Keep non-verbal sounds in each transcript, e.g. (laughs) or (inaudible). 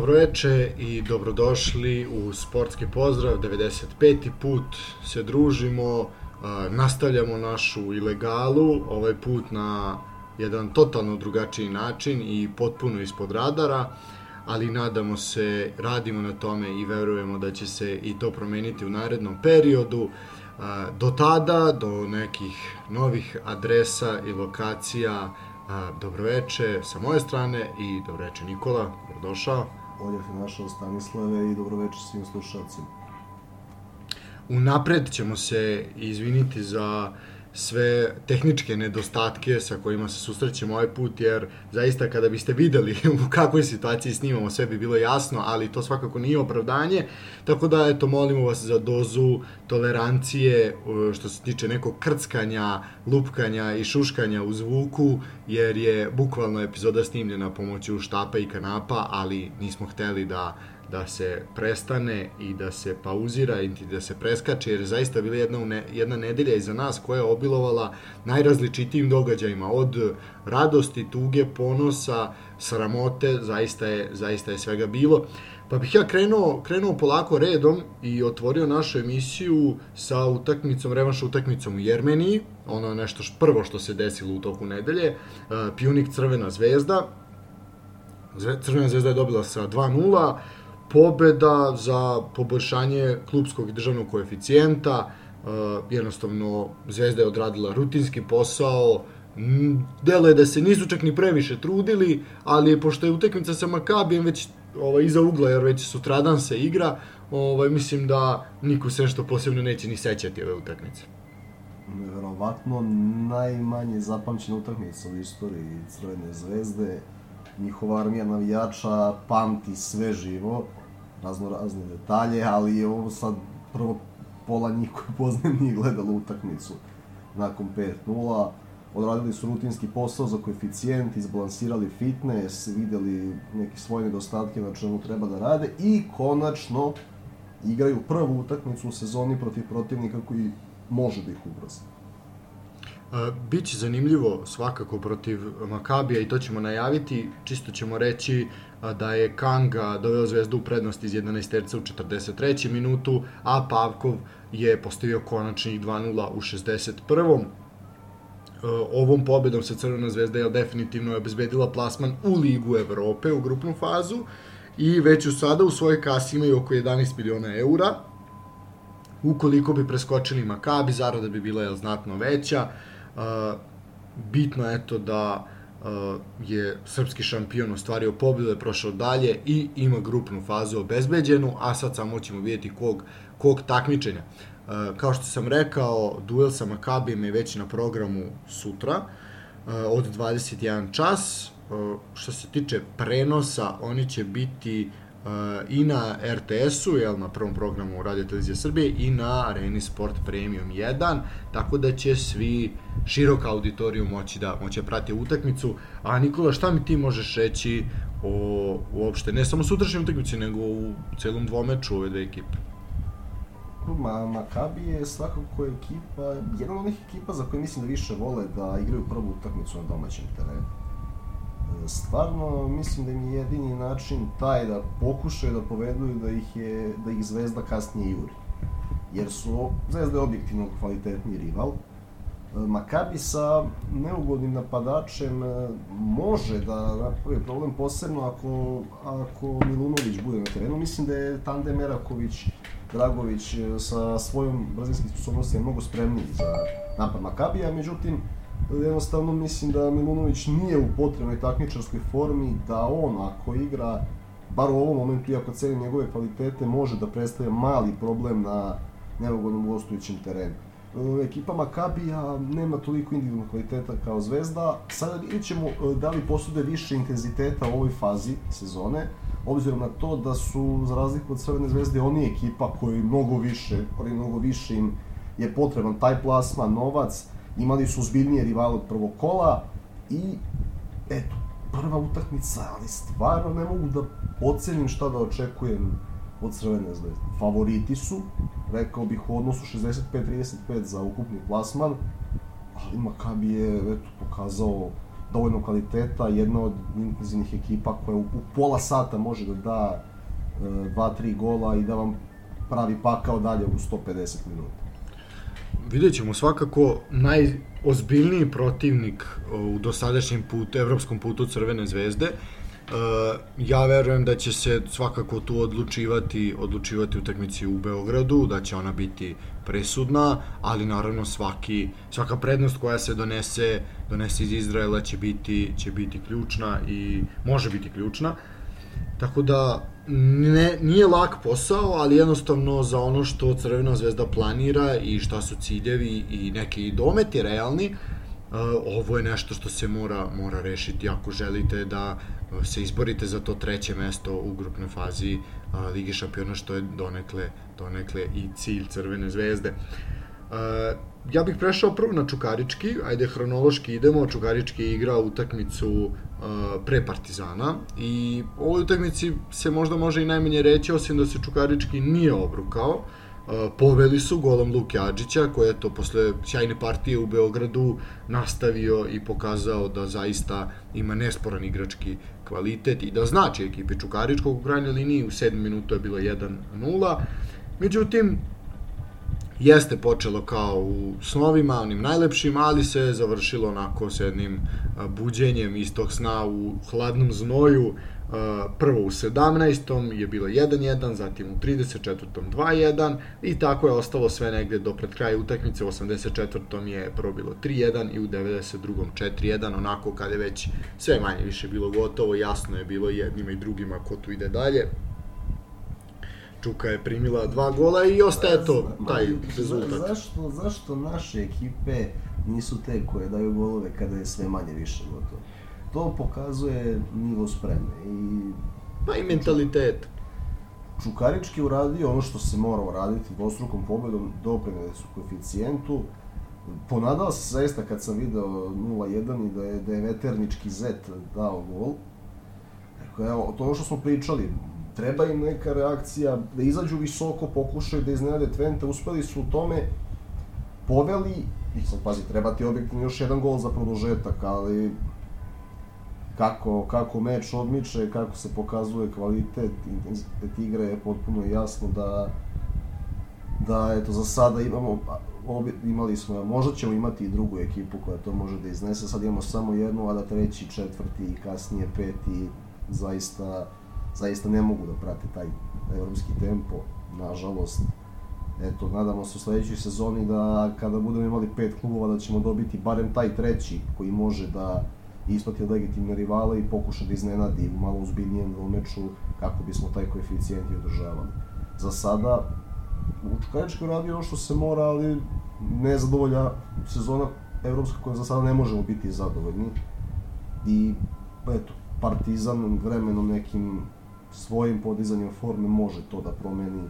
Dobroveče i dobrodošli u Sportski pozdrav, 95. put se družimo, nastavljamo našu ilegalu, ovaj put na jedan totalno drugačiji način i potpuno ispod radara, ali nadamo se, radimo na tome i verujemo da će se i to promeniti u narednom periodu. Do tada, do nekih novih adresa i lokacija, dobroveče sa moje strane i dobroveče Nikola, dobrodošao. Bolje se našao Stanislave i dobroveče svim slušalcima. Unapred ćemo se izviniti za sve tehničke nedostatke sa kojima se susrećemo ovaj put, jer zaista kada biste videli (laughs) u kakvoj situaciji snimamo, sve bi bilo jasno, ali to svakako nije opravdanje, tako da, eto, molimo vas za dozu tolerancije što se tiče nekog krckanja, lupkanja i šuškanja u zvuku, jer je bukvalno epizoda snimljena pomoću štapa i kanapa, ali nismo hteli da da se prestane i da se pauzira i da se preskače, jer je zaista bila jedna, jedna nedelja iza nas koja je obilovala najrazličitijim događajima, od radosti, tuge, ponosa, sramote, zaista je, zaista je svega bilo. Pa bih ja krenuo, krenuo polako redom i otvorio našu emisiju sa utakmicom, revanš utakmicom u Jermeniji, ono nešto š, prvo što se desilo u toku nedelje, uh, Pjunik Crvena zvezda, Crvena zvezda je dobila sa 2-0, pobeda za poboljšanje klubskog i državnog koeficijenta, uh, jednostavno Zvezda je odradila rutinski posao, delo je da se nisu čak ni previše trudili, ali pošto je utekmica sa Makabijem već ovaj, iza ugla, jer već sutradan se igra, ovaj, mislim da niko se nešto posebno neće ni sećati ove utakmice. Verovatno najmanje zapamćena utakmica u istoriji Crvene zvezde. Njihova armija navijača pamti sve živo razno razne detalje, ali je ovo sad prvo pola njih koji (laughs) poznajem nije gledalo utakmicu nakon 5-0. Odradili su rutinski posao za koeficijent, izbalansirali fitness, videli neke svoje nedostatke na čemu treba da rade i konačno igraju prvu utakmicu u sezoni protiv protivnika koji može da ih ugrozi. Biće zanimljivo svakako protiv Makabija i to ćemo najaviti. Čisto ćemo reći da je Kanga doveo zvezdu u prednost iz 11 terca u 43. minutu, a Pavkov je postavio konačnih 2-0 u 61. Ovom pobedom se Crvena zvezda je definitivno obezbedila plasman u Ligu Evrope u grupnu fazu i već u sada u svojoj kasi imaju oko 11 miliona eura. Ukoliko bi preskočili Makabi, zarada bi bila je znatno veća. Bitno je to da je srpski šampion ostvario pobedu, je prošao dalje i ima grupnu fazu obezbeđenu, a sad samo ćemo vidjeti kog, kog takmičenja. Uh, kao što sam rekao, duel sa Makabijem je već na programu sutra uh, od 21 čas. Uh, što se tiče prenosa, oni će biti uh, i na RTS-u, jel, na prvom programu Radio Televizije Srbije i na Areni Sport Premium 1, tako da će svi širok auditoriju moći da moći da prati utakmicu. A Nikola, šta mi ti možeš reći o uopšte, ne samo sutrašnjoj utakmici, nego u celom dvomeču ove dve ekipe? Ma, Makabi je svakako ekipa, jedna od onih ekipa za koje mislim da više vole da igraju prvu utakmicu na domaćem terenu stvarno mislim da im je jedini način taj da pokušaju da povedu da ih, je, da ih Zvezda kasnije juri. Jer su Zvezda je objektivno kvalitetni rival. Makabi sa neugodnim napadačem e, može da napravi problem posebno ako, ako Milunović bude na terenu. Mislim da je tandem Eraković Dragović e, sa svojom brzinskim sposobnostima mnogo spremniji za napad Makabija, međutim jednostavno mislim da Milunović nije u potrebnoj takmičarskoj formi, da on ako igra, bar u ovom momentu, iako cenim njegove kvalitete, može da predstavlja mali problem na neugodnom gostujućem terenu. Ekipa Makabija nema toliko individualnog kvaliteta kao Zvezda. Sada vidjet ćemo e, da li posude više intenziteta u ovoj fazi sezone, obzirom na to da su, za razliku od Crvene zvezde, oni ekipa koji mnogo više, koji mnogo više im je potreban taj plasma, novac, imali su zbiljnije rivale od prvog kola i eto, prva utakmica, ali stvarno ne mogu da ocenim šta da očekujem od Crvene zvezde. Favoriti su, rekao bih u odnosu 65-35 za ukupni plasman, ali Makabi je eto, pokazao dovoljno kvaliteta, jedna od intenzivnih ekipa koja u, u pola sata može da da e, dva, tri gola i da vam pravi pakao dalje u 150 minuta. Vidjet ćemo svakako najozbiljniji protivnik u dosadašnjem putu, evropskom putu Crvene zvezde. Uh, ja verujem da će se svakako tu odlučivati odlučivati utakmici u Beogradu, da će ona biti presudna, ali naravno svaki svaka prednost koja se donese donese iz Izraela će biti će biti ključna i može biti ključna. Tako da ne, nije lak posao, ali jednostavno za ono što Crvena zvezda planira i šta su ciljevi i neki dometi realni, Uh, ovo je nešto što se mora mora rešiti ako želite da se izborite za to treće mesto u grupnoj fazi uh, Lige šampiona što je donekle donekle i cilj Crvene zvezde. Ja bih prešao prvo na Čukarički, ajde hronološki idemo, Čukarički igra utakmicu uh, pre Partizana. I u ovoj utakmici se možda može i najmanje reći, osim da se Čukarički nije obrukao, uh, poveli su golom Luke Adžića, koji je to posle sjajne partije u Beogradu nastavio i pokazao da zaista ima nesporan igrački kvalitet i da znači ekipi Čukaričkog u krajnjoj liniji, u 7 minuta je bilo 1-0. Međutim, jeste počelo kao u snovima, onim najlepšim, ali se završilo onako s jednim buđenjem iz tog sna u hladnom znoju. Prvo u 17. je bilo 1-1, zatim u 34. 2-1 i tako je ostalo sve negde do pred kraja utakmice. U 84. je prvo bilo 3-1 i u 92. 4-1, onako kad je već sve manje više bilo gotovo, jasno je bilo jednima i drugima ko tu ide dalje. Čuka je primila dva gola i ostaje to, taj rezultat. Zašto, zašto naše ekipe nisu te koje daju golove kada je sve manje više gotovo? To pokazuje nivo spreme i... Pa i mentalitet. Čukarički uradio ono što se mora uraditi dvostrukom pobedom, doprinili su koeficijentu. Ponadao se zaista kad sam video 0-1 i da je, da je veternički zet dao gol. Dakle, evo, to ono što smo pričali, treba im neka reakcija, da izađu visoko, pokušaju da iznenade Twente, uspeli su u tome, poveli, i sad pazi, treba ti objektivno još jedan gol za produžetak, ali kako, kako meč odmiče, kako se pokazuje kvalitet, intenzitet igre je potpuno jasno da da eto za sada imamo obi, imali smo, možda ćemo imati i drugu ekipu koja to može da iznese, sad imamo samo jednu, a da treći, četvrti i kasnije peti zaista zaista ne mogu da prate taj evropski tempo, nažalost. Eto, nadamo se u sledećoj sezoni da kada budemo imali pet klubova da ćemo dobiti barem taj treći koji može da isplati legitimne rivale i pokuša da iznenadi u malo uzbiljnijem meču kako bismo taj koeficijent i održavali. Za sada, Vučkaričko radi ono što se mora, ali ne zadovolja sezona evropska koja za sada ne možemo biti zadovoljni. I, eto, Partizan vremenom nekim svojim podizanjem forme može to da promeni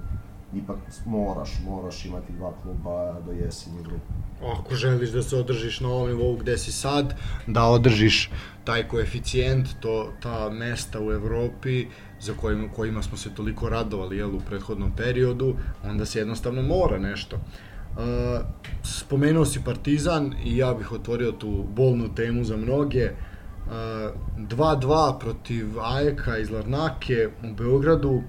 ipak moraš, moraš imati dva kluba do jeseni grupe. Ako želiš da se održiš na ovom nivou gde si sad, da održiš taj koeficijent, to, ta mesta u Evropi za kojima, kojima smo se toliko radovali jel, u prethodnom periodu, onda se jednostavno mora nešto. Uh, spomenuo si Partizan i ja bih otvorio tu bolnu temu za mnoge. 2-2 protiv Ajeka iz Larnake u Beogradu.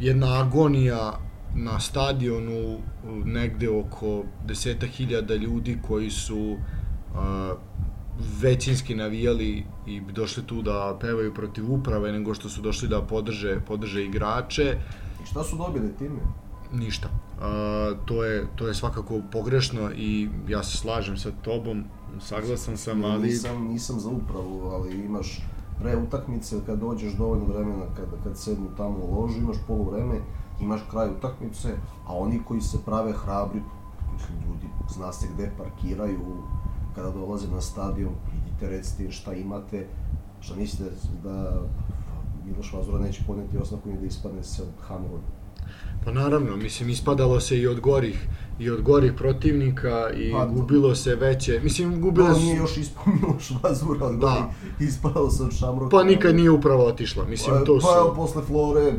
Jedna agonija na stadionu negde oko deseta hiljada ljudi koji su većinski navijali i došli tu da pevaju protiv uprave nego što su došli da podrže, podrže igrače. I šta su dobili time? Ništa. Uh, to, je, to je svakako pogrešno i ja se slažem sa tobom saglasan sam, ali... Nisam, nisam za upravu, ali imaš pre utakmice, kad dođeš dovoljno vremena, kad, kad sednu tamo u ložu, imaš polu vreme, imaš kraj utakmice, a oni koji se prave hrabri, mislim, ljudi, zna se gde parkiraju, kada dolaze na stadion, idite, recite šta imate, šta mislite da Miloš Vazura neće podneti osnovku i da ispadne se od Hamroda. Pa naravno, mislim, ispadalo se i od gorih i od gorih protivnika i pa, gubilo se veće, mislim, gubilo se... nije još ispomnilo (laughs) Švazura, da. (laughs) ispadalo se od Šamroka. Pa nikad nije upravo otišla, mislim, pa, to su... Pa posle Flore,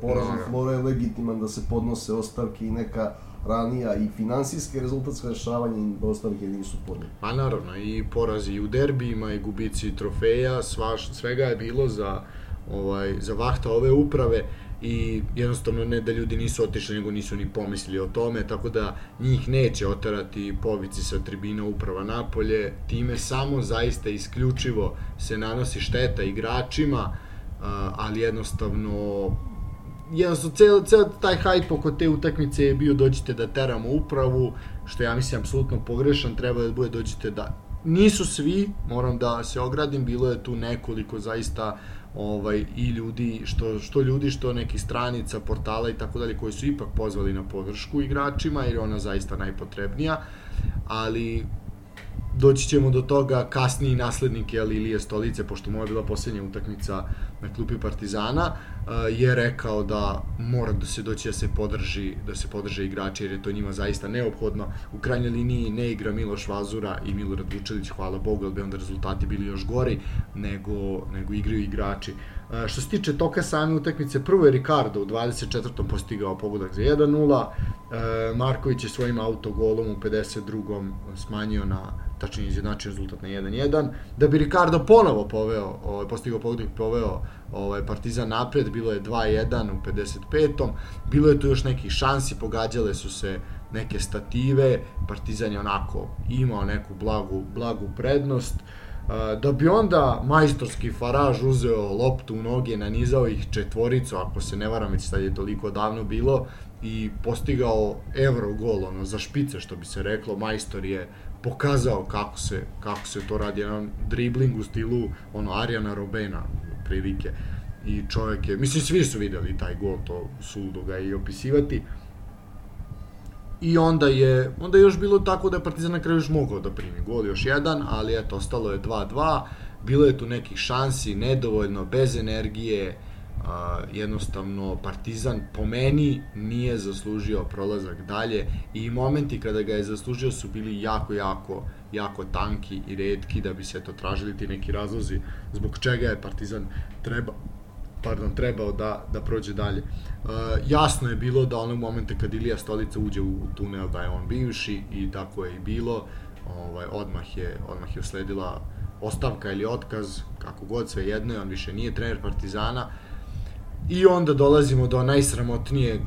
porazom da. Flore je legitiman da se podnose ostavke i neka ranija i finansijske rezultatske rešavanje i ostalih je nisu podnijeli. Pa naravno, i porazi u derbijima i gubici trofeja, svaš, svega je bilo za, ovaj, za vahta ove uprave i jednostavno ne da ljudi nisu otišli, nego nisu ni pomislili o tome, tako da njih neće otarati povici sa tribina uprava napolje, time samo zaista isključivo se nanosi šteta igračima, ali jednostavno jednostavno cel, cel taj hype oko te utakmice je bio dođite da teramo upravu, što ja mislim apsolutno pogrešan, treba da bude dođite da nisu svi, moram da se ogradim, bilo je tu nekoliko zaista ovaj i ljudi što što ljudi što neki stranica, portala i tako dalje koji su ipak pozvali na podršku igračima jer je ona zaista najpotrebnija, ali doći ćemo do toga kasniji naslednik je Ilije Stolice, pošto mu je bila poslednja utakmica na klupi Partizana, eh, je rekao da mora da se doći da se podrži, da se podrže igrači jer je to njima zaista neophodno. U krajnjoj liniji ne igra Miloš Vazura i Milorad Vučelić, hvala Bogu, ali bi onda rezultati bili još gori nego, nego igraju igrači. Eh, što se tiče toka same utakmice, prvo je Ricardo u 24. postigao pogodak za 1-0, eh, Marković je svojim autogolom u 52. smanjio na tačnije izjednačio rezultat na 1-1, da bi Ricardo ponovo poveo, ovaj, postigao pogodak poveo ovaj, Partizan napred, bilo je 2-1 u 55. Bilo je tu još nekih šansi, pogađale su se neke stative, Partizan je onako imao neku blagu, blagu prednost, da bi onda majstorski Faraž uzeo loptu u noge, nanizao ih četvoricu, ako se ne varam, već sad je toliko davno bilo, i postigao evro gol, ono, za špice, što bi se reklo, majstor je pokazao kako se, kako se to radi, jedan dribling u stilu ono Arijana Robena, prilike. I čovjek je, mislim svi su videli taj gol, to suludo ga i opisivati. I onda je, onda je još bilo tako da je Partizan na kraju još mogao da primi gol još jedan, ali eto, ostalo je 2-2, bilo je tu nekih šansi, nedovoljno, bez energije, a, jednostavno Partizan po meni nije zaslužio prolazak dalje. I momenti kada ga je zaslužio su bili jako, jako, jako tanki i redki da bi se to tražili ti neki razlozi zbog čega je Partizan treba, pardon, trebao da, da prođe dalje. Uh, jasno je bilo da onog momenta kad Ilija Stolica uđe u, tunel da je on bivši i tako je i bilo. Ovaj, odmah, je, odmah je usledila ostavka ili otkaz, kako god sve jedno, on više nije trener Partizana. I onda dolazimo do najsramotnijeg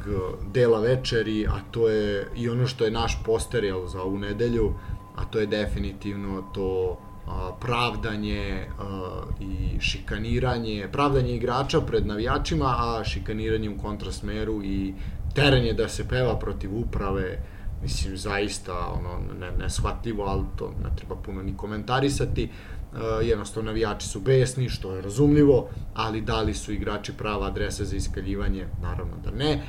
dela večeri, a to je i ono što je naš poster jel, za ovu nedelju, a to je definitivno to pravdanje i šikaniranje, pravdanje igrača pred navijačima, a šikaniranje u kontrasmeru i teranje da se peva protiv uprave, mislim, zaista ono, ne, neshvatljivo, ali to ne treba puno ni komentarisati. Uh, jednostavno navijači su besni, što je razumljivo, ali da li su igrači prava adresa za iskaljivanje? Naravno da ne.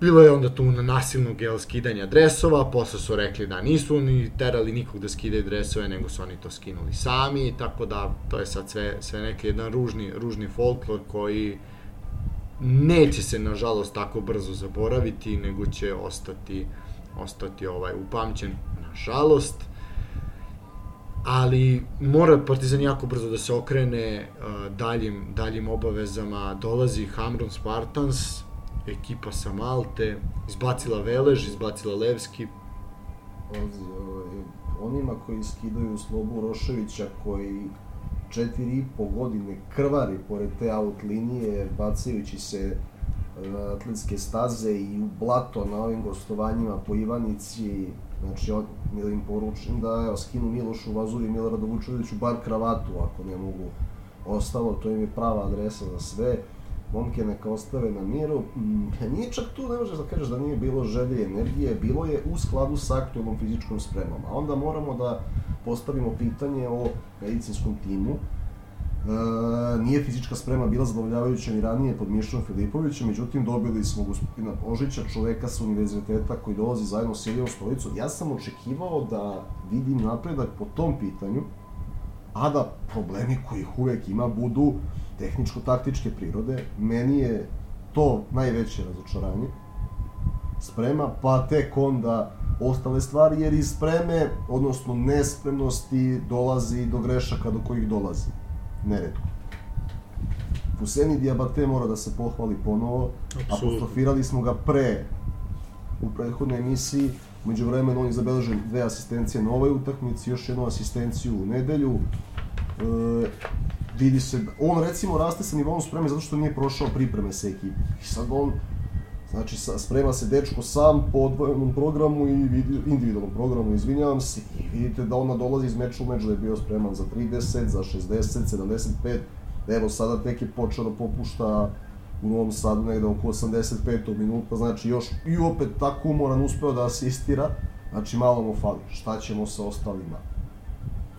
Bilo je onda tu na nasilno gel skidanja dresova, posle su rekli da nisu ni terali nikog da skidaju dresove, nego su oni to skinuli sami, tako da to je sad sve, sve neki jedan ružni, ružni folklor koji neće se nažalost tako brzo zaboraviti, nego će ostati, ostati ovaj upamćen, nažalost ali mora Partizan jako brzo da se okrene uh, daljim, daljim obavezama. Dolazi Hamron Spartans, ekipa sa Malte, izbacila Velež, izbacila Levski. Ozi, ovaj, onima koji skidaju Slobu Roševića, koji četiri i po godine krvari pored te out linije, bacajući se na atletske staze i u blato na ovim gostovanjima po Ivanici, Znači, on, da im poručim da evo, skinu Milošu Vazu i Miloradu Vučeviću bar kravatu, ako ne mogu ostalo, to im je prava adresa za sve. Momke neka ostave na miru. Mm, nije čak tu, ne možeš da kažeš da nije bilo želje i energije, bilo je u skladu sa aktualnom fizičkom spremom. A onda moramo da postavimo pitanje o medicinskom timu, E, nije fizička sprema bila zadovoljavajuća ni ranije pod Mišom Filipovićem, međutim dobili smo gospodina Božića, čoveka sa univerziteta koji dolazi zajedno s Ilijom Stolicom. Ja sam očekivao da vidim napredak po tom pitanju, a da problemi koji uvek ima budu tehničko-taktičke prirode. Meni je to najveće razočaranje. Sprema, pa tek onda ostale stvari, jer iz spreme, odnosno nespremnosti, dolazi do grešaka do kojih dolazi neretko. Fuseni Diabate mora da se pohvali ponovo, Absolutno. apostrofirali smo ga pre u prethodnoj emisiji. Umeđu vremenu on je zabeležen dve asistencije na ovoj utakmici, još jednu asistenciju u nedelju. E, vidi se, on recimo raste sa nivom spreme zato što nije prošao pripreme sa ekipom. I sad on, znači sa, sprema se dečko sam po odvojenom programu i vidi, individualnom programu, izvinjavam se, i vidite da ona dolazi iz meča u meč da je bio spreman za 30, za 60, 75, evo sada tek je počeo da popušta u Novom Sadu negde oko 85. minuta, znači još i opet tako umoran uspeo da asistira, znači malo mu fali, šta ćemo sa ostalima?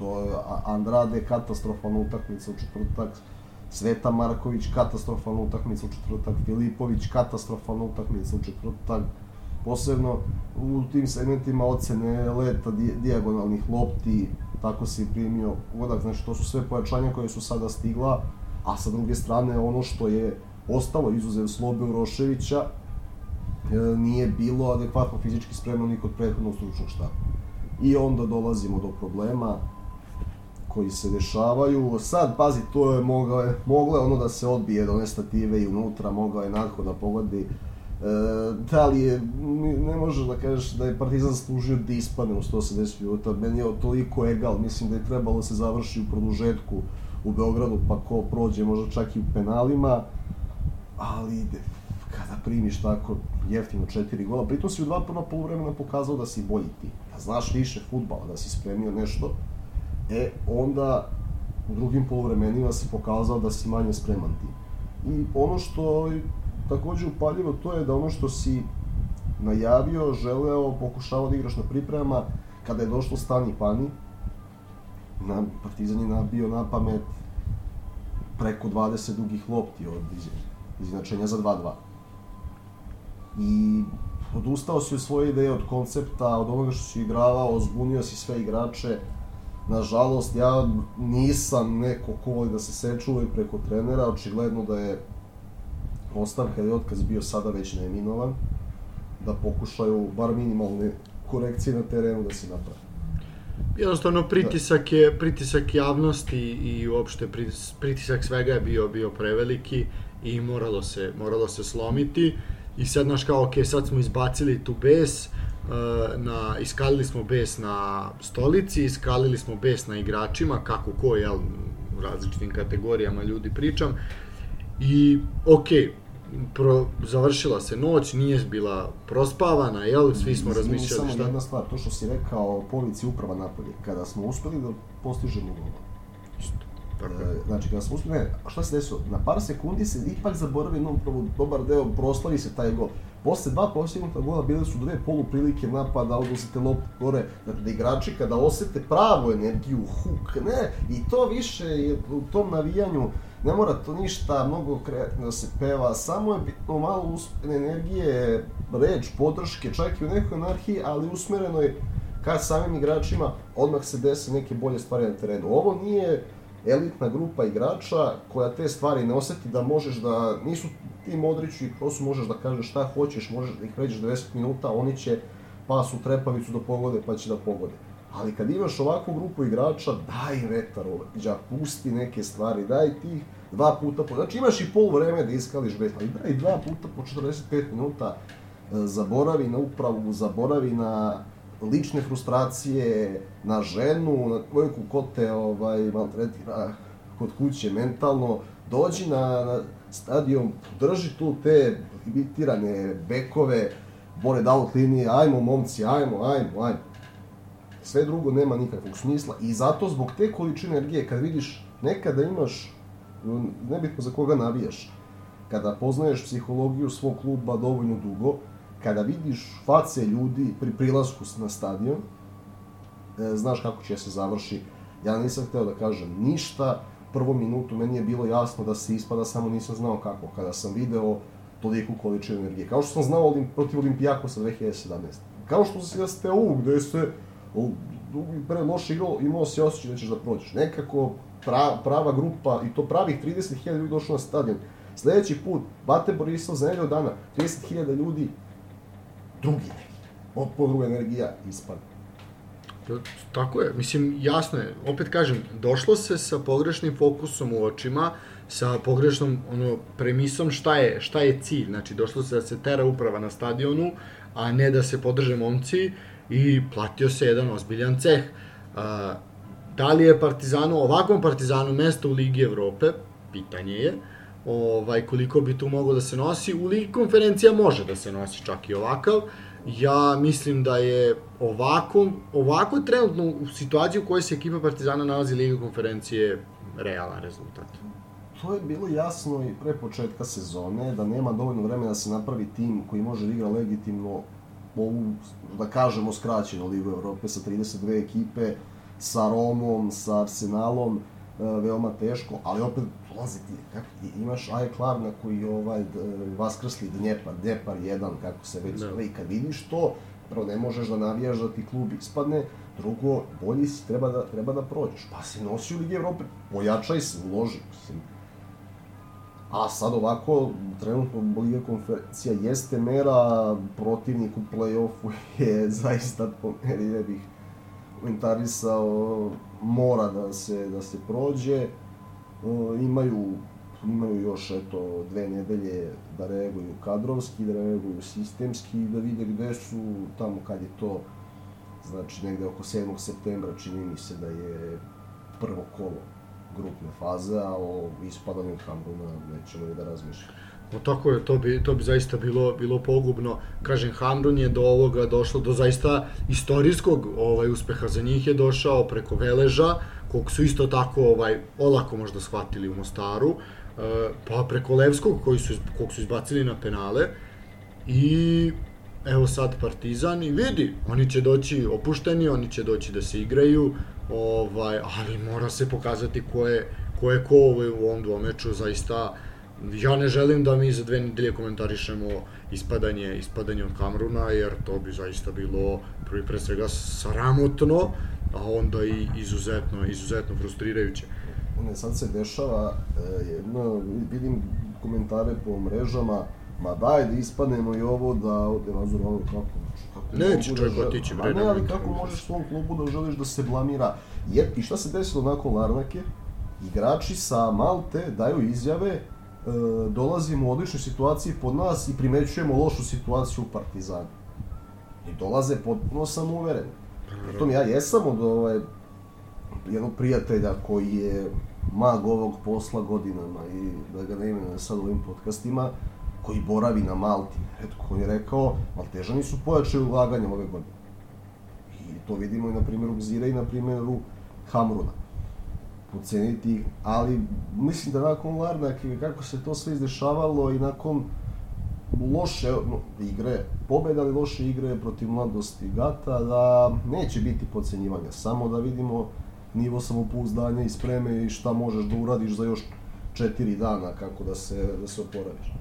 To je Andrade katastrofalna utakmica u četvrtak, Sveta Marković katastrofalna utakmica u četvrtak, Filipović katastrofalna utakmica u četvrtak, posebno u tim segmentima ocene leta di, dijagonalnih lopti, tako se primio ugodak, znači to su sve pojačanja koje su sada stigla, a sa druge strane ono što je ostalo izuzev Slobe Uroševića, e, nije bilo adekvatno fizički spremno ni kod prethodnog stručnog štaba. I onda dolazimo do problema koji se dešavaju. Sad, pazi, to je moglo, je, moglo je ono da se odbije do one stative i unutra, mogao je nadko da pogodi. E, da li je, ne možeš da kažeš da je Partizan služio da ispadne u 180 minuta, meni je toliko egal, mislim da je trebalo da se završi u produžetku u Beogradu, pa ko prođe možda čak i u penalima, ali ide, kada primiš tako jeftino četiri gola, pritom si u dva prva polovremena pokazao da si bolji ti, da znaš više futbala, da si spremio nešto, e, onda u drugim polovremenima si pokazao da si manje spreman ti. I ono što je takođe upaljivo, to je da ono što si najavio, želeo, pokušavao da igraš na pripremama, kada je došlo Stani Pani, na, Partizan je nabio na pamet preko 20 dugih lopti od izjednačenja za 2-2. I odustao si od svoje ideje, od koncepta, od onoga što si igravao, zbunio si sve igrače. Nažalost, ja nisam neko ko voli da se sečuva i preko trenera, očigledno da je ostavka i otkaz bio sada već neiminovan, da pokušaju bar minimalne korekcije na terenu da se naprave. Jednostavno pritisak je pritisak javnosti i uopšte pritisak svega je bio bio preveliki i moralo se, moralo se slomiti i sad znaš kao, ok, sad smo izbacili tu bes, na, iskalili smo bes na stolici, iskalili smo bes na igračima, kako ko, jel, u različitim kategorijama ljudi pričam, i ok, pro, završila se noć, nije bila prospavana, jel, svi smo razmišljali šta... Samo jedna stvar, to što si rekao, polici uprava napolje, kada smo uspeli da postižemo gol, Tako je. Znači, kada smo uspeli, ne, šta se desilo? Na par sekundi se ipak zaboravi no, dobar deo, proslavi se taj gol. Posle dva postignuta gola bile su dve polu prilike napada, odnosite loptu gore, dakle, da igrači kada osete pravu energiju, huk, ne, i to više je u tom navijanju, ne mora to ništa mnogo kreativno da se peva, samo je bitno malo uspene energije, reč, podrške, čak i u nekoj anarhiji, ali usmereno je ka samim igračima, odmah se dese neke bolje stvari na terenu. Ovo nije elitna grupa igrača koja te stvari ne oseti da možeš da, nisu ti Modriću i Krosu možeš da kažeš šta hoćeš, možeš da ih pređeš 90 minuta, oni će pas u trepavicu da pogode pa će da pogode. Ali kad imaš ovakvu grupu igrača, daj vetar ovdje, pusti neke stvari, daj tih dva puta po... Znači imaš i pol vreme da iskališ bez, ali daj dva puta po 45 minuta, e, zaboravi na upravu, zaboravi na lične frustracije na ženu, na tvojku ko te ovaj, maltretira kod kuće mentalno, dođi na, na stadion, drži tu te imitirane bekove, bored out linije, ajmo momci, ajmo, ajmo, ajmo. Sve drugo nema nikakvog smisla i zato zbog te količine energije, kad vidiš nekada imaš, nebitno za koga navijaš, kada poznaješ psihologiju svog kluba dovoljno dugo, kada vidiš face ljudi pri prilasku na stadion, e, znaš kako će se završi. Ja nisam hteo da kažem ništa, prvu minutu meni je bilo jasno da se ispada, samo nisam znao kako. Kada sam video toliku količinu energije. Kao što sam znao olim, protiv Olimpijakosa 2017. Kao što se ste u, gde se pre loše igrao, imao si osjećaj da ćeš da prođeš. Nekako pra, prava grupa, i to pravih 30.000 ljudi došlo na stadion. Sledeći put, Bate Borisov za nedelju dana, 30.000 ljudi, drugi neki, potpuno druga energija ispada. Tako je, mislim, jasno je, opet kažem, došlo se sa pogrešnim fokusom u očima, sa pogrešnom ono, premisom šta je, šta je cilj, znači došlo se da se tera uprava na stadionu, a ne da se podrže momci i platio se jedan ozbiljan ceh. A, da li je Partizanu, ovakvom Partizanu mesto u Ligi Evrope, pitanje je, ovaj, koliko bi tu moglo da se nosi. U Ligi konferencija može da se nosi čak i ovakav, ja mislim da je ovako, ovako trenutno u situaciji u kojoj se ekipa Partizana nalazi Liga konferencije realan rezultat. To je bilo jasno i pre početka sezone, da nema dovoljno vremena da se napravi tim koji može da igra legitimno ovu, da kažemo, skraćenu Ligu Evrope sa 32 ekipe, sa Romom, sa Arsenalom, veoma teško, ali opet dolazi ti, kako ti imaš Aj Klarna koji ovaj, vaskrsli Dnjepar, Dnjepar jedan, kako se već da. zove, i kad vidiš to, prvo ne možeš da navijaš da ti klub ispadne, drugo, bolji si, treba da, treba da prođeš. Pa nosi u Ligi Evrope, pojačaj se, uloži, mislim. A sad ovako, trenutno Liga konferencija jeste mera, protivnik u play-offu je (laughs) zaista po meri, ne bih komentarisao, mora da se, da se prođe imaju imaju još eto dve nedelje da reaguju kadrovski, da reaguju sistemski da vide gde su tamo kad je to znači negde oko 7. septembra čini mi se da je prvo kolo grupne faze, a o ispadanju Hamruna nećemo i da razmišljamo. No tako je, to bi, to bi zaista bilo, bilo pogubno. Kažem, Hamrun je do ovoga došlo, do zaista istorijskog ovaj, uspeha za njih je došao preko Veleža, kog su isto tako ovaj, olako možda shvatili u Mostaru, e, pa preko Levskog koji su, kog su izbacili na penale i evo sad Partizan i vidi, oni će doći opušteni, oni će doći da se igraju, ovaj, ali mora se pokazati ko je ko, je ko ovaj, u ovom dvomeču, zaista ja ne želim da mi za dve nedelje komentarišemo ispadanje, ispadanje od Kamruna, jer to bi zaista bilo prvi pre svega sramotno, a onda i izuzetno, izuzetno frustrirajuće. Ne, sad se dešava, e, jedno, vidim komentare po mrežama, ma daj da ispadnemo i ovo, da ode Razor ovo kako, kako Neće čovjek da otići, bre. Ne, ali kako možeš svom klubu da želiš da se blamira? Jer, i šta se desilo nakon Larnake? Igrači sa Malte daju izjave, dolazimo u odličnoj situaciji pod nas i primećujemo lošu situaciju u Partizanu. I dolaze potpuno samouvereni. Pritom ja jesam od ovaj, jednog prijatelja koji je mag ovog posla godinama i da ga ne imenujem sad u ovim podcastima, koji boravi na Malti. Eto, koji je rekao, Maltežani su pojačali ulaganje ove godine. I to vidimo i na primjeru Gzira i na primjeru Hamruna. Poceniti, ali mislim da nakon Larnake, kako se to sve izdešavalo i nakon loše no, igre, pobeda ali loše igre protiv mladosti Gata, da neće biti podcenjivanja, samo da vidimo nivo samopouzdanja i spreme i šta možeš da uradiš za još četiri dana kako da se, da se oporaviš.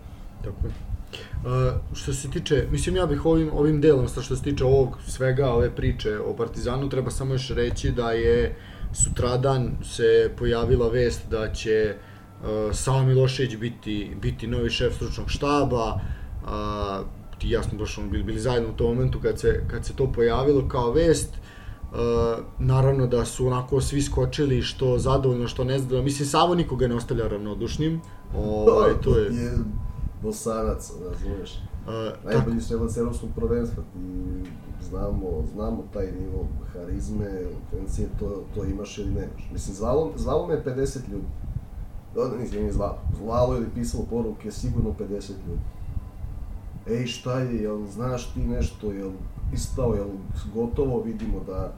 Tako je. Uh, što se tiče, mislim ja bih ovim, ovim delom, što se tiče ovog svega, ove priče o Partizanu, treba samo još reći da je sutradan se pojavila vest da će uh, Sava Milošević biti, biti novi šef stručnog štaba, a, ti i ja smo baš bili, bili zajedno u tom momentu kad se, kad se to pojavilo kao vest, Uh, naravno da su onako svi skočili što zadovoljno, što nezadovoljno. Mislim, Savo nikoga ne ostavlja ravnodušnim. Ovaj, (laughs) to je... je bosanac, razumeš. Uh, Najbolji strelac evropskog prvenstva, ti znamo, znamo taj nivo harizme, ofencije, to, to imaš ili nemaš. Mislim, zvalo, zvalo me 50 ljudi. Da, nisam mi zvalo. Zvalo ili pisalo poruke, sigurno 50 ljudi ej šta je, jel znaš ti nešto, jel istao, jel gotovo, vidimo da,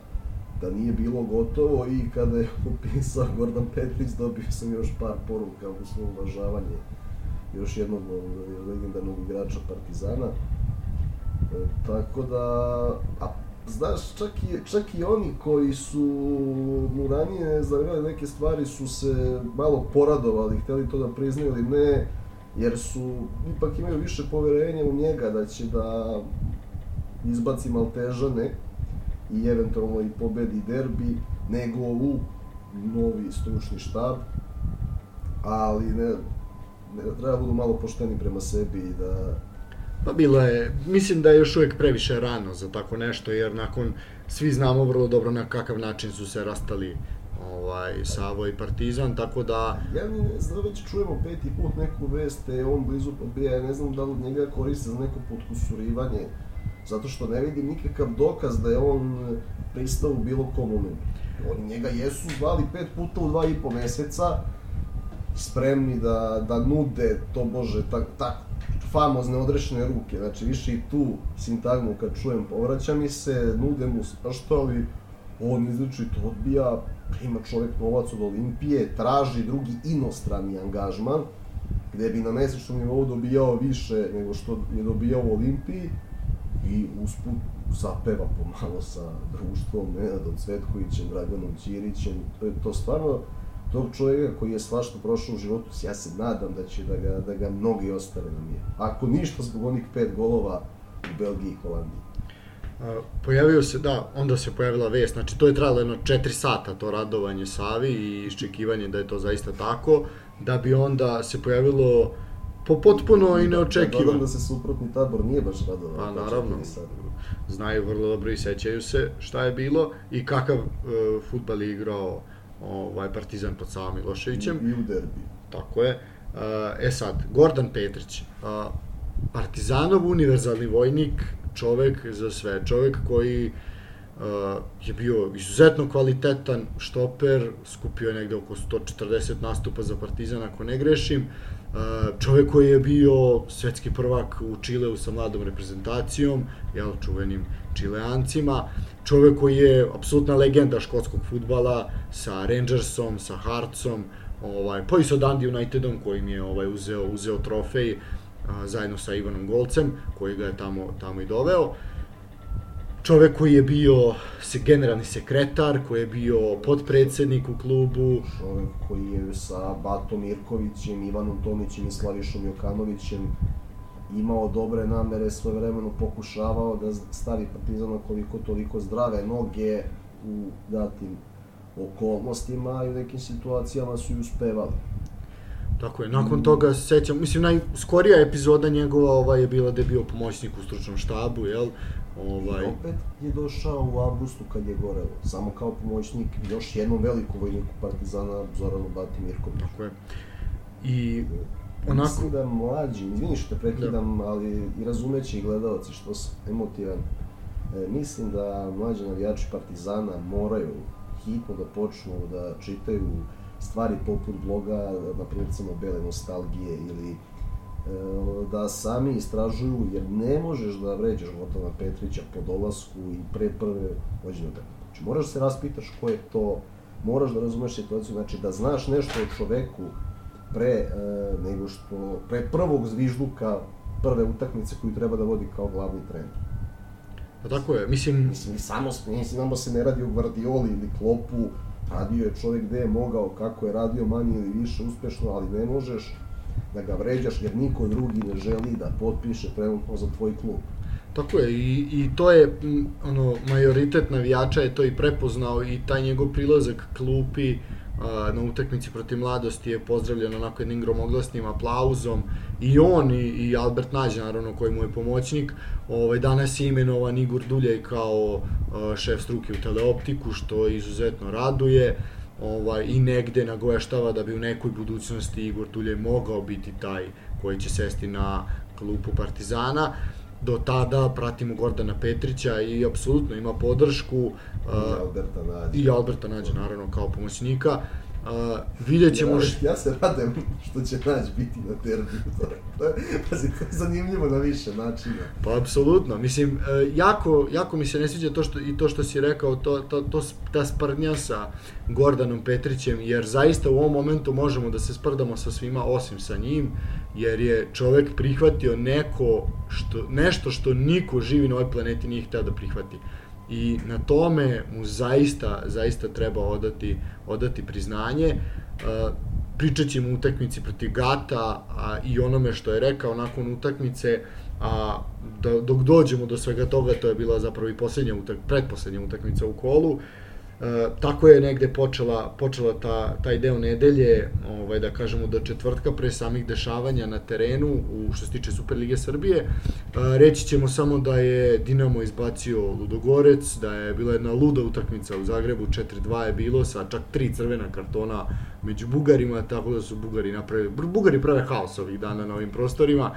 da nije bilo gotovo i kada je (laughs) upisao Gordon Petrić dobio sam još par poruka u svom uvažavanje još jednog legendarnog igrača Partizana. E, tako da, a znaš, čak i, čak i oni koji su mu ranije zavljali neke stvari su se malo poradovali, hteli to da priznaju ili ne, jer su, ipak imaju više poverenja u njega da će da izbaci Maltežane i eventualno i pobedi derbi, nego u novi stručni štab, ali ne treba budu malo pošteni prema sebi i da Pa bilo je, mislim da je još uvijek previše rano za tako nešto, jer nakon, svi znamo vrlo dobro na kakav način su se rastali ovaj, Savo i Partizan, tako da... Ja ne znam, već čujemo peti put neku vest, je on blizu pobija, ja ne znam da li njega koriste za neko potkusurivanje, zato što ne vidim nikakav dokaz da je on pristao u bilo kom momentu. Oni njega jesu zvali pet puta u dva i po meseca, spremni da, da nude, to bože, tak, tak, famozne odrešene ruke, znači više i tu sintagmu kad čujem povraća mi se, nude mu što, ali on izliči to odbija, ima čovek novac od Olimpije, traži drugi inostrani angažman, gde bi na mesečnom nivou dobijao više nego što je dobijao u Olimpiji i usput zapeva pomalo sa društvom Nenadom Cvetkovićem, Draganom Ćirićem, to je to stvarno tog čovjeka koji je svašta prošao u životu, ja se nadam da će da ga, da ga mnogi ostave na mir. Ako ništa zbog onih pet golova u Belgiji i Holandiji. Pojavio se, da, onda se pojavila vest, znači to je trajalo jedno 4 sata to radovanje Savi i iščekivanje da je to zaista tako, da bi onda se pojavilo po potpuno i neočekivano. Da, da se suprotni tabor nije baš radovao. Pa naravno, znaju vrlo dobro i sećaju se šta je bilo i kakav uh, futbal je igrao ovaj, Partizan pod Savom Miloševićem. I u derbi. Tako je. Uh, e sad, Gordon Petrić, Partizanov univerzalni vojnik, čovek za sve, čovek koji uh, je bio izuzetno kvalitetan štoper, skupio je negde oko 140 nastupa za Partizan, ako ne grešim, uh, čovek koji je bio svetski prvak u Čileu sa mladom reprezentacijom, jel, čuvenim Čileancima, čovek koji je apsolutna legenda škotskog futbala sa Rangersom, sa Heartsom, ovaj, pa i sa Dundee Unitedom kojim je ovaj, uzeo, uzeo trofej, a, zajedno sa Ivanom Golcem, koji ga je tamo, tamo i doveo. Čovek koji je bio se generalni sekretar, koji je bio podpredsednik u klubu. Čovek koji je sa Batom Mirkovićem, Ivanom Tomićem i Slavišom Jokanovićem imao dobre namere, svoje vremeno pokušavao da stavi Partizana koliko toliko zdrave noge u datim okolnostima i u nekim situacijama su i uspevali. Tako je, nakon toga se sećam, mislim, najskorija epizoda njegova ovaj, je bila da je bio pomoćnik u stručnom štabu, jel? Ovaj... I opet je došao u avgustu kad je gorelo, samo kao pomoćnik još jednom velikom vojniku Partizana, Zoranu Bati Mirković. Tako je. I onako... Mislim da mlađi, izvini što te prekidam, da. ali i razumeći i gledalci što sam emotivan, e, mislim da mlađi navijači Partizana moraju hitno da počnu da čitaju stvari poput bloga, na primjer bele nostalgije ili e, da sami istražuju, jer ne možeš da vređaš Gordana Petrića po dolasku i pre prve vođenje utakmice. Znači, moraš da se raspitaš ko je to, moraš da razumeš situaciju, znači da znaš nešto o čoveku pre e, nego što, pre prvog zvižduka prve utakmice koju treba da vodi kao glavni trener. Pa tako je, mislim... Mislim, samo, mislim, se ne radi o Guardioli ili Klopu, Radio je čovjek gde je mogao, kako je radio manje ili više uspešno, ali ne možeš da ga vređaš jer niko drugi ne želi da potpiše trenutno za tvoj klub. Tako je, i, i to je, ono, majoritet navijača je to i prepoznao i taj njegov prilazak klupi, na utakmici protiv mladosti je pozdravljen onako jednim gromoglasnim aplauzom i on i, i Albert Nađe naravno koji mu je pomoćnik. Ovaj, danas je imenovan Igor Duljaj kao šef struke u teleoptiku što izuzetno raduje. Ovaj, i negde nagoveštava da bi u nekoj budućnosti Igor Duljaj mogao biti taj koji će sesti na klupu Partizana do tada pratimo Gordana Petrića i apsolutno ima podršku i Alberta Nađe. I Alberta Nađe, naravno, kao pomoćnika. Uh, vidjet ćemo... Ja, ja se radem što će Nađ biti na derbiju. To je, pazi, to je zanimljivo na više načina. Pa, apsolutno. Mislim, uh, jako, jako mi se ne sviđa to što, i to što si rekao, to, to, to, ta sprdnja sa Gordanom Petrićem, jer zaista u ovom momentu možemo da se sprdamo sa svima osim sa njim, jer je čovek prihvatio neko što, nešto što niko živi na ovoj planeti nije hteo da prihvati. I na tome mu zaista, zaista treba odati, odati priznanje. Pričat ćemo utakmici protiv Gata a, i onome što je rekao nakon utakmice, a da, dok dođemo do svega toga, to je bila zapravo i poslednja utak, predposlednja utakmica u kolu, E, tako je negde počela, počela ta, taj deo nedelje, ovaj, da kažemo do četvrtka pre samih dešavanja na terenu u što se tiče Superlige Srbije. E, reći ćemo samo da je Dinamo izbacio Ludogorec, da je bila jedna luda utakmica u Zagrebu, 4-2 je bilo sa čak tri crvena kartona među Bugarima, tako da su Bugari napravili, Bugari prave haos ovih dana na ovim prostorima.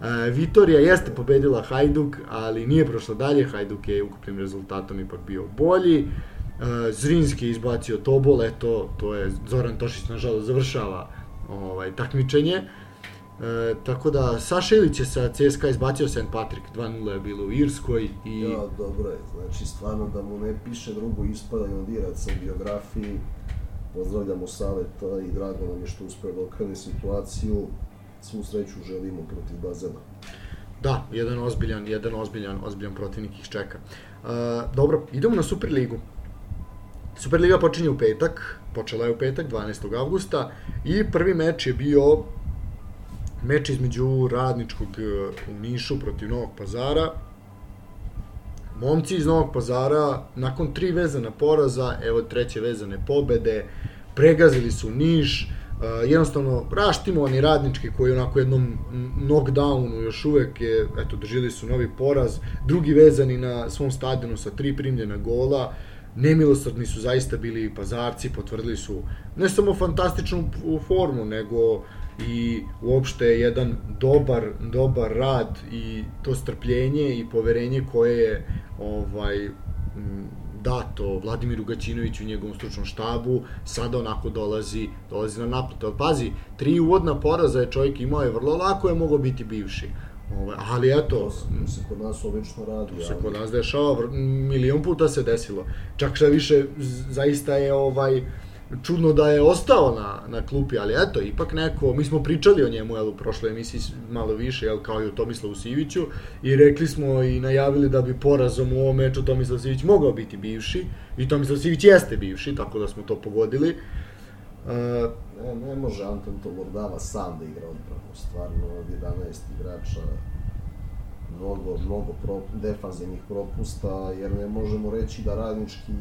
E, Vitorija jeste pobedila Hajduk, ali nije prošla dalje, Hajduk je ukupnim rezultatom ipak bio bolji. Uh, Zrinski izbacio Tobol, eto, to je Zoran Tošić nažalost završava ovaj, takmičenje. E, tako da, Saša Ilić je sa CSKA izbacio St. Patrick, 2-0 je bilo u Irskoj i... Ja, dobro je, znači stvarno da mu ne piše drugo ispadanje od Iraca u biografiji, pozdravljamo saveta i drago nam je što uspeo da okrene situaciju, svu sreću želimo protiv Bazena. Da, jedan ozbiljan, jedan ozbiljan, ozbiljan protivnik ih čeka. Uh, dobro, idemo na Superligu. Superliga počinje u petak, počela je u petak, 12. avgusta, i prvi meč je bio meč između radničkog e, u Nišu protiv Novog pazara. Momci iz Novog pazara, nakon tri vezana poraza, evo treće vezane pobede, pregazili su Niš, Uh, jednostavno raštimovani radnički koji onako jednom knockdownu još uvek je, eto, dožili su novi poraz, drugi vezani na svom stadionu sa tri primljena gola, nemilosrdni su zaista bili pazarci, potvrdili su ne samo fantastičnu formu, nego i uopšte jedan dobar, dobar rad i to strpljenje i poverenje koje je ovaj dato Vladimiru Gaćinoviću i njegovom stručnom štabu, sada onako dolazi, dolazi na naplatu. Pazi, tri uvodna poraza je čovjek imao je vrlo lako je mogao biti bivši. Ove, ali eto... To se, kod nas obično radi. To se kod nas dešava, milion puta se desilo. Čak što više, zaista je ovaj čudno da je ostao na, na klupi, ali eto, ipak neko, mi smo pričali o njemu jel, u prošloj emisiji malo više, jel, kao i o Tomislavu Siviću, i rekli smo i najavili da bi porazom u ovom meču Tomislav Sivić mogao biti bivši, i Tomislav Sivić jeste bivši, tako da smo to pogodili. Uh, ne, ne može Anton Tolordava sam da igra odbranu, stvarno od 11 igrača mnogo, mnogo pro, defanzivnih propusta, jer ne možemo reći da radnički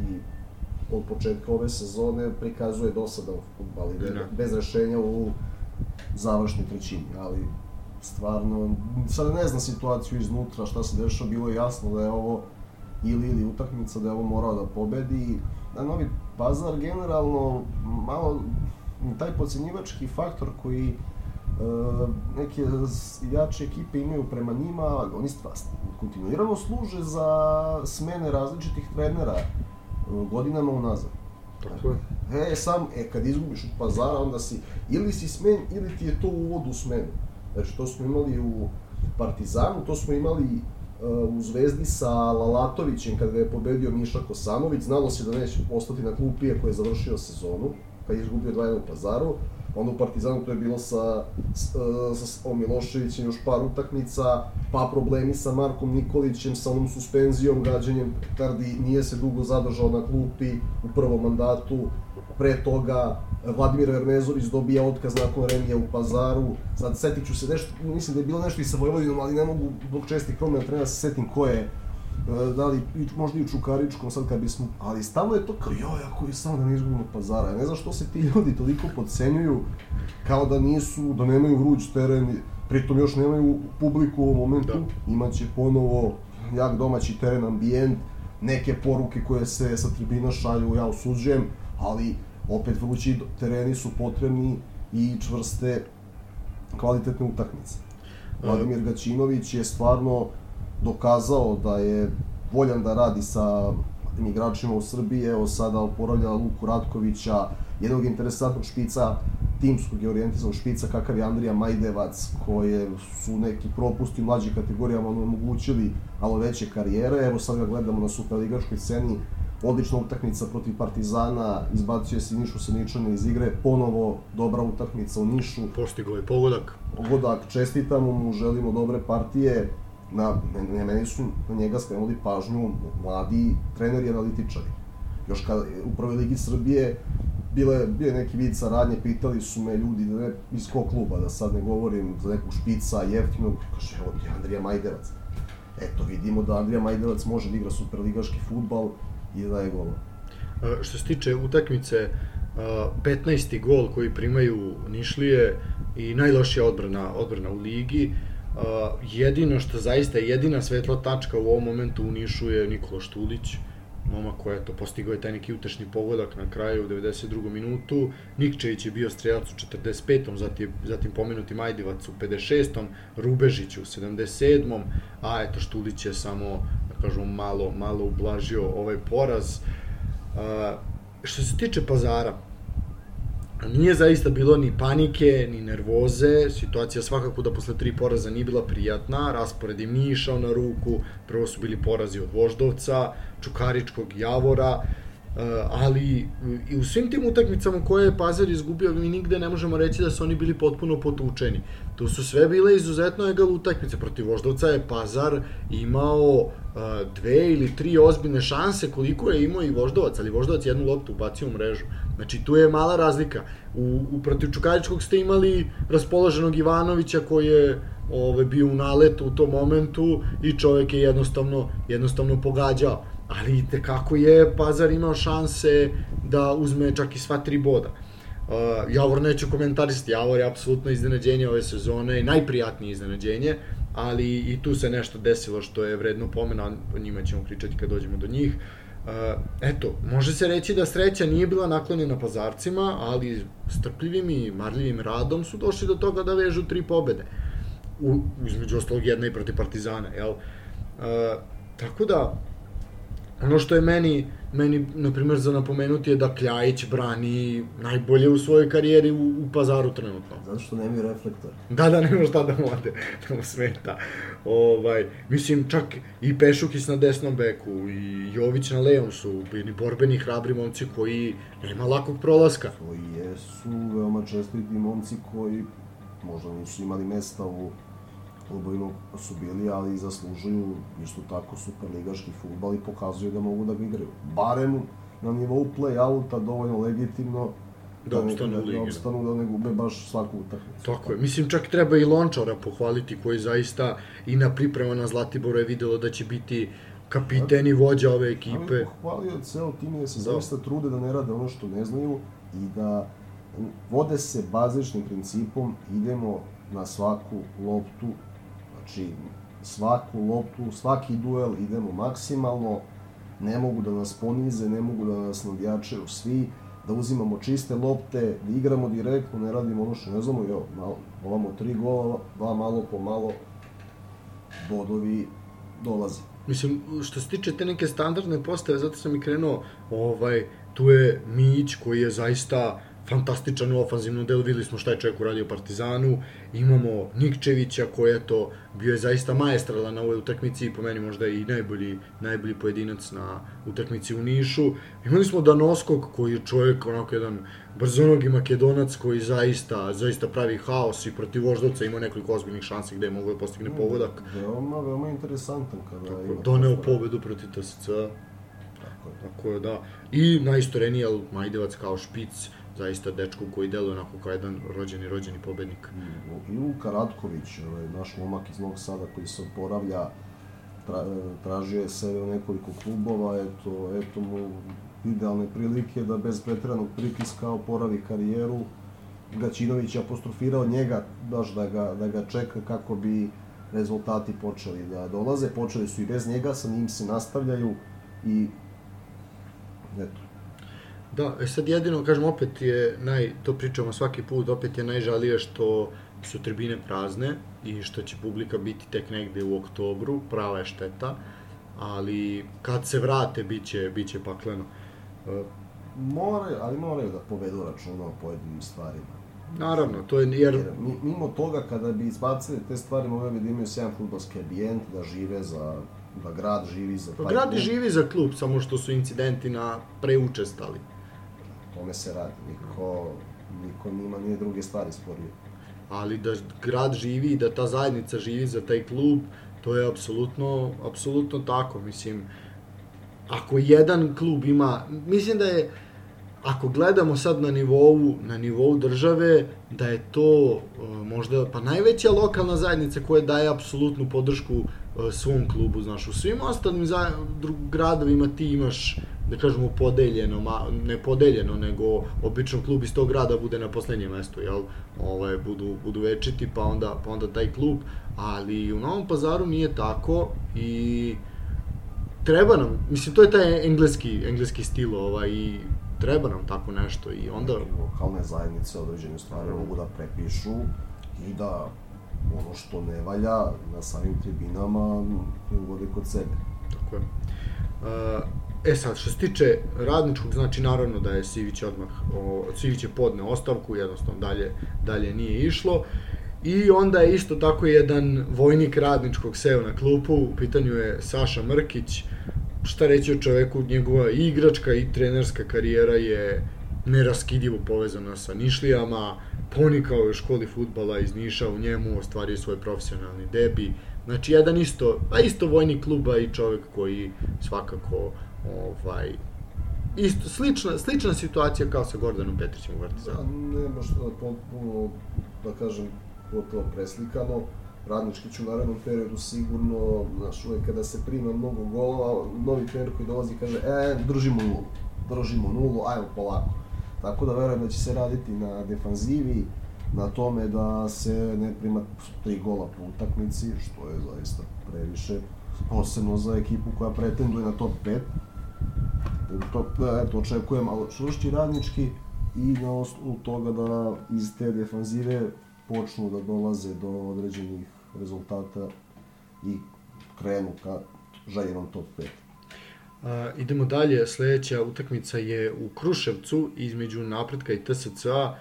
od početka ove sezone prikazuje dosadan futbal i da. bez rešenja u završnoj trećini, ali stvarno, sad ne znam situaciju iznutra, šta se dešava, bilo je jasno da je ovo ili ili utakmica, da je ovo morao da pobedi. Da Novi Pazar generalno malo taj pocenjivački faktor koji e, neke jače ekipe imaju prema njima, oni kontinuirano služe za smene različitih trenera godinama unazad. Tako je. E, sam, e, kad izgubiš od pazara, onda si, ili si smen, ili ti je to uvod u smenu. Znači, to smo imali u Partizanu, to smo imali u Zvezdi sa Lalatovićem kada je pobedio Miša Kosanović, znalo se da neće ostati na klupi ako je završio sezonu, pa je izgubio 2 u pazaru, onda u Partizanu to je bilo sa, sa, sa Miloševićem još par utakmica, pa problemi sa Markom Nikolićem, sa onom suspenzijom, gađanjem Kardi nije se dugo zadržao na klupi u prvom mandatu, pre toga Vladimir Ernezović dobija otkaz nakon remija u Pazaru, sad setit ću se nešto, mislim da je bilo nešto i sa Vojvodinom, ali ne mogu zbog čestih promjena trenera da se setim ko je E, da li, možda i u Čukaričkom, sad kad bismo, ali stalno je to kao, joj, ako je samo da ne izgubimo pazara, ja ne znam što se ti ljudi toliko podcenjuju, kao da nisu, da nemaju vruć teren, pritom još nemaju publiku u ovom momentu, da. imaće ponovo jak domaći teren, ambijent, neke poruke koje se sa tribina šalju, ja osuđujem, ali opet vrući tereni su potrebni i čvrste kvalitetne utakmice. Vladimir Gaćinović je stvarno dokazao da je voljan da radi sa igračima u Srbiji, evo sada oporavlja Luku Ratkovića, jednog interesantnog špica, timskog i orijentizanog špica kakav je Andrija Majdevac, koje su neki propusti u mlađih kategorijama omogućili malo veće karijere. Evo sad ga gledamo na superligaškoj sceni, odlična utakmica protiv Partizana, izbacuje se Nišu Seničane iz igre, ponovo dobra utakmica u Nišu. Postigo je pogodak. Pogodak, čestitamo mu, želimo dobre partije, na, ne, meni su na njega skrenuli pažnju mladi treneri i analitičari. Još kada u prvoj ligi Srbije bile, bio je neki vid saradnje, pitali su me ljudi da ne, iz kog kluba, da sad ne govorim za nekog špica, jeftinog, kaže, evo ti Andrija Majdevac. Eto, vidimo da Andrija Majdevac može da igra superligaški futbal i da je golo. Uh, što se tiče utakmice, uh, 15. gol koji primaju Nišlije i najlošija odbrana, odbrana u ligi. Uh, jedino što zaista jedina svetla tačka u ovom momentu u Nišu je Nikola Štulić momak koji je to postigao je taj neki utešni pogodak na kraju u 92. minutu. Nikčević je bio strelac u 45. zatim, zatim pomenuti Majdivac u 56. Rubežić u 77. A eto Štulić je samo, da kažemo, malo, malo ublažio ovaj poraz. Uh, što se tiče pazara, Nije zaista bilo ni panike, ni nervoze, situacija svakako da posle tri poraza nije bila prijatna, raspored im nije išao na ruku, prvo su bili porazi od Voždovca, Čukaričkog, Javora, ali i u svim tim utakmicama koje je Pazar izgubio, mi nigde ne možemo reći da su oni bili potpuno potučeni. To su sve bile izuzetno egal utakmice. Protiv Voždovca je Pazar imao uh, dve ili tri ozbiljne šanse koliko je imao i Voždovac, ali Voždovac jednu loptu ubacio u mrežu. Znači tu je mala razlika. U, u protiv Čukaričkog ste imali raspoloženog Ivanovića koji je ove, bio u naletu u tom momentu i čovek je jednostavno, jednostavno pogađao ali te kako je Pazar imao šanse da uzme čak i sva tri boda. Uh, Javor neću komentarisati, Javor je apsolutno iznenađenje ove sezone, najprijatnije iznenađenje, ali i tu se nešto desilo što je vredno pomena, o njima ćemo pričati kad dođemo do njih. Uh, eto, može se reći da sreća nije bila naklonjena pazarcima, ali strpljivim i marljivim radom su došli do toga da vežu tri pobede. U, između ostalog jedna i protiv Partizana, jel? Uh, tako da, Ono što je meni, meni na primjer, za napomenuti je da Kljajić brani najbolje u svojoj karijeri u, u pazaru trenutno. Zato što nemaju reflektor. Da, da, nema šta da mu ode, da mu smeta. Ovaj, mislim, čak i Pešukis na desnom beku i Jović na levom su bili borbeni, hrabri momci koji nema lakog prolaska. Koji jesu veoma čestiti momci koji možda nisu imali mesta u klubovima su bili, ali zaslužuju isto tako superligaški futbal i pokazuju da mogu da ga igraju. Barem na nivou play-outa dovoljno legitimno da, da opstanu, da, da, opstanu da ne gube baš svaku utakmicu. Tako je. Mislim, čak treba i Lončara pohvaliti, koji zaista i na priprema na Zlatiboru je videlo da će biti kapiten i vođa ove ekipe. Ali pohvalio ceo tim da se da. zaista trude da ne rade ono što ne znaju i da vode se bazičnim principom, idemo na svaku loptu Znači, svaku loptu, svaki duel idemo maksimalno, ne mogu da nas ponize, ne mogu da nas nadjačaju svi, da uzimamo čiste lopte, da igramo direktno, ne radimo ono što ne znamo, jo, malo, ovamo tri gola, dva malo po malo, bodovi dolaze. Mislim, što se tiče te neke standardne postave, zato sam i krenuo, ovaj, tu je Mić koji je zaista fantastičan u ofanzivnom delu, videli smo šta je čovjek uradio Partizanu, imamo Nikčevića koji je to bio je zaista maestralan na ovoj utakmici i po meni možda i najbolji, najbolji pojedinac na utakmici u Nišu. Imali smo Danoskog koji je čovjek onako jedan brzonogi makedonac koji zaista, zaista pravi haos i protiv Voždovca ima nekoliko ozbiljnih šansi gde je mogo da postigne mm, pogodak. Veoma, veoma interesantan kada Tako, ima... Doneo pobedu protiv TSC. Tako je. Tako je, da. I najistoreniji, ali Majdevac kao špic, zaista dečku koji deluje onako kao jedan rođeni, rođeni pobednik. I Luka Ratković, ovaj, naš momak iz Novog Sada koji se oporavlja, tra, tražio je sebe u nekoliko klubova, eto, eto mu idealne prilike da bez pretiranog pritiska oporavi karijeru. Gaćinović je apostrofirao njega, baš da ga, da ga čeka kako bi rezultati počeli da dolaze. Počeli su i bez njega, sa njim se nastavljaju i eto, Da, e sad jedino, kažem, opet je, naj, to pričamo svaki put, opet je najžalije što su tribine prazne i što će publika biti tek negde u oktobru, prava je šteta, ali kad se vrate, bit će, bit će pakleno. E, More, ali moraju da povedu računa o pojedinim stvarima. Naravno, to je jer... jer mimo toga kada bi izbacili te stvari, mogli bi da imaju 7 futbolski ambijent, da žive za da grad živi za pa grad živi za klub, samo što su incidenti na preučestali tome se radi. Niko, niko nima nije druge stvari sporio. Ali da grad živi i da ta zajednica živi za taj klub, to je apsolutno, apsolutno tako. Mislim, ako jedan klub ima, mislim da je, ako gledamo sad na nivou, na nivou države, da je to uh, možda pa najveća lokalna zajednica koja daje apsolutnu podršku uh, svom klubu, znaš, u svim ostalim gradovima ti imaš da kažemo podeljeno, ma, ne podeljeno, nego obično klub iz tog grada bude na poslednjem mestu, jel? Ovaj, budu, budu večiti, pa onda, pa onda taj klub, ali u Novom pazaru nije tako i treba nam, mislim, to je taj engleski, engleski stil, ovaj, i treba nam tako nešto i onda... Lokalne zajednice određene stvari mogu da prepišu i da ono što ne valja na samim tribinama uvode kod sebe. Tako je. E sad, što se tiče radničkog, znači naravno da je Sivić odmah, o, Sivić je podne ostavku, jednostavno dalje, dalje nije išlo. I onda je isto tako jedan vojnik radničkog seo na klupu, u pitanju je Saša Mrkić, šta reći o čoveku, njegova igračka i trenerska karijera je neraskidivo povezana sa Nišlijama, ponikao je u školi futbala iz Niša, u njemu ostvario svoj profesionalni debi, znači jedan isto, a isto vojnik kluba i čovek koji svakako ovaj, isto, slična, slična situacija kao sa Gordanom Petrićem u Partizanu. Da, nema što da potpuno, da kažem, gotovo preslikano. Radnički ću u narednom periodu sigurno, znaš, uvek kada se prima mnogo golova, novi trener koji dolazi kaže, e, držimo nulu, držimo nulu, ajmo polako. Tako da verujem da će se raditi na defanzivi, na tome da se ne prima tri gola po utakmici, što je zaista previše, posebno za ekipu koja pretenduje na top 5 to, eto, očekujem čvršći radnički i na osnovu toga da iz te defanzive počnu da dolaze do određenih rezultata i krenu ka željenom top 5. A, idemo dalje, sledeća utakmica je u Kruševcu između Napretka i TSC-a.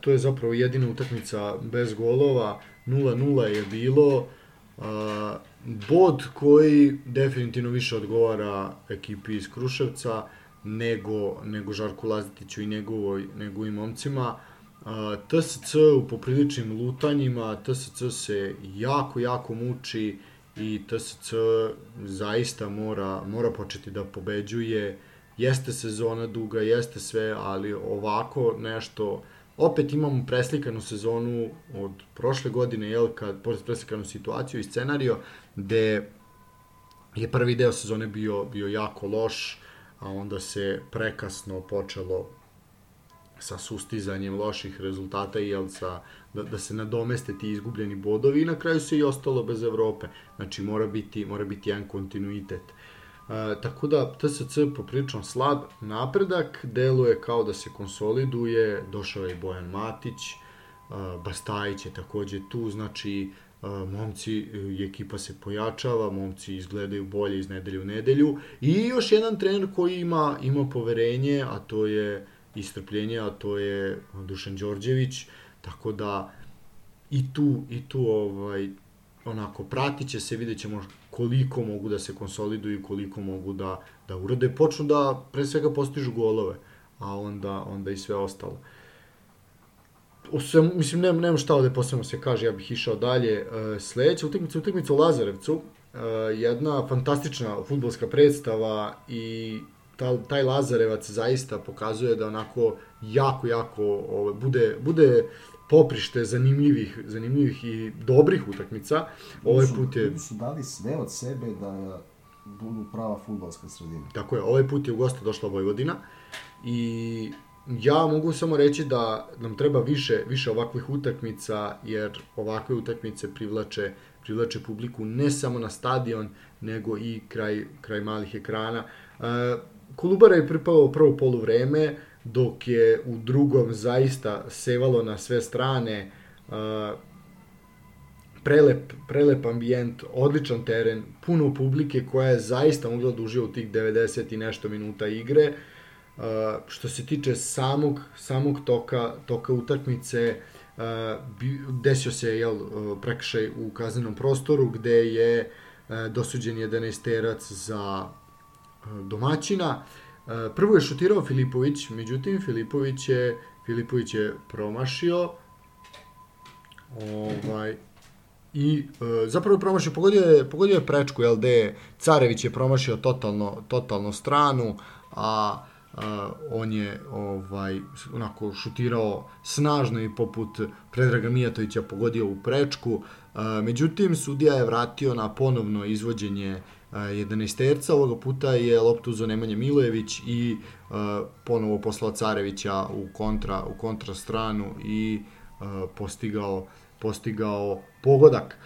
to je zapravo jedina utakmica bez golova, 0-0 je bilo. A, bod koji definitivno više odgovara ekipi iz Kruševca nego, nego Žarku Lazetiću i njegovoj, njegovim momcima. TSC u popriličnim lutanjima, TSC se jako, jako muči i TSC zaista mora, mora početi da pobeđuje. Jeste sezona duga, jeste sve, ali ovako nešto opet imamo preslikanu sezonu od prošle godine, jel, kad preslikanu situaciju i scenario, gde je prvi deo sezone bio, bio jako loš, a onda se prekasno počelo sa sustizanjem loših rezultata i jel, sa, da, da se nadomeste ti izgubljeni bodovi i na kraju se i ostalo bez Evrope. Znači mora biti, mora biti jedan kontinuitet. E, tako da TSC poprilično slab napredak, deluje kao da se konsoliduje, došao je i Bojan Matić, e, Bastajić je takođe tu, znači momci i ekipa se pojačava, momci izgledaju bolje iz nedelje u nedelju i još jedan trener koji ima ima poverenje, a to je istrpljenje, a to je Dušan Đorđević, tako da i tu i tu ovaj onako pratiće se, videćemo koliko mogu da se konsoliduju, koliko mogu da da urade, počnu da pre svega postižu golove, a onda onda i sve ostalo. O mislim, nemam, nemam šta ovde posebno se kaže, ja bih išao dalje. Uh, sledeća utakmica, utakmica u Lazarevcu, uh, jedna fantastična futbolska predstava i ta, taj Lazarevac zaista pokazuje da onako jako, jako ove, bude, bude poprište zanimljivih, zanimljivih i dobrih utakmica. Ovaj put je... Ljudi su dali sve od sebe da budu prava futbolska sredina. Tako je, ovaj put je u goste došla Vojvodina i ja mogu samo reći da nam treba više više ovakvih utakmica jer ovakve utakmice privlače privlače publiku ne samo na stadion nego i kraj kraj malih ekrana. E, Kolubara je pripao prvo poluvreme dok je u drugom zaista sevalo na sve strane e, prelep, prelep ambijent, odličan teren, puno publike koja je zaista mogla da uživa u tih 90 i nešto minuta igre. Uh, što se tiče samog, samog toka, toka utakmice, uh, desio se jel, prekršaj u kaznenom prostoru gde je uh, dosuđen 11 terac za uh, domaćina. Uh, prvo je šutirao Filipović, međutim Filipović je, Filipović je promašio ovaj, i e, zapravo je promašio, pogodio je, pogodio je prečku, gde Carević je promašio totalno, totalno stranu, a Uh, on je ovaj onako šutirao snažno i poput Predraga Mijatovića pogodio u prečku. Uh, međutim, sudija je vratio na ponovno izvođenje 11 ovoga puta je loptu uzeo Nemanja Milojević i ponovo poslao Carevića u kontra, u kontra stranu i postigao, postigao pogodak.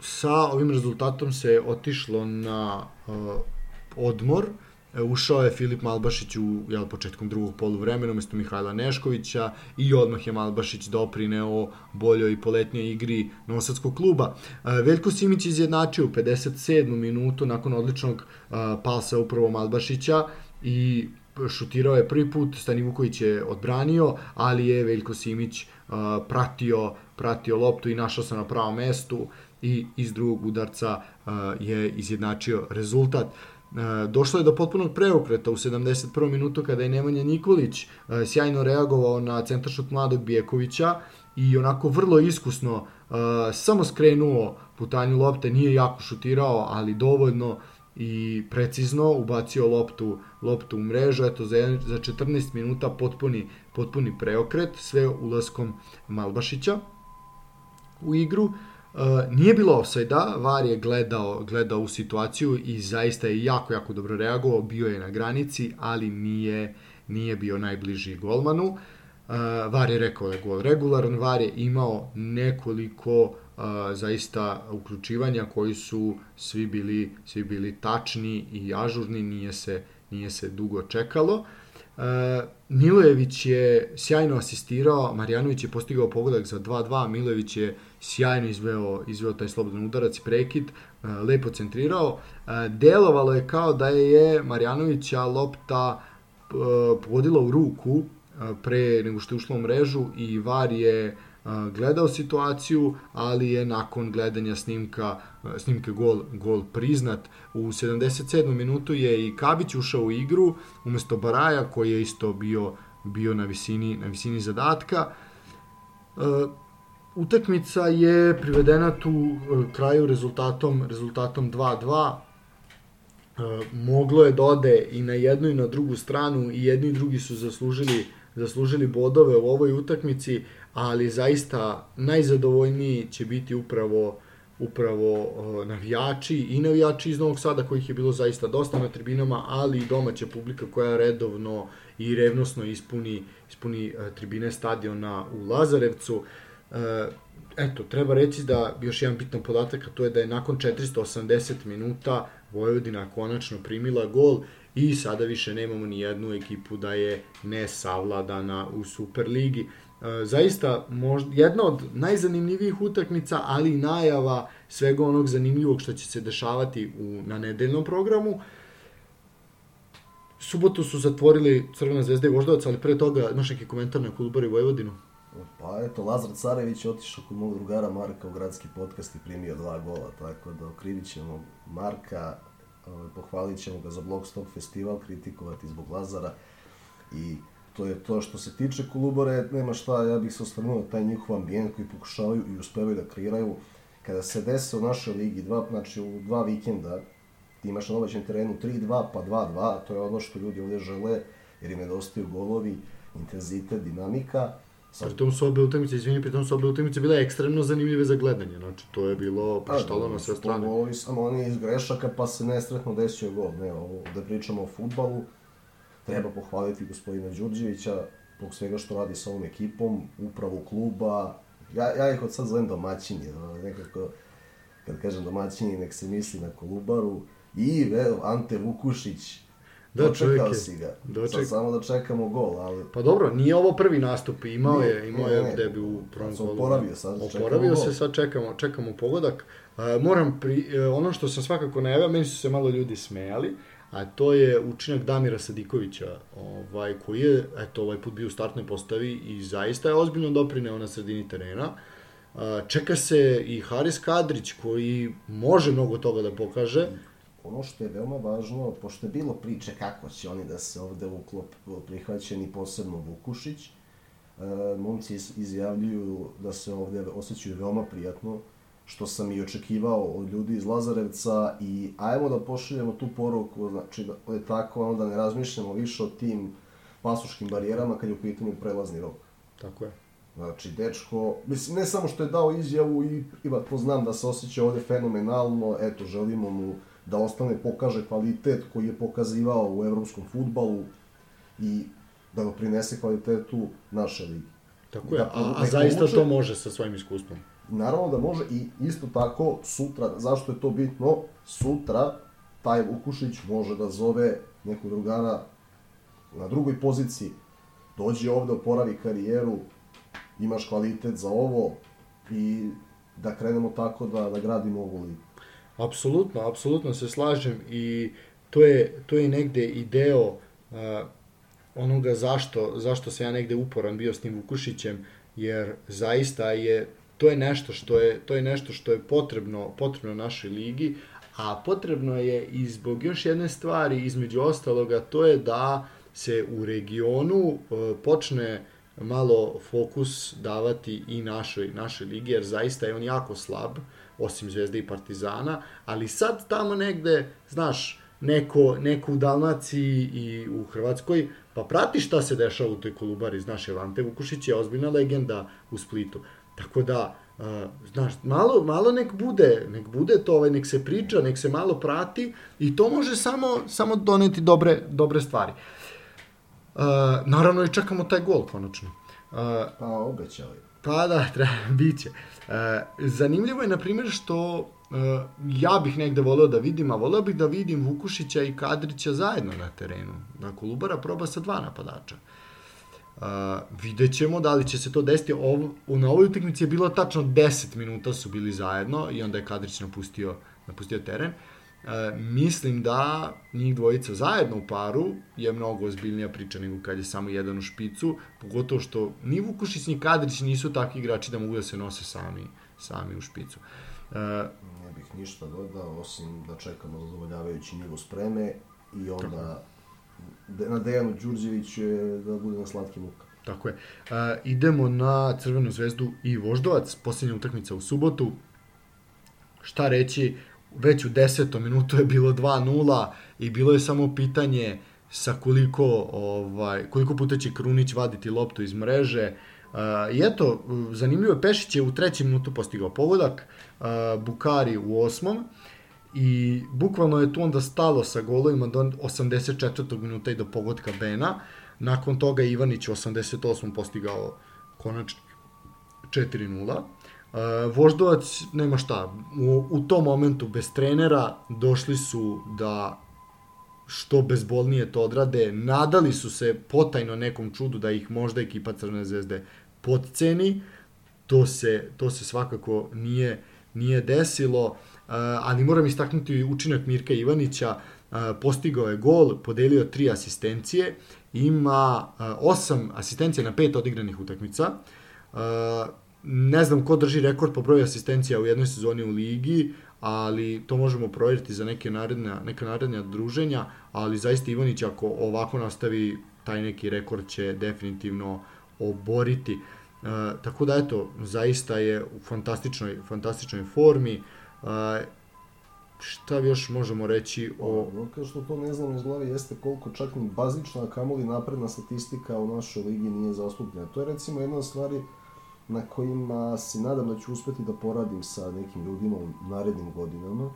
Sa ovim rezultatom se otišlo na odmor, ušao je Filip Malbašić u jel, početkom drugog poluvremena umesto Mihajla Neškovića i odmah je Malbašić doprineo boljoj i poletnjoj igri Nosadskog kluba. E, Veljko Simić izjednačio u 57. minutu nakon odličnog e, palsa upravo Malbašića i šutirao je prvi put, Stani Vuković je odbranio, ali je Veljko Simić pratio, pratio loptu i našao se na pravom mestu i iz drugog udarca je izjednačio rezultat. E, došlo je do potpunog preokreta u 71. minutu kada je Nemanja Nikolić e, sjajno reagovao na centaršut mladog Bijekovića i onako vrlo iskusno e, samo skrenuo putanju lopte, nije jako šutirao, ali dovoljno i precizno ubacio loptu loptu u mrežu, eto za, za 14 minuta potpuni, potpuni preokret, sve ulaskom Malbašića u igru. Uh, Uh, nije bilo offside-a, VAR je gledao, gledao u situaciju i zaista je jako, jako dobro reagovao, bio je na granici, ali nije, nije bio najbliži golmanu. Uh, VAR je rekao da je gol regularan, VAR je imao nekoliko uh, zaista uključivanja koji su svi bili, svi bili tačni i ažurni, nije se, nije se dugo čekalo. Uh, Milojević je sjajno asistirao, Marjanović je postigao pogodak za 2-2, Milojević je sjajno izveo, izveo taj slobodan udarac i prekid, uh, lepo centrirao. Uh, delovalo je kao da je Marjanovića lopta pogodila u ruku pre nego što je ušlo u mrežu i VAR je gledao situaciju, ali je nakon gledanja snimka snimke gol, gol priznat. U 77. minutu je i Kabić ušao u igru umesto Baraja koji je isto bio bio na visini na visini zadatka. utakmica je privedena tu kraju rezultatom rezultatom 2:2. moglo je da ode i na jednu i na drugu stranu i jedni i drugi su zaslužili zaslužili bodove u ovoj utakmici ali zaista najzadovoljniji će biti upravo upravo uh, navijači i navijači iz Novog Sada kojih je bilo zaista dosta na tribinama, ali i domaća publika koja redovno i revnosno ispuni, ispuni uh, tribine stadiona u Lazarevcu. Uh, eto, treba reći da još jedan bitan podatak, a to je da je nakon 480 minuta Vojvodina konačno primila gol i sada više nemamo ni jednu ekipu da je ne savladana u Superligi. E, zaista možda, jedna od najzanimljivijih utakmica, ali i najava svega onog zanimljivog što će se dešavati u, na nedeljnom programu. Subotu su zatvorili Crvena zvezda i Voždovac, ali pre toga imaš neki komentar na Kulubari Vojvodinu? Pa eto, Lazar Carević je otišao kod mog drugara Marka u gradski podcast i primio dva gola, tako da okrivit ćemo Marka, ovaj, pohvalit ćemo ga za Blog festival, kritikovati zbog Lazara i to je to što se tiče Kolubare, nema šta, ja bih se osvrnuo taj njihov ambijent koji pokušavaju i uspevaju da kreiraju. Kada se dese u našoj ligi, dva, znači u dva vikenda, ti imaš na domaćem terenu 3-2 pa 2-2, to je ono što ljudi ovde žele, jer im nedostaju golovi, intenzitet, dinamika. Sad... Pritom su obe utakmice, izvini, pritom su obe utakmice bile ekstremno zanimljive za gledanje, znači to je bilo preštalo na sve strane. Ovo samo oni iz grešaka pa se nesretno desio gol, ne, ovo, da pričamo o futbalu, treba pohvaliti gospodina Đurđevića zbog svega što radi sa ovom ekipom, upravu kluba. Ja, ja ih od sad zovem domaćini, nekako, kad kažem domaćini, nek se misli na Kolubaru. I, evo, Ante Vukušić, Da, Dočekao si ga. Doček... Sad samo da čekamo gol, ali... Pa dobro, nije ovo prvi nastup, imao nije, je, imao je debi u prvom golu. Oporavio sad, Oporavio se, sad čekamo, čekamo pogodak. Uh, moram, pri, uh, ono što sam svakako najavio, meni su se malo ljudi smejali, a to je učinak Damira Sadikovića, ovaj, koji je, eto, ovaj put bio u startnoj postavi i zaista je ozbiljno doprineo na sredini terena. Čeka se i Haris Kadrić, koji može mnogo toga da pokaže. Ono što je veoma važno, pošto je bilo priče kako će oni da se ovde uklop prihvaćeni, posebno Vukušić, e, momci izjavljuju da se ovde osjećaju veoma prijatno, što sam i očekivao od ljudi iz Lazarevca i ajmo da pošaljemo tu poruku, znači da je tako, ono da ne razmišljamo više o tim pasuškim barijerama kad je u pitanju prelazni rok. Tako je. Znači, dečko, mislim, ne samo što je dao izjavu i privatno znam da se osjeća ovde fenomenalno, eto, želimo mu da ostane, pokaže kvalitet koji je pokazivao u evropskom futbalu i da doprinese kvalitetu naše ligi. Tako je, Da, a, a zaista to može sa svojim iskustvom. Naravno da može i isto tako sutra, zašto je to bitno, sutra taj Vukušić može da zove nekog drugara na drugoj poziciji, dođi ovde, oporavi karijeru, imaš kvalitet za ovo i da krenemo tako da, da gradimo ovu ligu. Apsolutno, apsolutno se slažem i to je, to je negde i deo uh, onoga zašto, zašto se ja negde uporan bio s tim Vukušićem, jer zaista je to je nešto što je to je nešto što je potrebno potrebno našoj ligi, a potrebno je i zbog još jedne stvari između ostaloga to je da se u regionu uh, počne malo fokus davati i našoj našoj ligi jer zaista je on jako slab osim Zvezde i Partizana, ali sad tamo negde, znaš, neko, neko u Dalmaciji i u Hrvatskoj, pa prati šta se dešava u toj kolubari, znaš, jer Ante Vukušić je ozbiljna legenda u Splitu. Tako da, uh, znaš, malo, malo nek bude, nek bude to, ovaj, nek se priča, nek se malo prati i to može samo, samo doneti dobre, dobre stvari. Uh, naravno i čekamo taj gol konačno. Uh, Pa obećali. Pa da, (laughs) treba, bit će. E, zanimljivo je, na primjer, što e, ja bih negde voleo da vidim, a voleo bih da vidim Vukušića i Kadrića zajedno na terenu. Da Kolubara proba sa dva napadača. Uh, vidjet ćemo da li će se to desiti. Ovo, na ovoj utakmici je bilo tačno 10 minuta su bili zajedno i onda je Kadrić napustio, napustio teren. Uh, mislim da njih dvojica zajedno u paru je mnogo ozbiljnija priča nego kad je samo jedan u špicu, pogotovo što ni Vukušić ni Kadrić nisu takvi igrači da mogu da se nose sami, sami u špicu. Uh, Ne bih ništa dodao, osim da čekamo zadovoljavajući nivo spreme i onda na Dejanu Đurđeviću je da bude na slatkim mukama. Tako je. Uh, idemo na Crvenu zvezdu i Voždovac, posljednja utakmica u subotu. Šta reći, već u desetom minutu je bilo 2-0 i bilo je samo pitanje sa koliko, ovaj, koliko puta će Krunić vaditi loptu iz mreže. Uh, I eto, zanimljivo je, Pešić je u trećem minutu postigao pogodak, uh, Bukari u osmom, i bukvalno je tu onda stalo sa golovima do 84. minuta i do pogotka Bena. Nakon toga Ivanić u 88. postigao konačni 4-0. Uh, Voždovac nema šta, u, u tom momentu bez trenera došli su da što bezbolnije to odrade, nadali su se potajno nekom čudu da ih možda ekipa Crvene zvezde podceni, to se, to se svakako nije, nije desilo, uh, ali moram istaknuti učinak Mirka Ivanića, postigao je gol, podelio tri asistencije, ima osam asistencija na pet odigranih utakmica, ne znam ko drži rekord po broju asistencija u jednoj sezoni u ligi, ali to možemo provjeriti za neke naredne, neka naredne druženja, ali zaista Ivanić ako ovako nastavi, taj neki rekord će definitivno oboriti. E, tako da eto, zaista je u fantastičnoj, fantastičnoj formi. E, šta još možemo reći o... Ono kao što to ne znam iz glave jeste koliko čak ni bazična, a kamoli napredna statistika u našoj ligi nije zastupljena. To je recimo jedna od stvari na kojima se nadam da ću uspeti da poradim sa nekim ljudima u narednim godinama.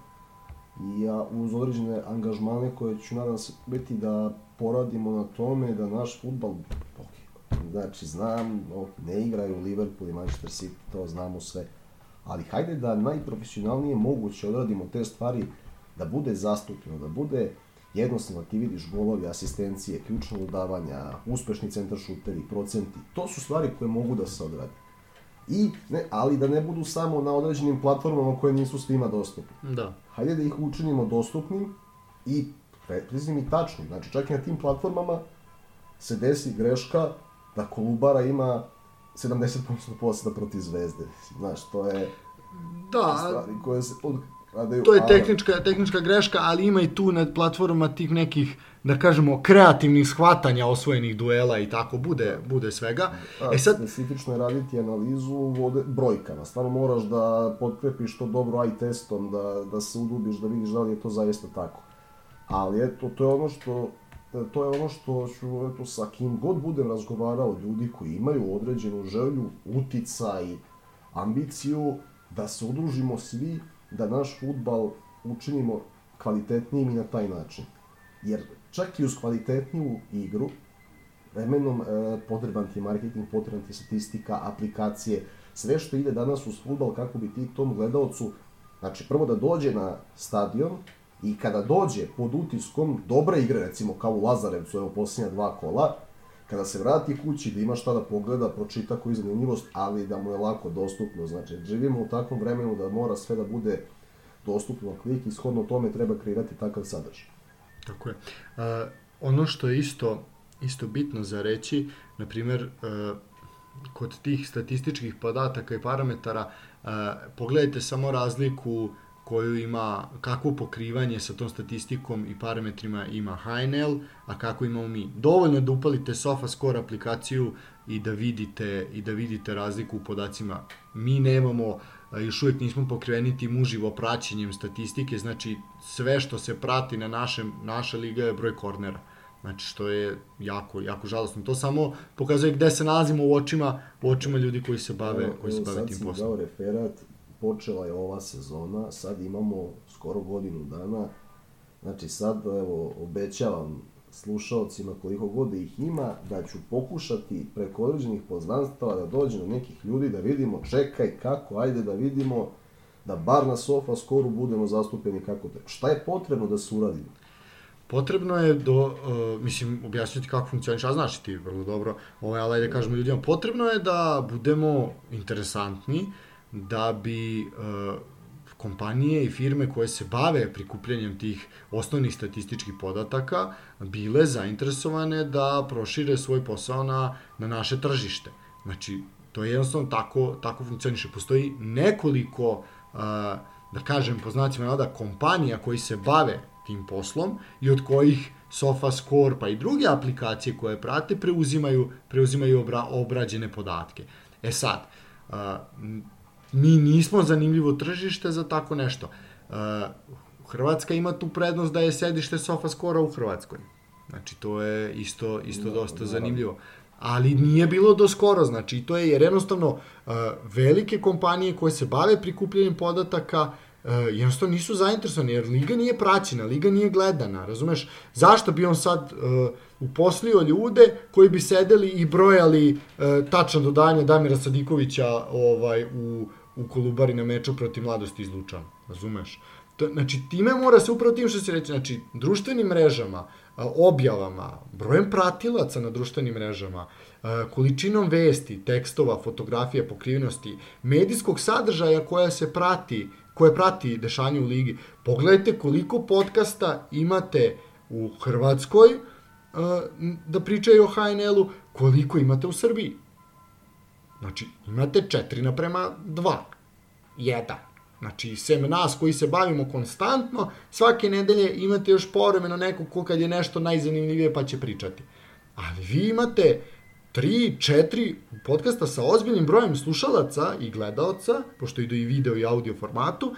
I ja uz određene angažmane koje ću nadam se biti da poradimo na tome da naš futbal, ok, znači znam, ne igraju Liverpool i Manchester City, to znamo sve, ali hajde da najprofesionalnije moguće odradimo te stvari, da bude zastupljeno, da bude jednostavno ti vidiš golovi, asistencije, ključna dodavanja, uspešni centar šuteri, procenti, to su stvari koje mogu da se odrade. I, ne, ali da ne budu samo na određenim platformama koje nisu svima dostupne. Da. Hajde da ih učinimo dostupnim i preciznim i tačnim. Znači, čak i na tim platformama se desi greška da Kolubara ima 70% poseda protiv zvezde. Znaš, to je Da, stvari koje se od, radaju... to je tehnička, tehnička greška, ali ima i tu na platformama tih nekih, da kažemo, kreativnih shvatanja osvojenih duela i tako, bude, bude svega. A, E sad, Specifično je raditi analizu vode, brojkama. Stvarno moraš da potkrepiš to dobro eye testom, da, da se udubiš, da vidiš da li je to zaista tako. Ali eto, to je ono što to je ono što ću, eto, sa kim god budem razgovarao, ljudi koji imaju određenu želju, uticaj, ambiciju, da se udružimo svi, da naš futbal učinimo kvalitetnijim i na taj način. Jer čak i uz kvalitetniju igru, vremenom e, potreban ti marketing, potreban ti statistika, aplikacije, sve što ide danas uz futbal kako bi ti tom gledalcu, znači prvo da dođe na stadion i kada dođe pod utiskom dobre igre, recimo kao u Lazarevcu, evo posljednja dva kola, kada se vrati kući da ima šta da pogleda, pročita koju zanimljivost, ali da mu je lako dostupno. Znači, živimo u takvom vremenu da mora sve da bude dostupno klik i shodno tome treba kreirati takav sadržaj. Tako je. Uh, ono što je isto, isto bitno za reći, na primer, uh, kod tih statističkih podataka i parametara, uh, pogledajte samo razliku koju ima, kakvo pokrivanje sa tom statistikom i parametrima ima HNL, a kako imamo mi. Dovoljno je da upalite SofaScore aplikaciju i da vidite i da vidite razliku u podacima. Mi nemamo još uvijek nismo pokriveni tim uživo praćenjem statistike, znači sve što se prati na našem, naša liga je broj kornera. Znači, što je jako, jako žalostno. To samo pokazuje gde se nalazimo u očima, u očima ljudi koji se bave, koji se bave tim poslom. Sad si dao referat, počela je ova sezona, sad imamo skoro godinu dana, znači sad, evo, obećavam slušalcima koliko god da ih ima, da ću pokušati preko određenih poznanstava da dođe do nekih ljudi, da vidimo, čekaj, kako, ajde da vidimo, da bar na sofa skoru budemo zastupljeni kako treba. Šta je potrebno da se uradi? Potrebno je do, uh, mislim, objasniti kako funkcioniš, a znaš ti vrlo dobro, ovaj, ali ajde kažemo ljudima, potrebno je da budemo interesantni, da bi uh, kompanije i firme koje se bave prikupljanjem tih osnovnih statističkih podataka bile zainteresovane da prošire svoj posao na, na naše tržište. Znači, to je jednostavno tako, tako funkcioniše. Postoji nekoliko, da kažem, po znacima nada, kompanija koji se bave tim poslom i od kojih SofaScore pa i druge aplikacije koje prate preuzimaju, preuzimaju obra, obrađene podatke. E sad, mi nismo zanimljivo tržište za tako nešto. Uh, Hrvatska ima tu prednost da je sedište Sofascora u Hrvatskoj. Znači, to je isto, isto dosta zanimljivo. Ali nije bilo do skoro, znači, to je jer jednostavno uh, velike kompanije koje se bave prikupljanjem podataka uh, jednostavno nisu zainteresovani, jer liga nije praćena, liga nije gledana, razumeš? Zašto bi on sad uh, uposlio ljude koji bi sedeli i brojali uh, tačno dodanje Damira Sadikovića ovaj, u, u Kolubari na meču protiv mladosti iz Lučana, razumeš? To, znači, time mora se upravo tim što se reći, znači, društvenim mrežama, objavama, brojem pratilaca na društvenim mrežama, količinom vesti, tekstova, fotografija, pokrivenosti, medijskog sadržaja koja se prati, koje prati dešanje u ligi. Pogledajte koliko podcasta imate u Hrvatskoj da pričaju o HNL-u, koliko imate u Srbiji. Znači, imate 4 naprema 2. 1. Znači, sem nas koji se bavimo konstantno, svake nedelje imate još povremeno nekog ko kad je nešto najzanimljivije pa će pričati. Ali vi imate 3, 4 podcasta sa ozbiljnim brojem slušalaca i gledaoca, pošto idu i video i audio formatu,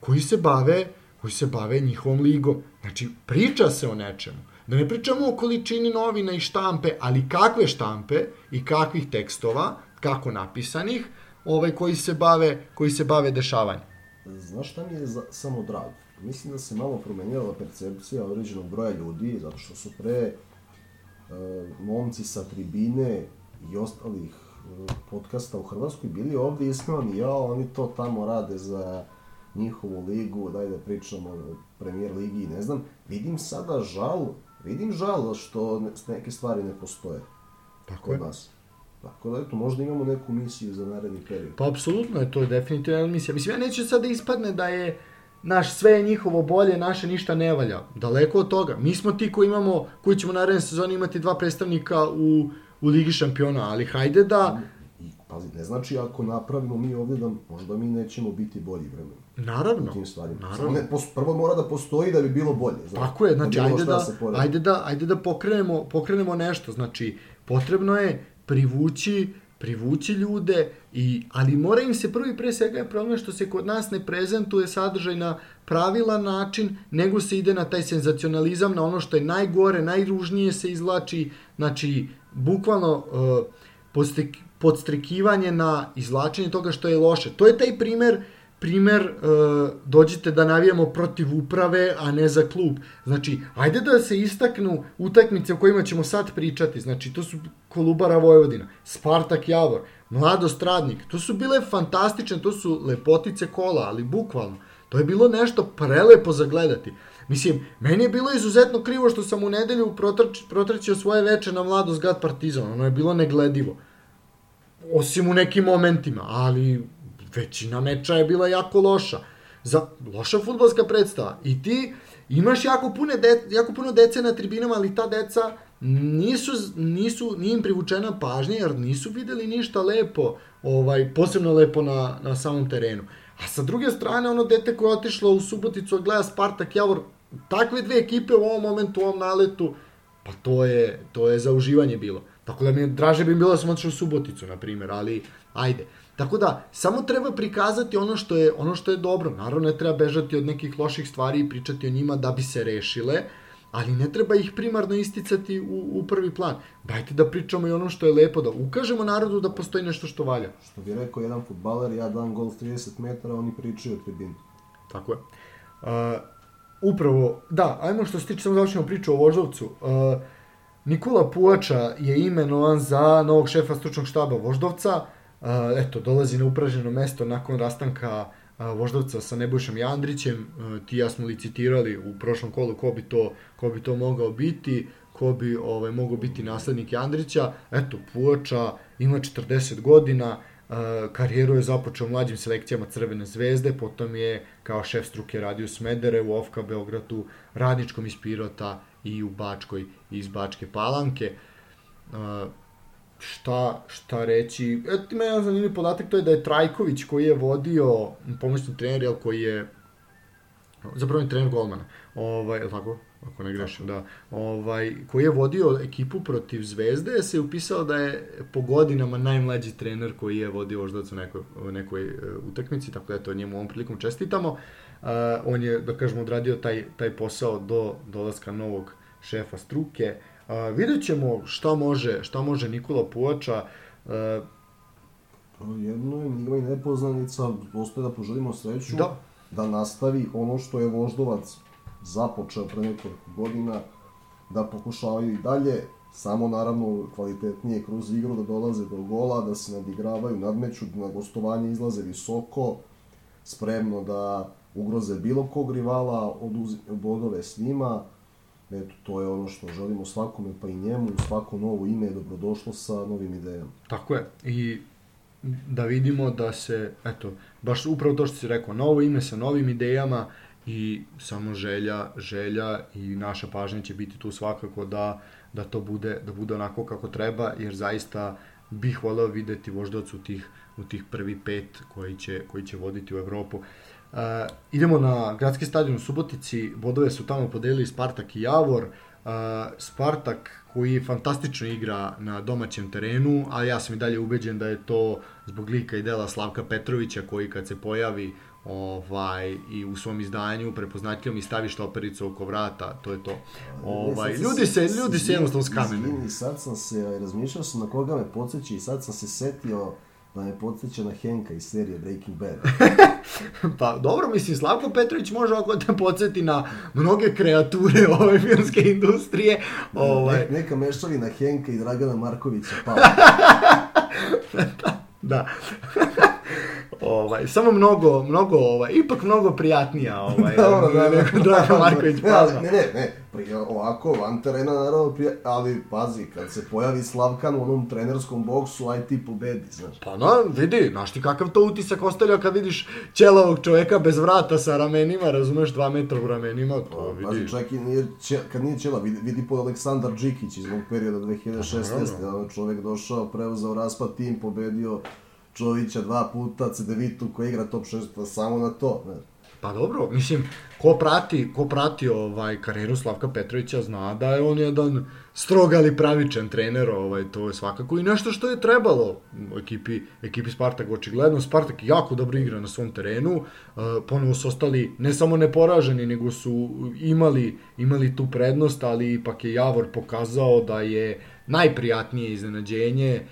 koji se bave koji se bave njihovom ligom. Znači, priča se o nečemu. Da ne pričamo o količini novina i štampe, ali kakve štampe i kakvih tekstova, kako napisanih, ovaj koji se bave koji se bave dešavanjem. Znaš šta mi je za, samo drago? Mislim da se malo promenila percepcija određenog broja ljudi, zato što su pre e, momci sa tribine i ostalih e, podcasta u Hrvatskoj bili ovde ismevani, ja, oni to tamo rade za njihovu ligu, daj da pričamo o premijer ligi, ne znam. Vidim sada žal, vidim žal što neke stvari ne postoje. Tako je. Nas. Tako da, eto, možda imamo neku misiju za naredni period. Pa, apsolutno je to definitivno misija. Mislim, ja neću sada da ispadne da je naš sve je njihovo bolje, naše ništa ne valja. Daleko od toga. Mi smo ti koji imamo, koji ćemo naredne sezoni imati dva predstavnika u, u Ligi šampiona, ali hajde da... I, pazi, ne znači ako napravimo mi ovde da možda mi nećemo biti bolji vremen. Naravno. Tim stvarima. Naravno. Ne, prvo mora da postoji da bi bilo bolje. Znači, Tako je, znači, da ajde, da, ajde, da, ajde da pokrenemo, pokrenemo nešto. Znači, potrebno je privući privući ljude, i, ali mora im se prvi pre svega je problem što se kod nas ne prezentuje sadržaj na pravilan način, nego se ide na taj senzacionalizam, na ono što je najgore, najružnije se izlači, znači, bukvalno uh, podstrekivanje na izlačenje toga što je loše. To je taj primer uh, primer, uh, dođite da navijamo protiv uprave, a ne za klub. Znači, ajde da se istaknu utakmice o kojima ćemo sad pričati. Znači, to su Kolubara Vojvodina, Spartak Javor, Mladost Radnik. To su bile fantastične, to su lepotice kola, ali bukvalno. To je bilo nešto prelepo za gledati. Mislim, meni je bilo izuzetno krivo što sam u nedelju protrč, protrčio svoje veče na Mladost Gad Partizan. Ono je bilo negledivo. Osim u nekim momentima, ali većina meča je bila jako loša. Za loša futbolska predstava. I ti imaš jako, pune de, jako puno dece na tribinama, ali ta deca nisu, nisu, nije im privučena pažnja, jer nisu videli ništa lepo, ovaj, posebno lepo na, na samom terenu. A sa druge strane, ono dete koje je otišlo u Suboticu gleda Spartak Javor, takve dve ekipe u ovom momentu, u ovom naletu, pa to je, to je za uživanje bilo. Tako da mi je draže bi bilo da sam otišao u Suboticu, na primjer, ali ajde. Tako da, samo treba prikazati ono što je, ono što je dobro. Naravno, ne treba bežati od nekih loših stvari i pričati o njima da bi se rešile, ali ne treba ih primarno isticati u, u prvi plan. Dajte da pričamo i ono što je lepo, da ukažemo narodu da postoji nešto što valja. Što bi rekao jedan futbaler, ja dam gol 30 metara, oni pričaju o tribinu. Tako je. Uh, upravo, da, ajmo što se tiče, samo završimo priču o Voždovcu. Uh, Nikola Puača je imenovan za novog šefa stručnog štaba Voždovca. Uh, eto, dolazi na upraženo mesto nakon rastanka Voždovca sa Nebojšom Jandrićem. Ti ja smo licitirali u prošlom kolu ko bi to, ko bi to mogao biti, ko bi ovaj, mogao biti naslednik Jandrića. Eto, Puoča ima 40 godina, karijeru je započeo u mlađim selekcijama Crvene zvezde, potom je kao šef struke radio u Smedere, u Ofka Beogradu, radničkom iz Pirota i u Bačkoj iz Bačke Palanke šta, šta reći. Eto ima jedan zanimljiv podatak, to je da je Trajković koji je vodio, pomoćni trener, jel, koji je zapravo je trener golmana, ovaj, tako, ako ne grešim, da, ovaj, koji je vodio ekipu protiv Zvezde, se je upisao da je po godinama najmlađi trener koji je vodio Voždovac u nekoj, u nekoj uh, utakmici, tako da eto, njemu ovom prilikom čestitamo. Uh, on je, da kažemo, odradio taj, taj posao do dolaska novog šefa struke. Uh, A, vidjet ćemo šta može, šta može Nikola Puvača. E, Jedno je njima i nepoznanica, postoje da poželimo sreću, da. da nastavi ono što je Voždovac započeo pre nekoliko godina, da pokušavaju i dalje, samo naravno kvalitetnije kroz igru, da dolaze do gola, da se nadigravaju, nadmeću, da na gostovanje izlaze visoko, spremno da ugroze bilo kog rivala, oduzim bodove s njima, Eto, to je ono što želimo svakome, pa i njemu, svako novo ime je dobrodošlo sa novim idejama. Tako je. I da vidimo da se, eto, baš upravo to što si rekao, novo ime sa novim idejama i samo želja, želja i naša pažnja će biti tu svakako da, da to bude, da bude onako kako treba, jer zaista bih voleo videti voždovac u tih, u tih prvi pet koji će, koji će voditi u Evropu. Uh, Uh, idemo na gradski stadion u Subotici, bodove su tamo podelili Spartak i Javor. Uh, Spartak koji fantastično igra na domaćem terenu, a ja sam i dalje ubeđen da je to zbog lika i dela Slavka Petrovića koji kad se pojavi ovaj i u svom izdanju prepoznatljivom i stavi štopericu oko vrata, to je to. Ovaj ljudi se ljudi se jednostavno skamene. Izvini, sad sam se razmišljao sam na koga me podseća i sad sam se setio da me podsjeća na Henka iz serije Breaking Bad. (laughs) pa dobro, mislim, Slavko Petrović može ovako da podsjeti na mnoge kreature ove filmske industrije. Ovaj... Ne, neka mešavina Henka i Dragana Markovića, pa. (laughs) da. Da. ovaj, samo mnogo, mnogo, ovaj, ipak mnogo prijatnija, ovaj, (laughs) Dobro, da, nego Dragan Marković Palma. Ne, ne, ne, prije, ovako, van terena, naravno, prije, ali, pazi, kad se pojavi Slavkan u onom trenerskom boksu, aj ti pobedi, znaš. Pa, no, vidi, znaš ti kakav to utisak ostavlja kad vidiš ćelavog čoveka bez vrata sa ramenima, razumeš, dva metra u ramenima, to pa, vidi. Pazi, čak i nije, će, kad nije ćela, vidi, vidi pod Aleksandar Džikić iz mog perioda 2016. Pa, da, čovek došao, preuzeo raspad tim, pobedio Čovića dva puta, Cedevitu koji igra top 6, pa samo na to. Ne. Pa dobro, mislim, ko prati, ko prati ovaj karijeru Slavka Petrovića zna da je on jedan strog ali pravičan trener, ovaj, to je svakako i nešto što je trebalo ekipi, ekipi Spartak, očigledno Spartak jako dobro igra na svom terenu, uh, ponovo su ostali ne samo neporaženi, nego su imali, imali tu prednost, ali ipak je Javor pokazao da je najprijatnije iznenađenje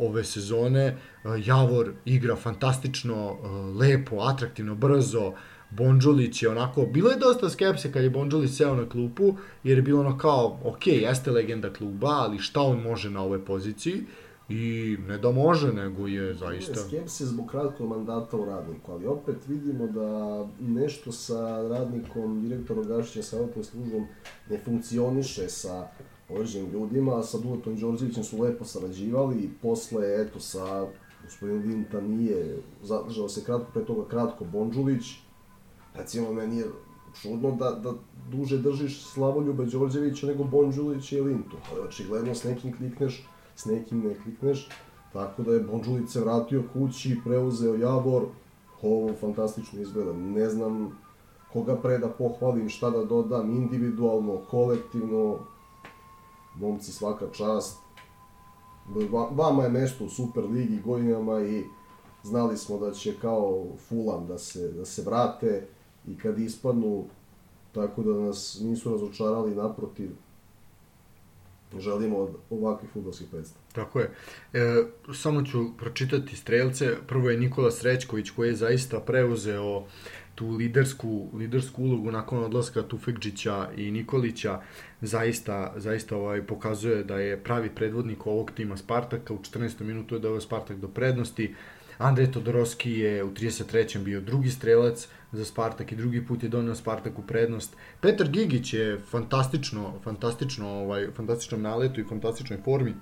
ove sezone. Uh, Javor igra fantastično, uh, lepo, atraktivno, brzo, Bonđulić je onako, bilo je dosta skepse kad je Bonđulić seo na klupu, jer je bilo ono kao, ok, jeste legenda kluba, ali šta on može na ovoj poziciji? I ne da može, nego je zaista... Skepse zbog kratkog mandata u radniku, ali opet vidimo da nešto sa radnikom, direktorom Gašića, sa ovakvom službom ne funkcioniše sa određenim ljudima, a sa Duletom Đorđevićem su lepo sarađivali i posle, eto, sa gospodin Linta nije zadržao se kratko, pre toga kratko Bonđulić, Recimo, meni je čudno da, da duže držiš Slavoljube Đorđevića nego Bonđulića i Lintu. Ali očigledno s nekim klikneš, s nekim ne klikneš. Tako da je Bonđulić se vratio kući, preuzeo Javor. Ovo fantastično izgleda. Ne znam koga pre da pohvalim, šta da dodam, individualno, kolektivno. Momci svaka čast. Vama je mesto u Super Ligi godinama i znali smo da će kao Fulan da se, da se vrate i kad ispadnu, tako da nas nisu razočarali naprotiv, želimo od ovakvih futbolskih predstava. Tako je. E, samo ću pročitati strelce. Prvo je Nikola Srećković koji je zaista preuzeo tu lidersku, lidersku ulogu nakon odlaska Tufekđića i Nikolića zaista, zaista ovaj, pokazuje da je pravi predvodnik ovog tima Spartaka. U 14. minutu je doveo Spartak do prednosti. Andrej Todorovski je u 33. bio drugi strelac, za Spartak i drugi put je donio Spartak u prednost. Petar Gigić je fantastično, fantastično, ovaj, fantastičnom naletu i fantastičnoj formi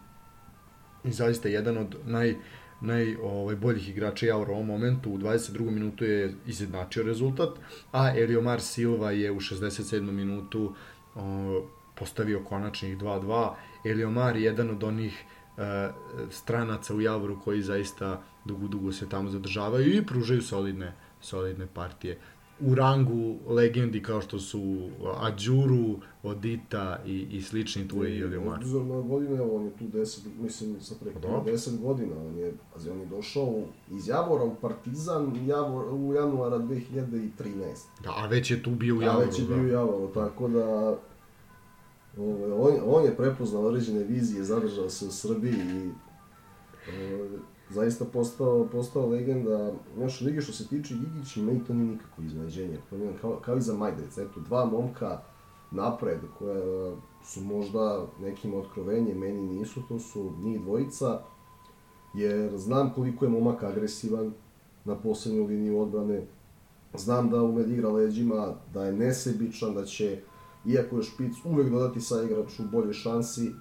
i zaista jedan od naj, naj ovaj, boljih igrača Javora u ovom momentu. U 22. minutu je izjednačio rezultat, a Eliomar Silva je u 67. minutu o, postavio konačnih 2-2. Eliomar je jedan od onih e, stranaca u Javoru koji zaista dugo, dugo se tamo zadržavaju i pružaju solidne solidne partije u rangu legendi kao što su Ađuru, Odita i, i slični tu je ili Omar. Obzirom na godine, on je tu 10, mislim sa preko 10 godina, on je, on je došao iz Javora u Partizan Javor, u januara 2013. Da, a već je tu bio u Javoru. A već je bio u Javoru, tako da ove, on, on je prepoznao određene vizije, zadržao se u Srbiji i ove, zaista postao, postao legenda naše lige što se tiče Gigić i meni to nije nikako iznenađenje. Kao, kao i za Majdec, eto, dva momka napred koja su možda nekim otkrovenje, meni nisu, to su njih dvojica, jer znam koliko je momak agresivan na poslednju liniju odbrane, znam da ume da igra leđima, da je nesebičan, da će, iako je špic, uvek dodati sa igraču bolje šansi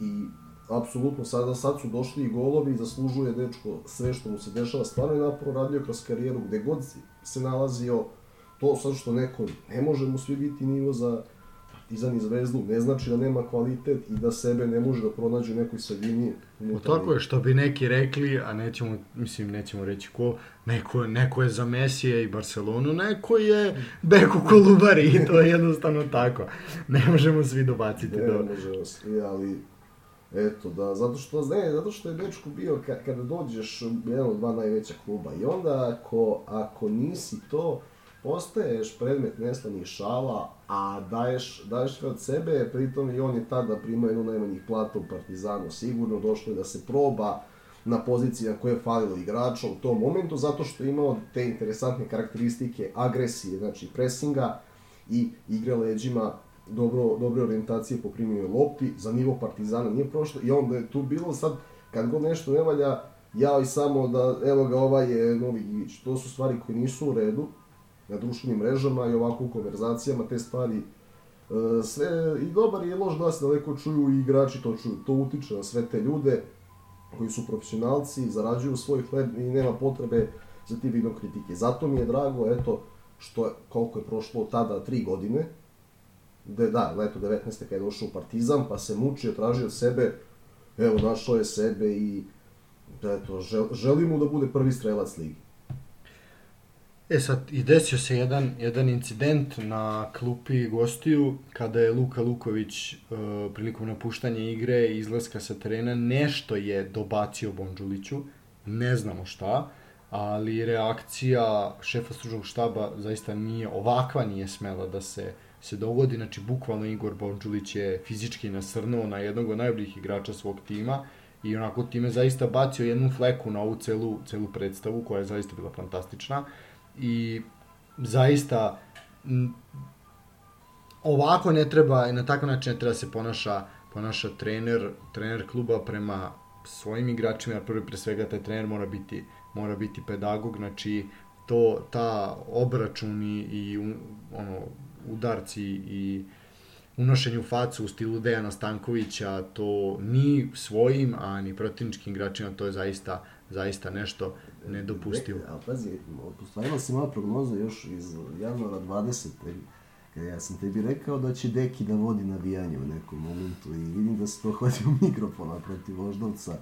i apsolutno sada sad su došli i golovi i zaslužuje dečko sve što mu se dešava. Stvarno je napravo radio kroz karijeru gde god se nalazio. To sad što neko ne može mu svi biti nivo za Partizan i Zvezdu, ne znači da nema kvalitet i da sebe ne može da pronađe u nekoj sredini. O tako je, što bi neki rekli, a nećemo, mislim, nećemo reći ko, neko, neko je za Mesije i Barcelonu, neko je Beku Kolubari i to je jednostavno tako. Ne možemo svi dobaciti. Ne, do... možemo svi, ali Eto, da, zato što, ne, zato što je dečko bio ka, kada dođeš od dva najveća kluba i onda ako, ako nisi to, postaješ predmet neslanih šala, a daješ, daješ od sebe, pritom i on je tada primao jednu najmanjih plata u Partizanu, sigurno došlo je da se proba na poziciji na koje je falilo igrača u tom momentu, zato što je imao te interesantne karakteristike agresije, znači presinga i igre leđima dobro, dobre orijentacije po primjenju lopti, za nivo Partizana nije prošlo i onda je tu bilo sad, kad god nešto ne valja, ja i samo da, evo ga, ovaj je Novi Givić. To su stvari koje nisu u redu na društvenim mrežama i ovako u konverzacijama, te stvari e, sve, i dobar i loš glas daleko čuju i igrači to čuju. To utiče na sve te ljude koji su profesionalci, zarađuju svoj hleb i nema potrebe za ti vidom kritike. Zato mi je drago, eto, što koliko je prošlo tada tri godine, de, da, leto 19. kada je došao u Partizan, pa se mučio, tražio sebe, evo, našao je sebe i eto, žel, želi mu da bude prvi strelac ligi. E sad, i desio se jedan, jedan incident na klupi gostiju, kada je Luka Luković uh, prilikom napuštanja igre i izlaska sa terena nešto je dobacio Bonđuliću, ne znamo šta, ali reakcija šefa stručnog štaba zaista nije, ovakva nije smela da se se dogodi, znači bukvalno Igor Bonđulić je fizički nasrnuo na jednog od najboljih igrača svog tima i onako time zaista bacio jednu fleku na ovu celu, celu predstavu koja je zaista bila fantastična. I zaista ovako ne treba i na takav način ne treba se ponaša ponaša trener, trener kluba prema svojim igračima, jer prvi pre svega taj trener mora biti mora biti pedagog, znači to ta obračun i, i ono udarci i unošenje u facu u stilu Dejana Stankovića, to ni svojim, a ni protivničkim igračima, to je zaista, zaista nešto nedopustivo. A pazi, postavila si moja prognoza još iz januara 20. Kada ja sam tebi rekao da će Deki da vodi navijanje u nekom momentu i vidim da se to hvatio (laughs) mikrofona protiv Voždovca.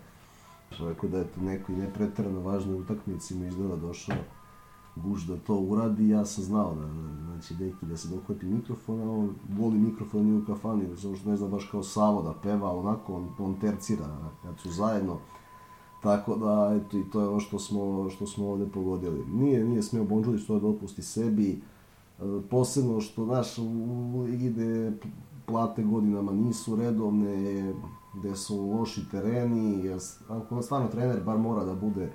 Tako da je to neko i nepretrano važno utakmici mu izgleda došao guž da to uradi, ja sam znao da, znači, deki da se dohvati mikrofon, a on voli mikrofon i u kafani, zato što ne zna baš kao Savo da peva, onako, on, on tercira kad su zajedno. Tako da, eto, i to je ono što smo, što smo ovde pogodili. Nije, nije smeo Bonđulić to da opusti sebi, e, posebno što, znaš, u ligi plate godinama nisu redovne, gde su loši tereni, jer ako stvarno trener bar mora da bude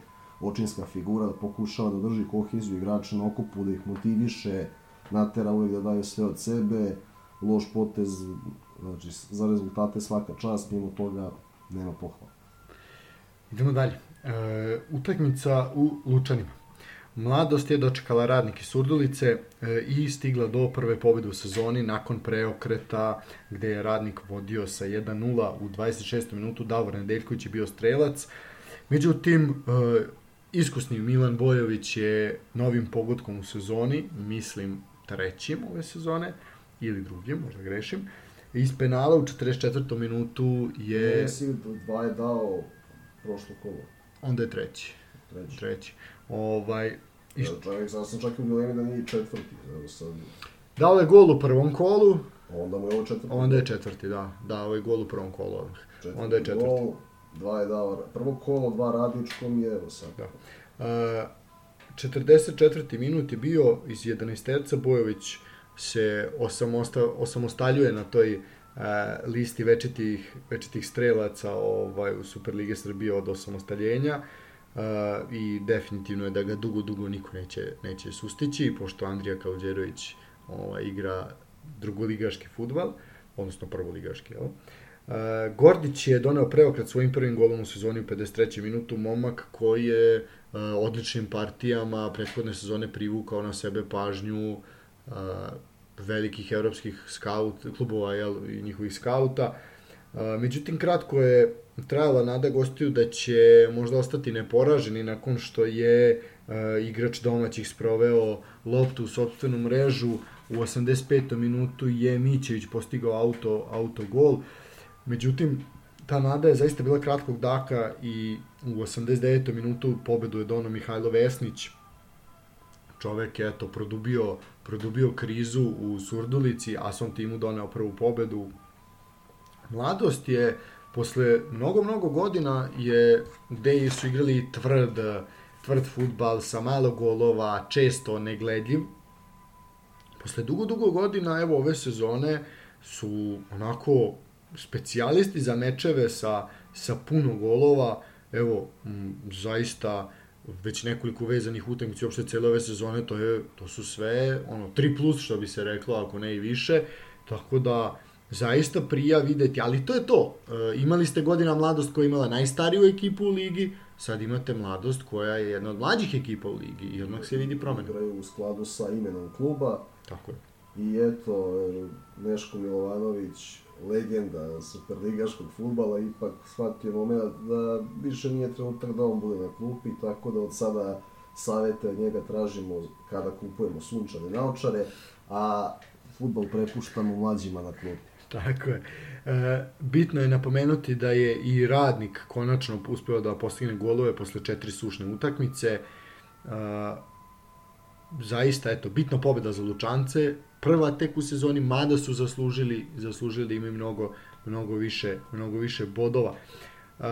očinska figura, da pokušava da drži koheziju igrača na okupu, da ih motiviše, natera uvek da daju sve od sebe, loš potez, znači za rezultate svaka čast, mimo toga nema pohvala. Idemo dalje. E, utakmica u Lučanima. Mladost je dočekala radnike Surdulice e, i stigla do prve pobede u sezoni nakon preokreta gde je radnik vodio sa 1-0 u 26. minutu. Davor Nedeljković je bio strelac. Međutim, e, iskusni Milan Bojović je novim pogodkom u sezoni, mislim trećim ove sezone, ili drugim, možda grešim, iz penala u 44. minutu je... Si dva je dao prošlo kolo. Onda je treći. Treći. Treći. Ovaj, I što... Čovjek, sad sam čak i u dilemi da nije četvrti. Evo sad... Dao je gol u prvom kolu. Onda mu je ovo četvrti. Onda je četvrti, da. Dao je gol u prvom kolu. Četvrti onda je četvrti. Gol, dva je dao prvo kolo, dva radničkom i evo sad. Da. Uh, 44. minut je bio iz 11 terca, Bojović se osamosta, osamostaljuje na toj uh, listi večitih, večitih strelaca ovaj, u Superlige Srbije od osamostaljenja uh, i definitivno je da ga dugo, dugo niko neće, neće sustići, pošto Andrija Kalđerović ovaj, igra drugoligaški futbal, odnosno prvoligaški, jel? Gordić je doneo preokret svojim prvim golom u sezoni u 53. minutu, momak koji je odličnim partijama prethodne sezone privukao na sebe pažnju velikih evropskih skaut, klubova jel, i njihovih skauta. Međutim, kratko je trajala nada gostiju da će možda ostati neporaženi nakon što je igrač domaćih sproveo loptu u sobstvenu mrežu u 85. minutu je Mićević postigao auto, auto gol. Međutim, ta nada je zaista bila kratkog daka i u 89. minutu pobedu je dono Mihajlo Vesnić. Čovek je eto produbio, produbio krizu u Surdulici, a svom timu doneo prvu pobedu. Mladost je posle mnogo, mnogo godina je gde su igrali tvrd, tvrd futbal sa malo golova, često negledljiv. Posle dugo, dugo godina, evo ove sezone, su onako specijalisti za mečeve sa, sa puno golova, evo, m, zaista već nekoliko vezanih utakmica uopšte cele ove sezone, to, je, to su sve ono 3 plus što bi se reklo, ako ne i više, tako da zaista prija videti, ali to je to. E, imali ste godina mladost koja je imala najstariju ekipu u ligi, sad imate mladost koja je jedna od mlađih ekipa u ligi i odmah se vidi promena. Igraju u skladu sa imenom kluba. Tako je. I eto, Neško Milovanović legenda superligaškog futbala ipak shvatio moment da više nije trenutak da on bude na klupi, tako da od sada savete od njega tražimo kada kupujemo sunčane naočare, a futbol prepuštamo mlađima na klupi. Tako je. E, bitno je napomenuti da je i radnik konačno uspeo da postigne golove posle četiri sušne utakmice. E, zaista, eto, bitna pobeda za Lučance, prva tek u sezoni, mada su zaslužili, zaslužili da imaju mnogo, mnogo, više, mnogo više bodova. Uh,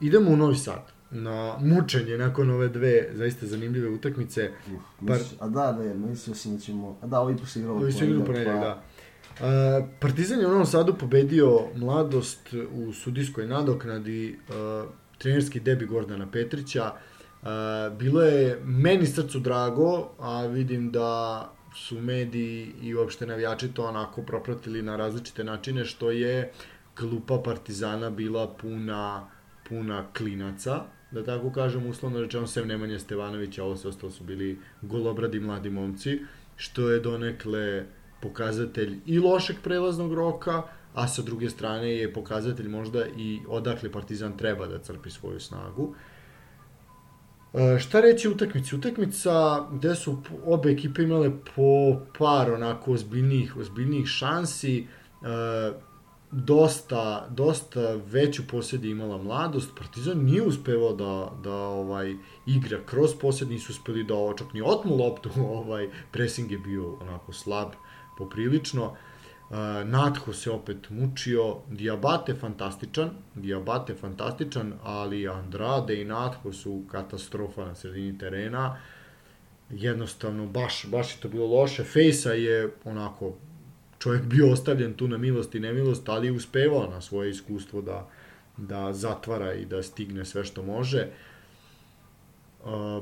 idemo u Novi Sad na mučenje nakon ove dve zaista zanimljive utakmice. Uf, Par... A da, ne, mislio sam da ćemo... A da, ovi se igralo Ovi su igrali ponedeljak, pa... da. Uh, Partizan je u Novom Sadu pobedio mladost u sudijskoj nadoknadi, uh, trenerski debi Gordana Petrića. Uh, bilo je meni srcu drago, a vidim da su mediji i uopšte navijači to onako propratili na različite načine, što je klupa Partizana bila puna, puna klinaca, da tako kažem, uslovno rečeno, sem Nemanja Stevanovića, ovo sve ostalo su bili golobradi mladi momci, što je donekle pokazatelj i lošeg prelaznog roka, a sa druge strane je pokazatelj možda i odakle Partizan treba da crpi svoju snagu. E, šta reći utakmici? Utakmica gde su obe ekipe imale po par onako ozbiljnijih, ozbiljnijih šansi, e, dosta, dosta veću posjedi imala mladost. Partizan nije uspevao da, da ovaj igra kroz posjed, nisu uspeli da čak ni otmu loptu, (laughs) ovaj pressing je bio onako slab poprilično. Uh, Natho se opet mučio, Diabate fantastičan, Diabate fantastičan, ali Andrade i Natho su katastrofa na sredini terena. Jednostavno, baš, baš je to bilo loše. Fejsa je onako čovjek bio ostavljen tu na milost i nemilost, ali je uspevao na svoje iskustvo da, da zatvara i da stigne sve što može.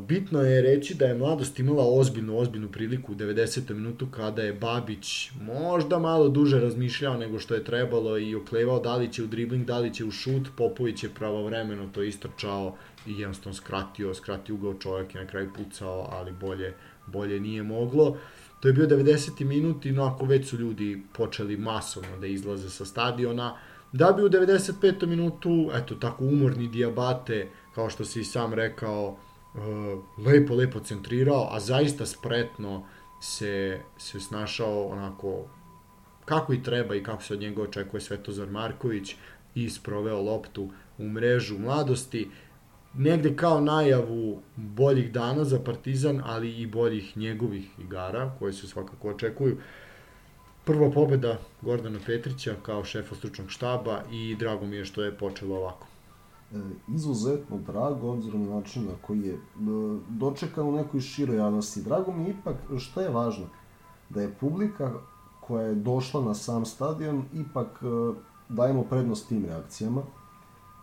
Bitno je reći da je mladost imala ozbiljnu, ozbiljnu priliku u 90. minutu kada je Babić možda malo duže razmišljao nego što je trebalo i oklevao da li će u dribling, da li će u šut, Popović je pravovremeno to istrčao i jednostavno skratio, skratio ugao čovjek i na kraju pucao, ali bolje, bolje nije moglo. To je bio 90. minut i no, ako već su ljudi počeli masovno da izlaze sa stadiona, da bi u 95. minutu, eto, tako umorni Diabate, kao što si i sam rekao, lepo, lepo centrirao, a zaista spretno se, se snašao onako kako i treba i kako se od njega očekuje Svetozar Marković i sproveo loptu u mrežu mladosti negde kao najavu boljih dana za Partizan, ali i boljih njegovih igara, koje se svakako očekuju. Prva pobeda Gordana Petrića kao šefa stručnog štaba i drago mi je što je počelo ovako. E, izuzetno drago, obzirom na način na koji je e, dočekan u nekoj široj javnosti. Drago mi je ipak, što je važno, da je publika koja je došla na sam stadion, ipak e, dajemo prednost tim reakcijama,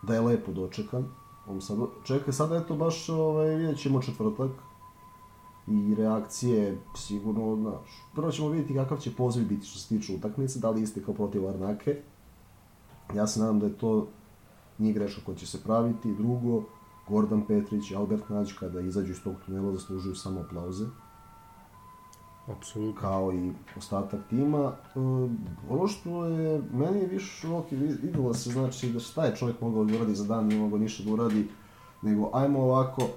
da je lepo dočekan, On sad, čekaj, sada je to baš, ovaj, vidjet ćemo četvrtak i reakcije sigurno, znaš, prvo ćemo vidjeti kakav će poziv biti što se tiče utakmice, da li isti kao protiv Arnake. Ja se nadam da je to nije greška koja će se praviti. Drugo, Gordon Petrić i Albert Nađ kada izađu iz tog tunela zaslužuju samo aplauze. Apsolutno. Kao i ostatak tima. E, ono što je, meni je više ok, videlo se znači da šta je čovjek mogao da uradi za dan, nije mogao ništa da uradi, nego ajmo ovako, e,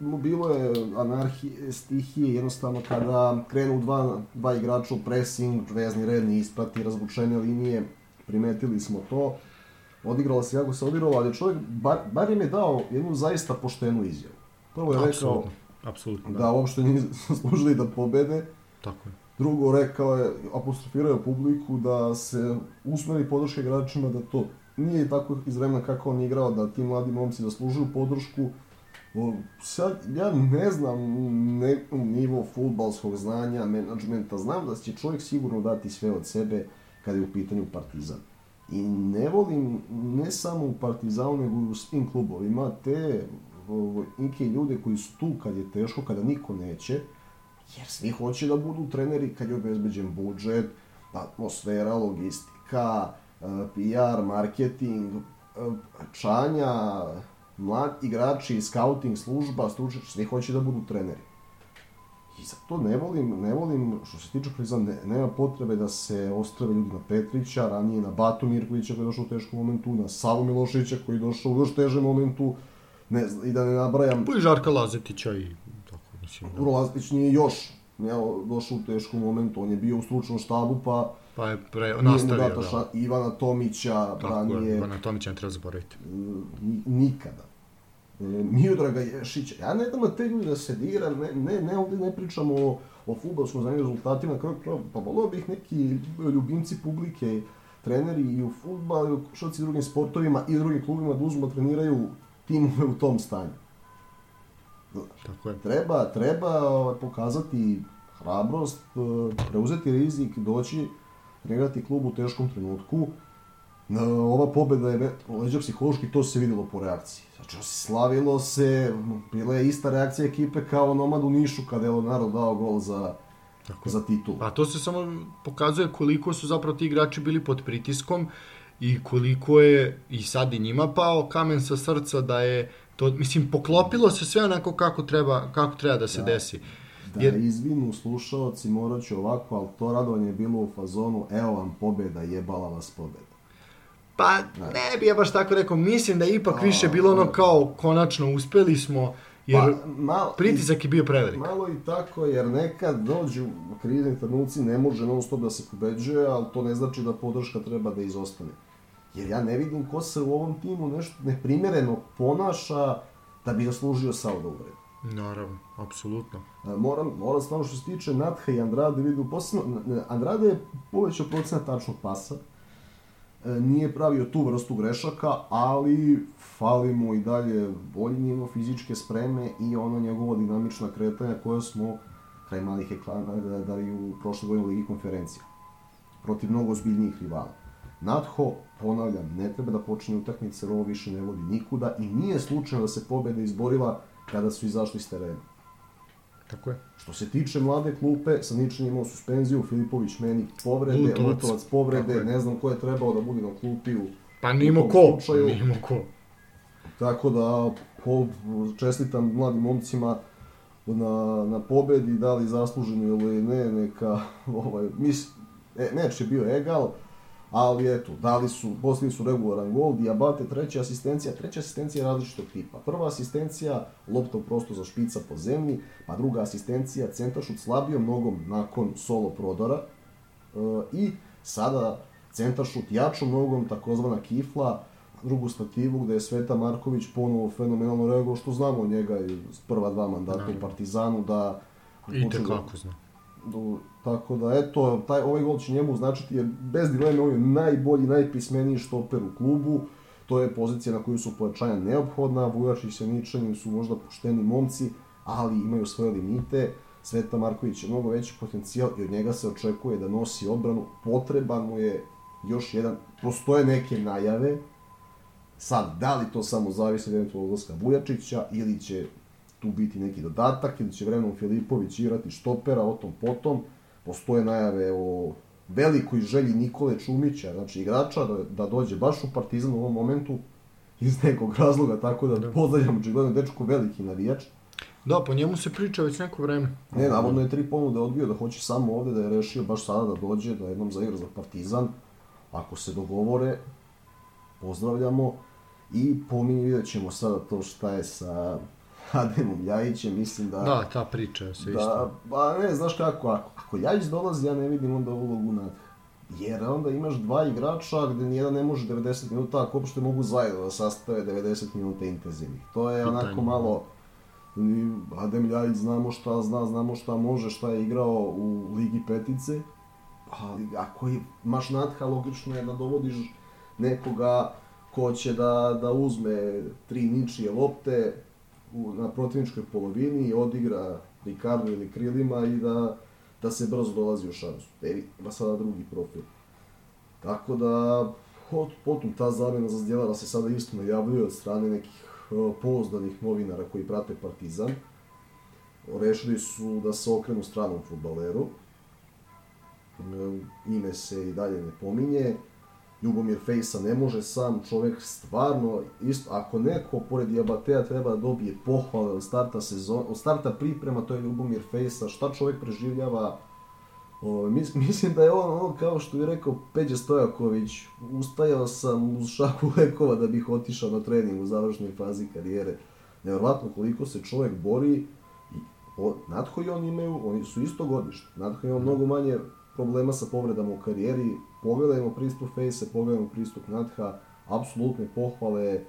bilo je anarhije, stihije, jednostavno kada krenu dva, dva igrača u pressing, vezni red ne isprati razvučene linije, primetili smo to, odigralo se kako se odigralo, ali čovjek bar, bar im je dao jednu zaista poštenu izjavu. Prvo je Absolutno. rekao, Apsolutno, da. Da uopšte nisu (laughs) služili da pobede. Tako je. Drugo, rekao je, apostrofirao je publiku da se usmeri podrška igračima da to nije tako iz vremena kako on igrao, da ti mladi momci zaslužuju podršku. O, sad, ja ne znam ne, nivo futbalskog znanja, menadžmenta, znam da će čovjek sigurno dati sve od sebe kada je u pitanju Partizan. I ne volim, ne samo u Partizanu, nego u svim klubovima, te neke ljude koji su tu kad je teško, kada niko neće, jer svi hoće da budu treneri kad je obezbeđen budžet, atmosfera, logistika, e, PR, marketing, e, čanja, mlad igrači, scouting služba, stručni, svi hoće da budu treneri. I za to ne volim, ne volim, što se tiče Partizan, ne, nema potrebe da se ostrave ljudi na Petrića, ranije na Batu Mirkovića koji je došao u teškom momentu, na Savu Milošića koji je došao u još težem momentu, ne, i da ne nabrajam... Pa i Žarka Lazetića i tako, mislim. Da. Lazetić nije još ne, došao u teškom momentu, on je bio u stručnom štabu, pa... Pa je pre, nastavio, da. Ivana Tomića, tako ranije... Je, Ivana Tomića ne treba zaboraviti. Nikada. Miodraga Ješića. Ja ne dam na te ljude da se dira, ne, ne, ne ovde ne pričamo o, o futbolskom zanimljivu rezultatima, kraj kraj, pa volio bih neki ljubimci publike, treneri i u futbalu, i u košarci drugim sportovima i drugim klubima da uzmu da treniraju timove u tom stanju. Tako je. Treba, treba ovaj, pokazati hrabrost, e, preuzeti rizik, doći, trenirati klub u teškom trenutku. Ova pobeda je leđa psihološki, to se videlo po reakciji. Znači, slavilo se, bila je ista reakcija ekipe kao Nomad u Nišu kada je Leonardo dao gol za, Tako za titul. A to se samo pokazuje koliko su zapravo ti igrači bili pod pritiskom i koliko je i sad i njima pao kamen sa srca da je to, mislim, poklopilo se sve onako kako treba, kako treba da se Da. desi. Da Jer- izvinu slušaoci, morat ću ovako, ali to radovanje je bilo u fazonu, evo vam pobeda, jebala vas pobeda. Pa ne bi ja baš tako rekao, mislim da je ipak A, više bilo ono da. kao konačno uspeli smo, jer Pa, malo, pritisak je bio prevelik. Malo i tako, jer nekad dođu krizni trenuci, ne može non stop da se pobeđuje, ali to ne znači da podrška treba da izostane. Jer ja ne vidim ko se u ovom timu nešto neprimereno ponaša da bi zaslužio saldo uvrede. Naravno, apsolutno. E, Moram, moram stvarno što se tiče Natha i Andrade, vidu posebno, Andrade je povećao procenat tačnog pasa, nije pravio tu vrstu grešaka, ali fali mu i dalje bolji nivo fizičke spreme i ono njegovo dinamična kretanja koje smo kraj malih ekrana dali u prošle godine Ligi konferencija protiv mnogo ozbiljnijih rivala. Natho, ponavljam, ne treba da počne utakmice, jer ovo više ne vodi nikuda i nije slučajno da se pobeda izborila kada su izašli s terena. Tako je. Što se tiče mlade klupe, Saničan je imao suspenziju, Filipović meni povrede, Lutovac. Lutovac, povrede, ne znam ko je trebao da bude na klupi u... Pa nimo ko, slučaju. nimo ko. Tako da, po, čestitam mladim momcima na, na pobedi, da li zasluženo ili ne, neka, ovaj, mis, e, meč je bio egal, ali eto, dali su, postigli su regularan gol, Diabate treća asistencija, treća asistencija je različitog tipa. Prva asistencija, lopta u prosto za špica po zemlji, pa druga asistencija, centaršut slabijom nogom nakon solo prodora, e, i sada centaršut jačom nogom, takozvana kifla, drugu stativu gde je Sveta Marković ponovo fenomenalno reagovao, što znamo njega iz prva dva mandata u Partizanu, da... I te kako znam. Do, tako da, eto, taj, ovaj gol će njemu značiti, jer bez dileme on je najbolji, najpismeniji štoper u klubu. To je pozicija na koju su pojačanja neophodna. Vujač i Sjeničanin su možda pošteni momci, ali imaju svoje limite. Sveta Marković je mnogo veći potencijal i od njega se očekuje da nosi odbranu. Potreban mu je još jedan, postoje neke najave. Sad, da li to samo zavisi od eventualnog odlaska Vujačića ili će tu biti neki dodatak ili će vremenom Filipović igrati štopera, o tom potom. Postoje najave o velikoj želji Nikole Čumića, znači igrača, da, da dođe baš u Partizan u ovom momentu iz nekog razloga, tako da, Da. pozdravljam očigledno dečko veliki navijač. Da, po njemu se priča već neko vreme. Ne, navodno je tri ponude odbio da hoće samo ovde, da je rešio baš sada da dođe, da jednom zaigra za Partizan. Ako se dogovore, pozdravljamo. I pominju, vidjet ćemo sada to šta je sa Ademom Ljajićem, mislim da... Da, ta priča se Da, isto. pa ne, znaš kako, ako, ako Ljajić dolazi, ja ne vidim onda ulogu na Jer onda imaš dva igrača gde nijedan ne može 90 minuta, ako uopšte mogu zajedno da sastave 90 minuta intenzivnih. To je onako Pitanje. malo... Adem Ljajić znamo šta zna, znamo šta može, šta je igrao u Ligi Petice, ali ako imaš Natha, logično je da dovodiš nekoga ko će da, da uzme tri ničije lopte u, na protivničkoj polovini odigra Ricardo ili krilima i da, da se brzo dolazi u šansu. Evi, ima sada drugi profil. Tako da, od, potom ta zamena za Zdjelara se sada isto najavljuje od strane nekih e, pouzdanih novinara koji prate Partizan. Rešili su da se okrenu stranom futbaleru. E, Ime se i dalje ne pominje. Ljubomir Fejsa ne može sam, čovek stvarno, isto, ako neko pored Diabatea treba da dobije pohvale od starta sezona, od starta priprema, to je Ljubomir Fejsa, šta čovek preživljava, o, mis, (laughs) mislim da je on, ono kao što je rekao Peđa Stojaković, ustajao sam uz šaku lekova da bih otišao na trening u završnoj fazi karijere. Nevjerojatno koliko se čovek bori, i o, Natko i on imaju, oni su isto godište, Natko ima mnogo manje problema sa povredama u karijeri, pogledajmo pristup Fejse, pogledajmo pristup Natha, apsolutne pohvale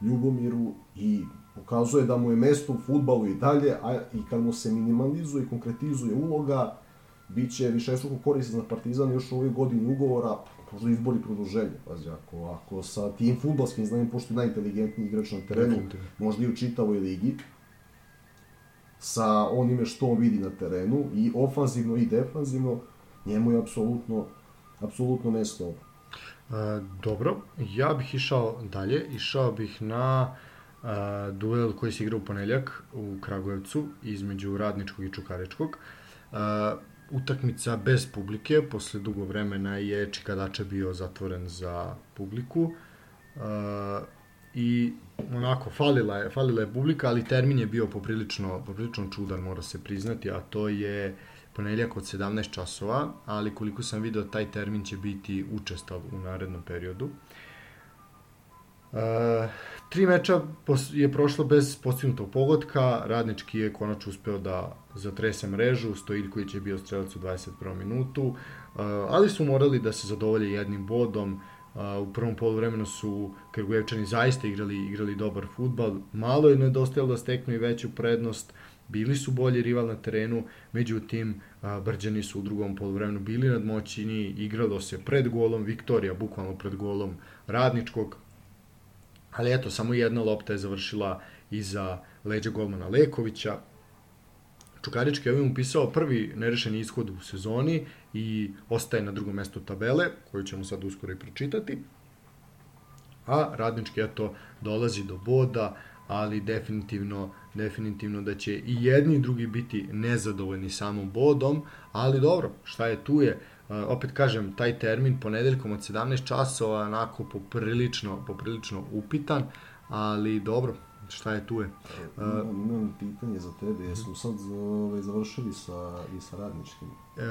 Ljubomiru i Pokazuje da mu je mesto u futbalu i dalje, a i kad mu se minimalizuje i konkretizuje uloga, bit će višestruko koristan za Partizan još u ovoj godini ugovora, možda izbori produženje. Pazi, ako, ako sa tim futbalskim znanjem, pošto je najinteligentniji igrač na terenu, možda i u čitavoj ligi, sa onime što on vidi na terenu, i ofanzivno i defanzivno, njemu je apsolutno, apsolutno mesto ovde. E, dobro, ja bih išao dalje, išao bih na e, duel koji se igra u ponedeljak u Kragujevcu između Radničkog i Čukaričkog. E, utakmica bez publike, posle dugo vremena je Čikadače bio zatvoren za publiku. E, I onako, falila je, falila je publika, ali termin je bio poprilično, poprilično čudan, mora se priznati, a to je ponedeljak od 17 časova, ali koliko sam video, taj termin će biti učestav u narednom periodu. E, tri meča je prošlo bez postignutog pogotka, Radnički je konačno uspeo da zatrese mrežu, Stojiljković je bio strelac u 21. minutu, e, ali su morali da se zadovolje jednim bodom, Uh, u prvom poluvremenu su Krgujevčani zaista igrali igrali dobar futbal, malo je nedostajalo da steknu i veću prednost, bili su bolji rival na terenu, međutim Brđani su u drugom poluvremenu bili nadmoćini, igralo se pred golom Viktorija, bukvalno pred golom Radničkog, ali eto, samo jedna lopta je završila iza leđa golmana Lekovića, Čukarički je ovim upisao prvi nerešeni ishod u sezoni i ostaje na drugom mestu tabele, koju ćemo sad uskoro i pročitati. A Radnički eto dolazi do boda, ali definitivno definitivno da će i jedni i drugi biti nezadovoljni samom bodom, ali dobro, šta je tu je. Uh, opet kažem, taj termin ponedeljkom od 17 časova onako poprilično, poprilično upitan, ali dobro, šta je tu je. Uh, Imam, imam pitanje za tebe, jesmo sad ovaj, završili sa, i sa radničkim? e,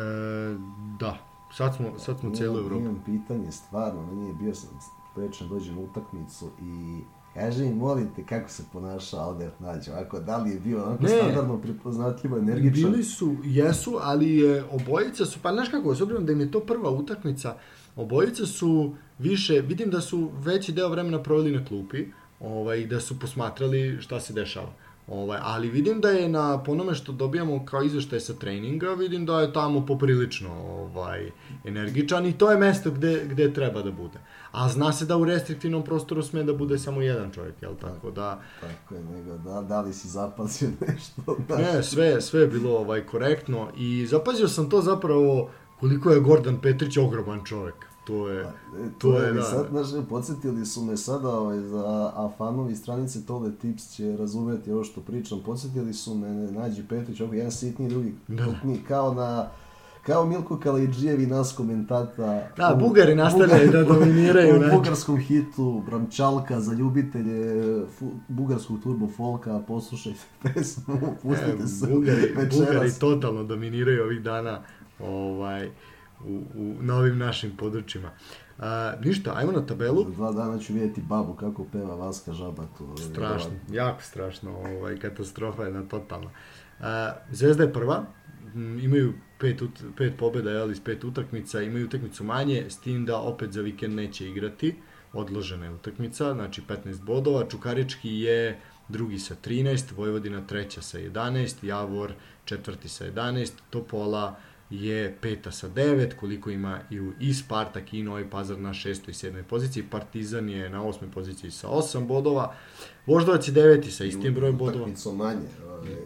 da, sad smo, sad smo Imam- Evropu. Imam pitanje, stvarno, meni je bio sam prečan dođem utakmicu i Kaži mi, molim te, kako se ponaša Albert Nađ, ovako, da li je bio onako Ne. standardno prepoznatljivo, energičan? Bili su, jesu, ali je, obojica su, pa znaš kako, s obzirom da im je to prva utakmica, obojica su više, vidim da su veći deo vremena proveli na klupi, ovaj, da su posmatrali šta se dešava. Ovaj, ali vidim da je na po onome što dobijamo kao izveštaj sa treninga, vidim da je tamo poprilično ovaj, energičan i to je mesto gde, gde treba da bude. A zna se da u restriktivnom prostoru sme da bude samo jedan čovjek, jel tako da... Tako je, nego, da, da li si zapazio (laughs) nešto? Da, Ne, sve, sve je bilo ovaj korektno i zapazio sam to zapravo koliko je Gordon Petrić ogroman čovjek. To je, E, to to je, je, da. sad, znaš, podsjetili su me sada ovaj, za, a fanovi stranice Tole Tips će razumeti ovo što pričam, podsjetili su me Nađi Petrić, ovako jedan sitni, drugi Da. krupniji, kao na kao Milko Kalidžijev i nas komentata. Da, u- Bugari nastavljaju da dominiraju, U znači. bugarskom hitu Bramčalka za ljubitelje fu, bugarskog turbo folka, poslušajte (laughs) pesmu, pustite se E, Bugari, večeras. Bugari totalno dominiraju ovih dana ovaj, u, u, na ovim našim područjima. A, ništa, ajmo na tabelu. Za dva dana ću vidjeti babu kako peva Vaska Žabatu. ovaj, Strašno, jako strašno, ovaj, katastrofa je na totalno. A, Zvezda je prva, imaju pet, ut, pet pobjeda, jel, iz pet utakmica, imaju utakmicu manje, s tim da opet za vikend neće igrati, odložena je utakmica, znači 15 bodova, Čukarički je drugi sa 13, Vojvodina treća sa 11, Javor četvrti sa 11, Topola je peta sa 9, koliko ima i, u, i Spartak i Novi Pazar na šestoj i sedmoj poziciji, Partizan je na osmoj poziciji sa 8 bodova, Voždovac je deveti sa istim brojem bodova. Utakmicu manje.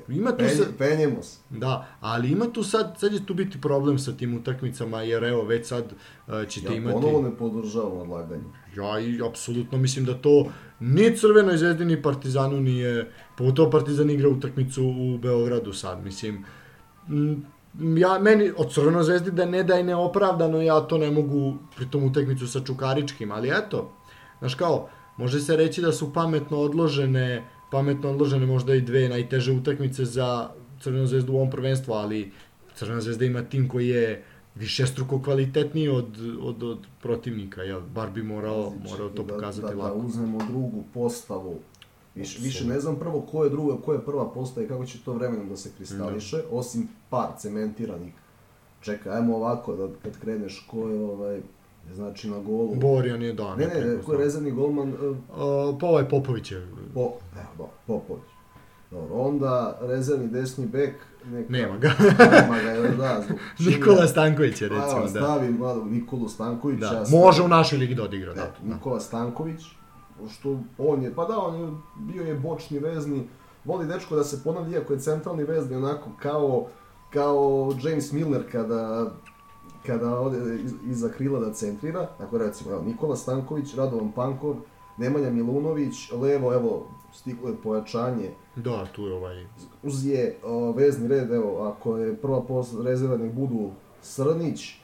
Ima tu penje- sa- Penjemo se. Da, ali ima tu sad, sad će tu biti problem sa tim utakmicama, jer evo, već sad uh, ćete Ja imati... ponovo ne podržavam odlaganje. Ja i apsolutno mislim da to ni Crvenoj zvezdi ni Partizanu nije, pogotovo Partizan igra utakmicu u Beogradu sad, mislim, m, ja, meni od Crvenoj zvezdi da ne da je neopravdano, ja to ne mogu pri tom utakmicu sa Čukaričkim, ali eto, znaš kao, može se reći da su pametno odložene, pametno odložene možda i dve najteže utakmice za Crvenu zvezdu u ovom prvenstvu, ali Crvena zvezda ima tim koji je višestruko kvalitetniji od, od, od protivnika, jel? Bar bi morao, morao to da, pokazati da, lako. Da uzmemo drugu postavu. Više, više ne znam prvo ko je druga, ko je prva postava i kako će to vremenom da se kristališe, osim par cementiranih. Čekaj, ajmo ovako, da kad kreneš, ko je ovaj... Znači na golu... Borjan je da. ne, ne, ko je rezervni golman? Uh, pa ovaj Popović je. Po, evo, do, Popović. Dobro, onda rezervni desni bek... Neka, nema ga. nema ga, da. (laughs) Zbog Nikola Stanković je recimo, da. Stavim malo Nikolu Stankovića. Da, može u našoj ligi da odigra. Da, da. Nikola Stanković, što on je, pa da, on je, bio je bočni vezni, voli dečko da se ponavlja, iako je centralni vezni, onako kao, kao James Miller kada kada ode iz, iza krila da centrira, tako recimo, evo, Nikola Stanković, Radovan Pankov, Nemanja Milunović, levo, evo, stiklo je pojačanje. Da, tu je ovaj... Uz je o, vezni red, evo, ako je prva post rezerva, nek budu Srnić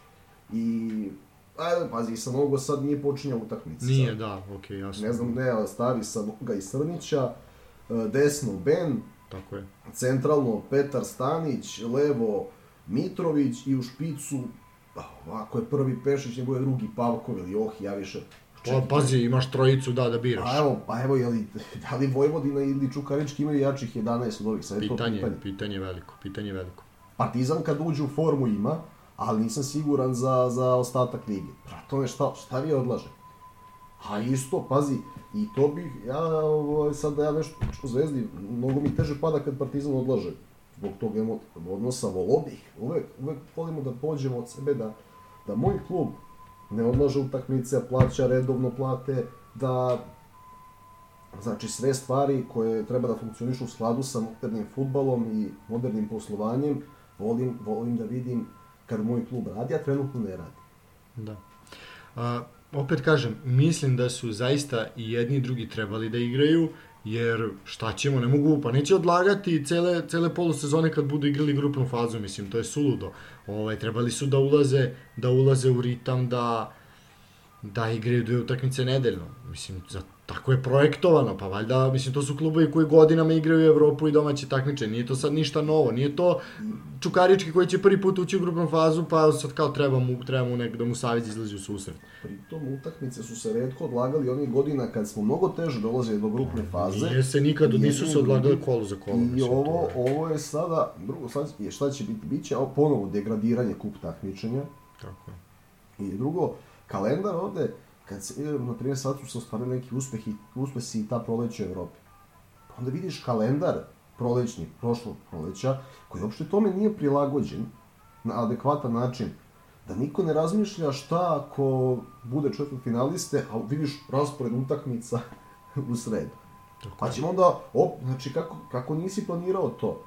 i... Ajde, pazi, sa mnogo sad nije počinjao utakmica. Nije, sad. da, okej, okay, jasno. Ne znam, ne, ali stavi sa Noga i Srnića, e, desno Ben, Tako je. Centralno Petar Stanić, levo Mitrović i u špicu Pa, ako je prvi Pešić, nego je drugi Pavkov ili Oh, ja više... Pa, pazi, imaš trojicu, da, da biraš. Pa evo, pa evo, jeli, (laughs) da li Vojvodina ili Čukarički imaju jačih 11 od ovih? Sad pitanje, pitanje. pitanje veliko, pitanje veliko. Partizan kad uđe u formu ima, ali nisam siguran za, za ostatak lige. Pra tome šta, šta vi odlaže? A isto, pazi, i to bih, ja, ovo, sad da ja nešto u Zvezdi, mnogo mi teže pada kad Partizan odlaže zbog tog emotivnog odnosa volio bih, uvek, uvek volimo da pođemo od sebe da, da moj klub ne odlaže utakmice, plaća redovno plate, da znači sve stvari koje treba da funkcionišu u skladu sa modernim futbalom i modernim poslovanjem, volim, volim da vidim kad moj klub radi, a trenutno ne radi. Da. A, opet kažem, mislim da su zaista i jedni i drugi trebali da igraju, jer šta ćemo, ne mogu, pa neće odlagati cele, cele polusezone kad budu igrali grupnu fazu, mislim, to je suludo. Ovaj, trebali su da ulaze, da ulaze u ritam, da, da igraju dve utakmice nedeljno. Mislim, za tako je projektovano, pa valjda, mislim, to su klubovi koji godinama igraju u Evropu i domaće takmiče, nije to sad ništa novo, nije to Čukarički koji će prvi put ući u grupnu fazu, pa sad kao treba mu, treba mu nek, da mu savjez izlazi u susret. Pritom utakmice su se redko odlagali onih godina kad smo mnogo teže dolazili do grupne faze. Nije se nikad, nisu se odlagali kolo za kolo. I mislim, ovo, ovo je sada, drugo, sad, šta će biti, bit će ponovo degradiranje kup takmičenja. Tako je. I drugo, kalendar ovde, kad se, na primjer, sad su se ostvarili neki uspehi, uspesi i ta proleća u Evropi. Pa onda vidiš kalendar prolećni, prošlog proleća, koji uopšte tome nije prilagođen na adekvatan način, da niko ne razmišlja šta ako bude četvrt finaliste, a vidiš raspored utakmica (laughs) u sredu. Pa ćemo onda, op, znači kako, kako nisi planirao to?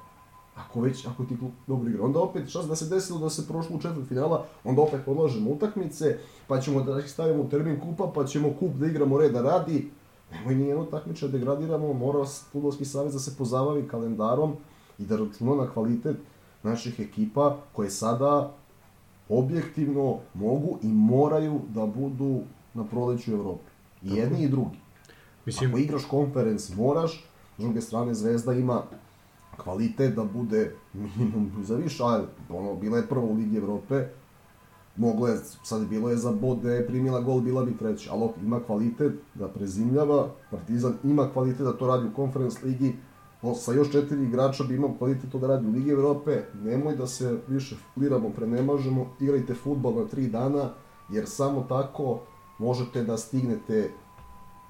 Ako već, ako ti klub dobro igra, onda opet šta da se desilo da se prošlo u četvrt finala, onda opet odlažemo utakmice, pa ćemo da ih stavimo u termin kupa, pa ćemo kup da igramo reda radi. Nemoj ni jedno takmiče da degradiramo, mora Futbolski savez da se pozabavi kalendarom i da računa na kvalitet naših ekipa koje sada objektivno mogu i moraju da budu na proleću Evropi. I jedni i drugi. Mislim... Ako igraš konferens, moraš, s druge strane Zvezda ima kvalitet da bude minimum za više, ali ono, bila je prva u Ligi Evrope, moglo je, sad bilo je za bod da je primila gol, bila bi treća, ali ima kvalitet da prezimljava, Partizan ima kvalitet da to radi u konferens ligi, sa još četiri igrača bi imao kvalitet da radi u Ligi Evrope, nemoj da se više fliramo, prenemažemo, igrajte futbol na tri dana, jer samo tako možete da stignete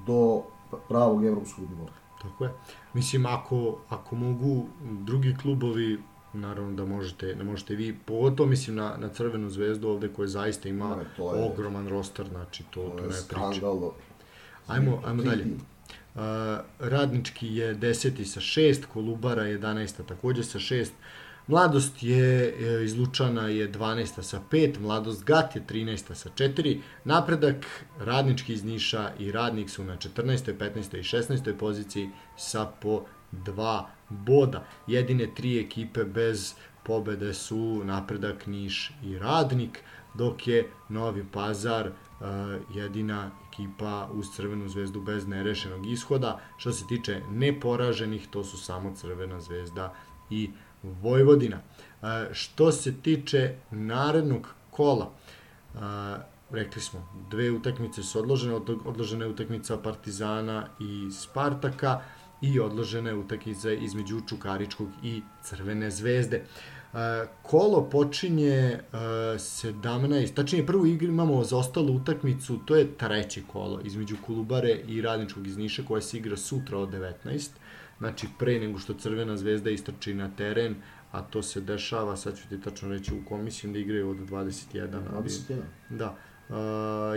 do pravog evropskog nivoa. Tako je. Mislim, ako, ako mogu drugi klubovi, naravno da možete, da možete vi, pogotovo mislim na, na Crvenu zvezdu ovde koja zaista ima ne, to je, ogroman roster, znači to, to, to ne priča. Ajmo, ajmo dalje. Uh, radnički je deseti sa šest, Kolubara 11. takođe sa šest, Mladost je e, izlučana je 12. sa 5, Mladost Gat je 13. sa 4, napredak radnički iz Niša i radnik su na 14. 15. i 16. poziciji sa po 2 boda. Jedine tri ekipe bez pobede su napredak Niš i radnik, dok je Novi Pazar uh, jedina ekipa uz Crvenu zvezdu bez nerešenog ishoda. Što se tiče neporaženih, to su samo Crvena zvezda i Radnik Vojvodina. Što se tiče narednog kola, rekli smo, dve utakmice su odložene, odložena je utakmica Partizana i Spartaka, i odložene utakmice između Čukaričkog i Crvene zvezde. E, kolo počinje 17, tačnije prvu igru imamo za ostalu utakmicu, to je treće kolo između Kolubare i Radničkog iz Niša koja se igra sutra od 19. Znači pre nego što Crvena zvezda istrči na teren, a to se dešava, sad ću ti tačno reći u komisiju da igraju od 21. 21. Da, uh,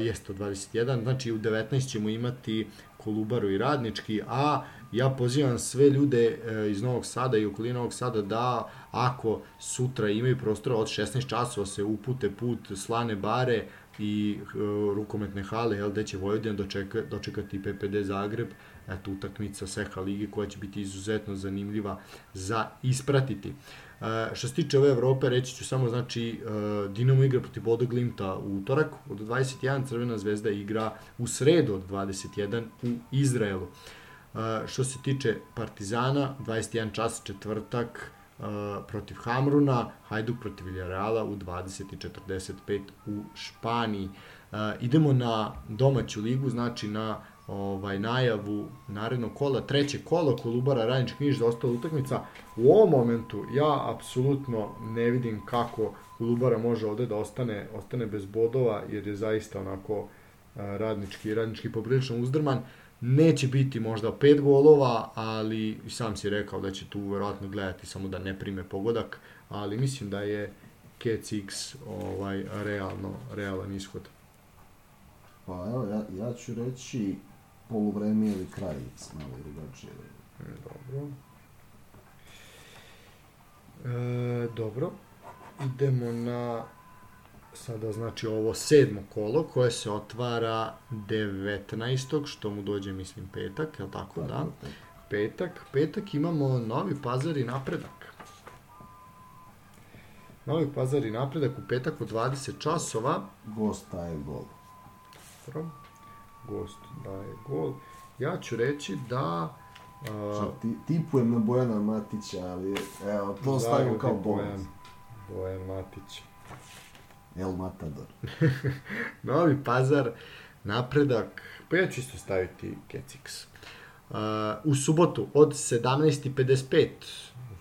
jeste od 21, znači u 19 ćemo imati Kolubaru i Radnički, a ja pozivam sve ljude uh, iz Novog Sada i okolina Novog Sada da ako sutra imaju prostora od 16 časova se upute put Slane Bare i uh, rukometne hale, jel, gde će Vojvodina dočeka, dočekati PPD Zagreb, eto, utakmica Seha Ligi koja će biti izuzetno zanimljiva za ispratiti. Uh, što se tiče ove Evrope, reći ću samo, znači, uh, Dinamo igra protiv Bodo Glimta u utorak od 21, Crvena zvezda igra u sredu od 21 u Izraelu. Uh, što se tiče Partizana, 21 čas četvrtak, uh, protiv Hamruna, Hajduk protiv Villarreala u 20.45 u Španiji. Uh, idemo na domaću ligu, znači na ovaj najavu narednog kola, treće kolo Kolubara Radnički Niš za ostala utakmica. U ovom momentu ja apsolutno ne vidim kako Kolubara može ovde da ostane, ostane bez bodova, jer je zaista onako radnički, radnički poprilično uzdrman. Neće biti možda pet golova, ali sam si rekao da će tu verovatno gledati samo da ne prime pogodak, ali mislim da je Kec X ovaj, realno, realan ishod. Pa evo, ja, ja ću reći poluvreme ili kraj malo drugačije. Dobro. E, dobro. Idemo na sada znači ovo sedmo kolo koje se otvara 19. što mu dođe mislim petak, je li tako, da? Petak. Petak imamo Novi Pazar i napredak. Novi Pazar i napredak u petak u 20 časova. Gost daje gol. Dobro. Gost daje gol. Ja ću reći da... Uh, ti, tipujem na Bojana Matića, ali evo, to stavimo kao bonus. Bojan, Bojan Matić. El Matador. (laughs) Novi Pazar, napredak, pa ja ću isto staviti Kecix. Uh, u subotu od 17.55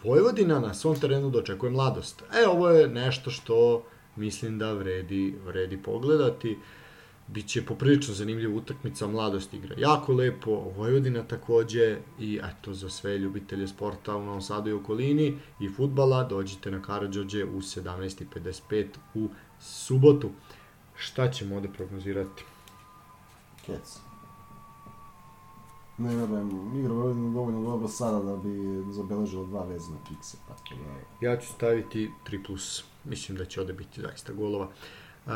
Vojvodina na svom terenu dočekuje mladost. E, ovo je nešto što mislim da vredi, vredi pogledati. Biće poprilično zanimljiva utakmica, mladost igra jako lepo, Vojvodina takođe i eto za sve ljubitelje sporta u Novom Sadu i okolini i futbala dođite na Karadžođe u 17.55 u subotu. Šta ćemo ovde prognozirati? Kec. Ne verujem, igra Vojvodina dovoljno dobro sada da bi zabeležila dva vezana kiksa, tako da... Ja ću staviti 3+. Plus. Mislim da će ovde biti zaista golova. E,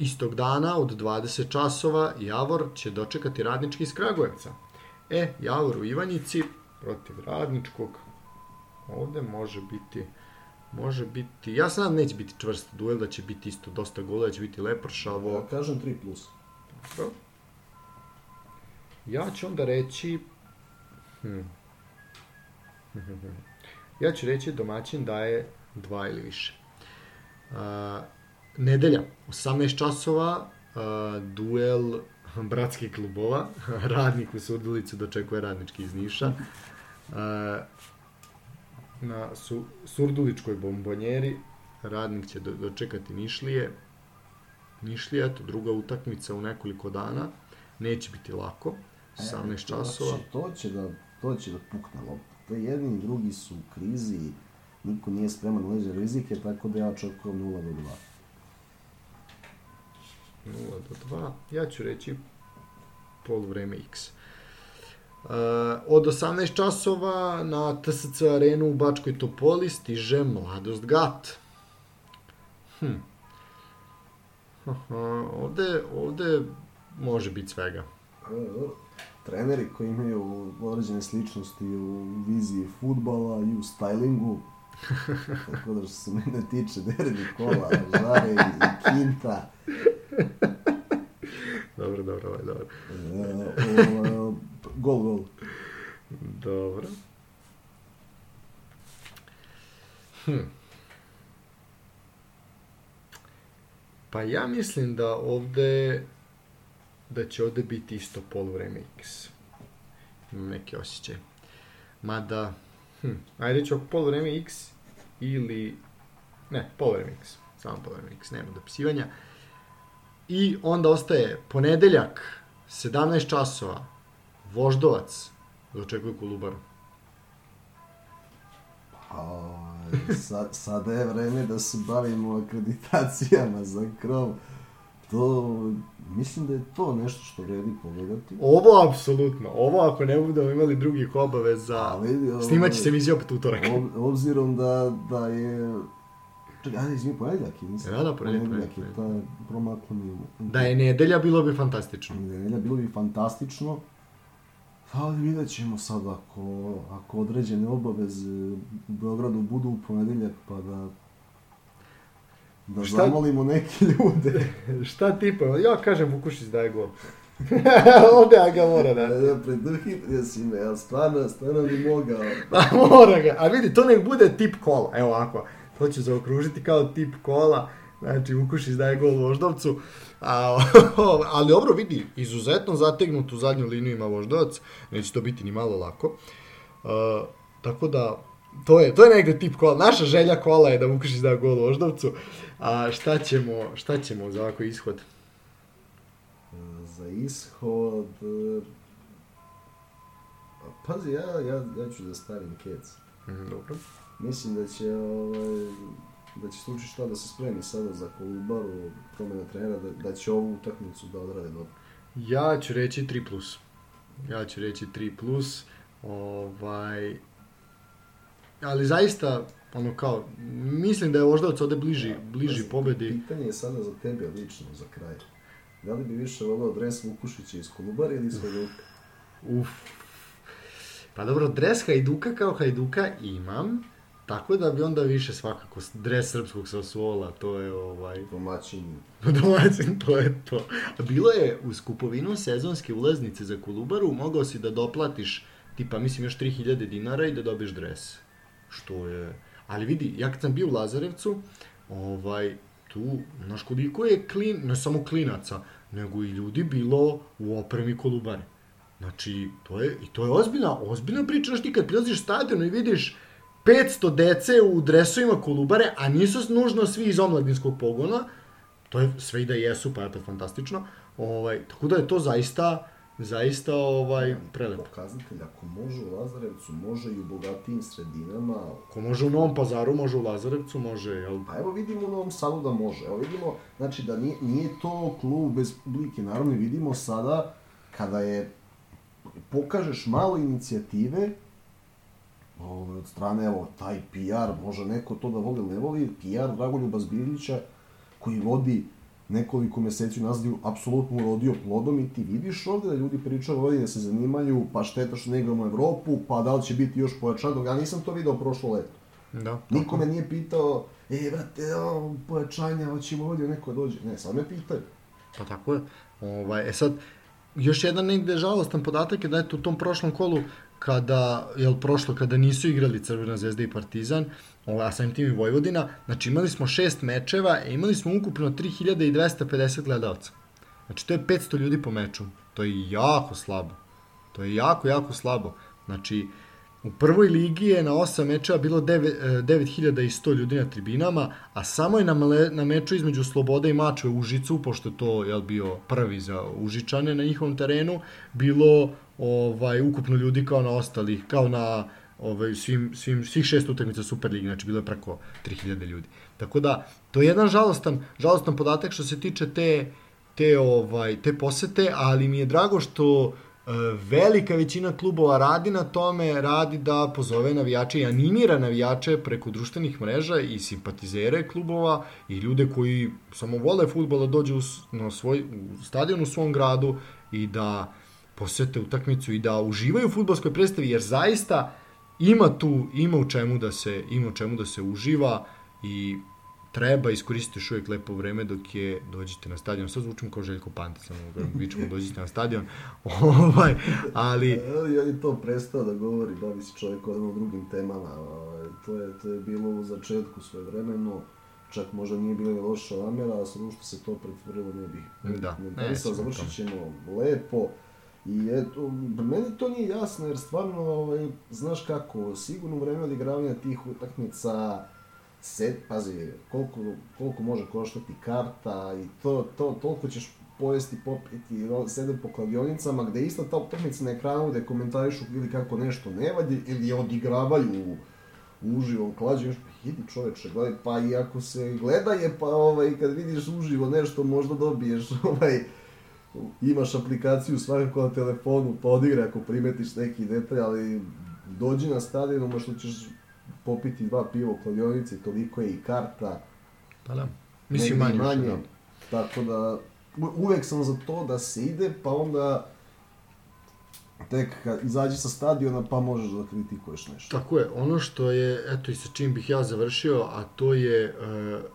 istog dana od 20 časova Javor će dočekati radnički iz Kragujevca. E, Javor u Ivanjici protiv radničkog. Ovde može biti može biti, ja sam neće biti čvrst duel, da će biti isto dosta gola, da će biti lepršavo. Ja kažem 3 plus. Dobro. Ja ću onda reći... Hmm. ja ću reći domaćin daje dva ili više. Uh, nedelja, 18 časova, uh, duel bratskih klubova, (laughs) radnik u Surdulicu dočekuje radnički iz Niša. Uh, na su, Surduličkoj bombonjeri radnik će do, dočekati Nišlije. Nišlija, to druga utakmica u nekoliko dana. Neće biti lako, 18 e, časova. To će, to će da, to će da pukne lopta. To jedni i drugi su u krizi, niko nije spreman na leže rizike, tako da ja očekujem 0 do 2. 0 do 2. Ja ću reći pol vreme X. Uh, od 18 časova na TSC arenu u Bačkoj Topoli stiže Mladost Gat. Hm. Aha, ovde, ovde može biti svega. Treneri koji imaju određene sličnosti u viziji futbala i u stylingu, (laughs) tako da što se mene tiče Derbi Kola, Žare i Kinta, (laughs) dobro, dobro, ovaj, dobro. E, o, gol, gol. Dobro. Hm. Pa ja mislim da ovde da će ovde biti isto polovreme X. imam neki osjećaj. Mada, hm, ajde ću polovreme X ili, ne, polovreme X, samo polovreme X, nema dopisivanja. I onda ostaje ponedeljak, 17 časova, Voždovac, da očekuje Kolubaru. A, sad, sada je vreme da se bavimo akreditacijama za krov. To, mislim da je to nešto što vredi pogledati. Ovo apsolutno, ovo ako ne budemo imali drugih obaveza, Ali, snimat će se vizija opet utorak. Ob, obzirom da, da je... Čekaj, ajde, izvini, ponedjeljak je, mislim. Da, da, Ponedjeljak je, promaklo mi. Da je nedelja, bilo bi fantastično. Nedelja, bilo bi fantastično. Ali vidjet ćemo sad ako, ako određene obaveze u Beogradu budu u ponedeljak, pa da da Šta- zamolimo neke ljude. (laughs) Šta tipa? Ja kažem Vukušić daje gol. (laughs) Ovdje ja ga mora da. Da, preduhitrio si me, ja stvarno, stvarno bi mogao. (laughs) Pa mora ga. A vidi, to nek bude tip kola. Evo ovako. To ću zaokružiti kao tip kola. Znači, Vukušić daje gol Voždovcu. A, (laughs) ali dobro, vidi, izuzetno zategnutu zadnju liniju ima Voždovac. Neće to biti ni malo lako. Uh, tako da, to je, to je negde tip kola. Naša želja kola je da Vukušić da gol Voždovcu. A šta ćemo, šta ćemo za ovako ishod? Za ishod... e, Pazi, ja, ja, ja ću da stavim kec. Mhm, dobro. Mislim da će, ovaj, da će slučaj šta da se spremi sada za Kolubaru, promjena trenera, da, da će ovu utakmicu da odrade dobro. Ja ću reći 3 plus. Ja ću reći 3 plus. Ovaj... Ali zaista, ono kao, mislim da je Voždovac ovde bliži, bliži Pazi, pobedi. Pitanje je sada za tebe lično, za kraj. Da li bi više volao dres Vukušića iz Kolubara ili iz Hajduka? Uf. Pa dobro, dres Hajduka kao Hajduka imam, tako da bi onda više svakako dres srpskog Sassuola, to je ovaj... Domaćin. (laughs) Domaćin, to je to. A bilo je uz kupovinu sezonske ulaznice za Kolubaru, mogao si da doplatiš tipa, mislim, još 3000 dinara i da dobiješ dres. Što je... Ali vidi, ja kad sam bio u Lazarevcu, ovaj, tu, znaš koliko je klin, ne samo klinaca, nego i ljudi bilo u opremi Kolubare. Znači, to je, i to je ozbiljna, ozbiljna priča, znaš ti kad prilaziš stadionu i vidiš 500 dece u dresovima Kolubare, a nisu nužno svi iz omladinskog pogona, to je sve i da jesu, pa je opet fantastično. Ovaj, tako da je to zaista, zaista ovaj, prelepo. Pokazatelj, ako može u Lazarevcu, može i u bogatijim sredinama. Ko može u Novom pazaru, može u Lazarevcu, može, jel? Pa evo vidimo u Novom Sadu da može. Evo vidimo, znači da nije, nije to klub bez publike. Naravno vidimo sada, kada je pokažeš malo inicijative, ovaj, od strane, evo, taj PR, može neko to da voli ne voli, PR Dragoljuba Zbirlića, koji vodi nekoliko meseci nazad je apsolutno urodio plodom i ti vidiš ovde da ljudi pričaju ovdje da se zanimaju, pa šteta što ne igramo Evropu, pa da li će biti još pojačano, ja nisam to video prošlo leto. Da. Niko me nije pitao, e, brate, o, pojačanja, hoćemo ovdje neko dođe. Ne, sad me pitaju. Pa tako je. Ovaj, e sad, još jedan negde žalostan podatak je da eto u tom prošlom kolu kada, jel prošlo, kada nisu igrali Crvena zvezda i Partizan, ovaj, a samim tim i Vojvodina, znači imali smo šest mečeva imali smo ukupno 3250 gledalca. Znači to je 500 ljudi po meču. To je jako slabo. To je jako, jako slabo. Znači, u prvoj ligi je na 8 mečeva bilo 9, e, 9100 ljudi na tribinama, a samo je na, na meču između Slobode i Mačve u Užicu, pošto je to je bio prvi za Užičane na njihovom terenu, bilo ovaj ukupno ljudi kao na ostalih, kao na ovaj, svim, svim, svih šest utakmica Superligi, znači bilo je preko 3000 ljudi. Tako da, to je jedan žalostan, žalostan podatak što se tiče te, te, ovaj, te posete, ali mi je drago što velika većina klubova radi na tome, radi da pozove navijače i animira navijače preko društvenih mreža i simpatizere klubova i ljude koji samo vole futbol da dođu na svoj u stadion u svom gradu i da posete utakmicu i da uživaju u fudbalskoj predstavi jer zaista ima tu ima u čemu da se ima u čemu da se uživa i treba iskoristiti još uvijek lepo vreme dok je dođete na stadion. Sad zvučim kao Željko Pantic, samo ga vičemo dođite na stadion. (laughs) ovaj, ali Ali on je to prestao da govori, bavi se čovjek odmah drugim temama. ovaj, To je, to je bilo u začetku svoje vremeno, čak možda nije bila ni loša namjera, a sad što se to pretvorilo ne bih Da, ne, ne, sigurno završit ćemo lepo. I eto, meni to nije jasno, jer stvarno, ovaj, znaš kako, sigurno vreme odigravanja tih utakmica, set, pazi, koliko, koliko može koštati karta i to, to, toliko ćeš pojesti, popiti, sede po kladionicama, gde isto ta utakmica na ekranu gde komentarišu ili kako nešto ne vadi, ili je odigravaju uživo klađu, pa idi čoveče, gledaj, pa i ako se gleda je, pa ovaj, kad vidiš uživo nešto, možda dobiješ, (laughs) ovaj, imaš aplikaciju svakako na telefonu, pa odigra ako primetiš neki detalj, ali dođi na stadion, što ćeš popiti dva piva u kladionici, toliko je i karta. Pa da, mislim manje. manje. Da. Tako da, uvek sam za to da se ide, pa onda tek kad izađi sa stadiona pa možeš da kritikuješ nešto. Tako je, ono što je, eto i sa čim bih ja završio, a to je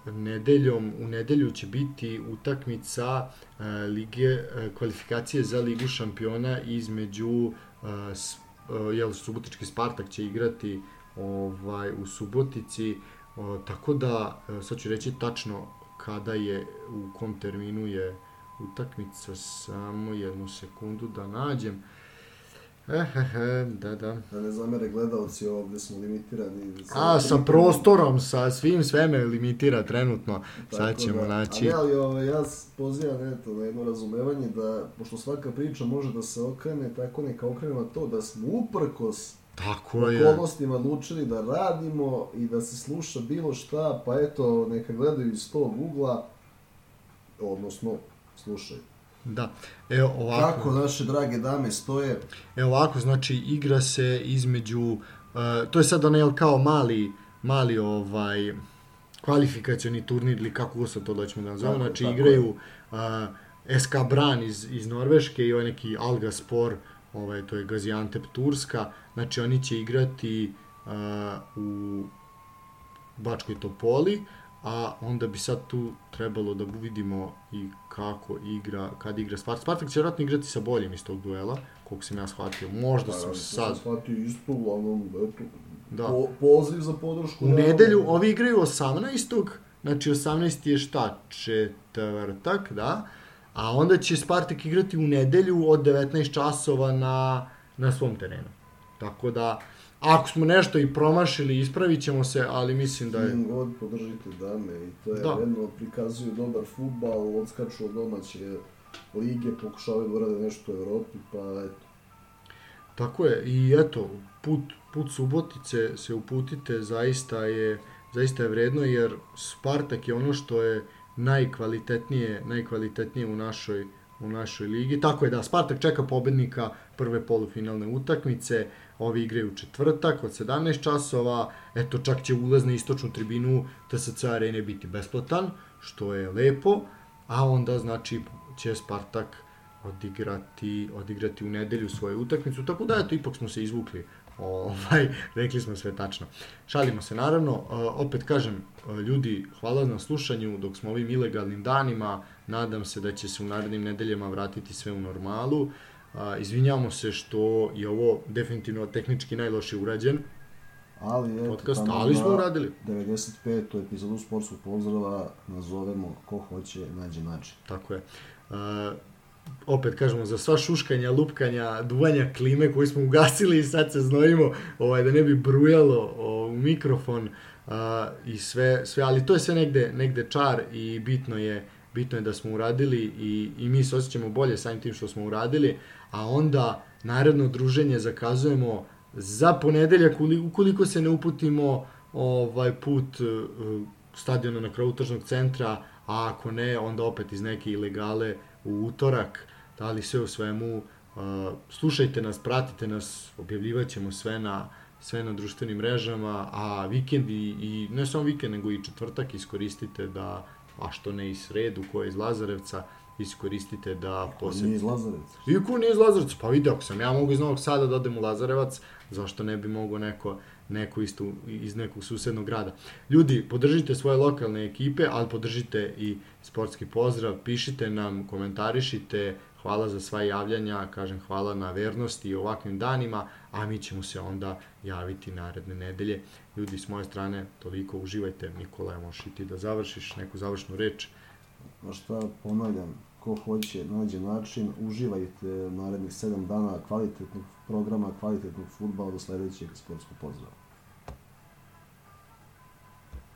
uh, nedeljom, u nedelju će biti utakmica uh, lige, uh, kvalifikacije za ligu šampiona između uh, s, uh, jel, Subotički Spartak će igrati ovaj, u Subotici, uh, tako da, uh, sad ću reći tačno kada je, u kom terminu je utakmica, samo jednu sekundu da nađem. Ehehe, da, da. Da ne zamere gledalci ovde smo limitirani. A, sa prostorom, sa svim sve me limitira trenutno. Tako Sad ćemo da. naći. Ali, ali ovo, ja pozivam eto, na jedno razumevanje da, pošto svaka priča može da se okrene, tako neka okrenemo to da smo uprkos Tako je. okolnostima odlučili da radimo i da se sluša bilo šta, pa eto, neka gledaju iz tog ugla, odnosno, slušaju. Da. Evo ovako. Kako naše drage dame stoje? Evo ovako, znači igra se između uh, to je sad onaj kao mali mali ovaj kvalifikacioni turnir ili kako se to doćemo da nazovemo. Znači tako igraju uh, SK Bran iz, iz Norveške i ovaj neki Alga Spor, ovaj, to je Gaziantep Turska. Znači oni će igrati uh, u Bačkoj Topoli, a onda bi sad tu trebalo da vidimo i kako igra, kad igra Spartak. Spartak će vjerojatno igrati sa boljim iz tog duela, koliko sam ja shvatio. Možda da, sam da, sad... Shvatio isto, uglavnom, eto, da. po, poziv za podršku. U nedelju, ovi igraju 18. Znači 18. je šta? Četvrtak, da? A onda će Spartak igrati u nedelju od 19 časova na, na svom terenu. Tako da, Ako smo nešto i promašili, ispravit ćemo se, ali mislim da je... Čim god podržite dame i to je da. jedno, prikazuju dobar futbal, odskaču od domaće lige, pokušavaju da urade nešto u Evropi, pa eto. Tako je, i eto, put, put Subotice se uputite, zaista je, zaista je vredno, jer Spartak je ono što je najkvalitetnije, najkvalitetnije u našoj, u našoj ligi. Tako je da, Spartak čeka pobednika prve polufinalne utakmice, Ovi igraju u četvrtak od 17 časova, eto čak će ulaz na istočnu tribinu TSC arene biti besplatan, što je lepo, a onda znači će Spartak odigrati, odigrati u nedelju svoju utakmicu, tako da eto ipak smo se izvukli ovaj, (laughs) rekli smo sve tačno. Šalimo se naravno, opet kažem, ljudi, hvala na slušanju dok smo ovim ilegalnim danima, nadam se da će se u narednim nedeljama vratiti sve u normalu. A, izvinjamo se što je ovo definitivno tehnički najloše urađen. Ali, eto, podcast, ali smo uradili. 95. epizodu sportskog pozdrava nazovemo ko hoće, nađe način. Tako je. A, opet kažemo, za sva šuškanja, lupkanja, duvanja klime koji smo ugasili i sad se znojimo ovaj, da ne bi brujalo o, mikrofon a, i sve, sve, ali to je sve negde, negde čar i bitno je bitno je da smo uradili i, i mi se osjećamo bolje samim tim što smo uradili, a onda naredno druženje zakazujemo za ponedeljak ukoliko se ne uputimo ovaj put uh, stadiona na kraju tržnog centra, a ako ne, onda opet iz neke ilegale u utorak, da li sve u svemu, uh, slušajte nas, pratite nas, objavljivat ćemo sve na, sve na društvenim mrežama, a vikend i, i ne samo vikend, nego i četvrtak iskoristite da, a što ne i sredu, ko je iz Lazarevca, iskoristite da posjetite. Nije iz Lazarevca. I ko nije iz Lazarevca? Pa vidi, ako sam ja mogu iz Novog Sada da odem u Lazarevac, zašto ne bi mogo neko, neko isto iz nekog susednog grada. Ljudi, podržite svoje lokalne ekipe, ali podržite i sportski pozdrav, pišite nam, komentarišite, hvala za sva javljanja, kažem hvala na vernosti i ovakvim danima, a mi ćemo se onda javiti naredne nedelje. Ljudi, s moje strane, toliko uživajte. Nikola, možeš i ti da završiš neku završnu reč. Pa šta, ponavljam, ko hoće, nađe način, uživajte narednih 7 dana kvalitetnog programa, kvalitetnog futbala do sledećeg sportskog pozdrava.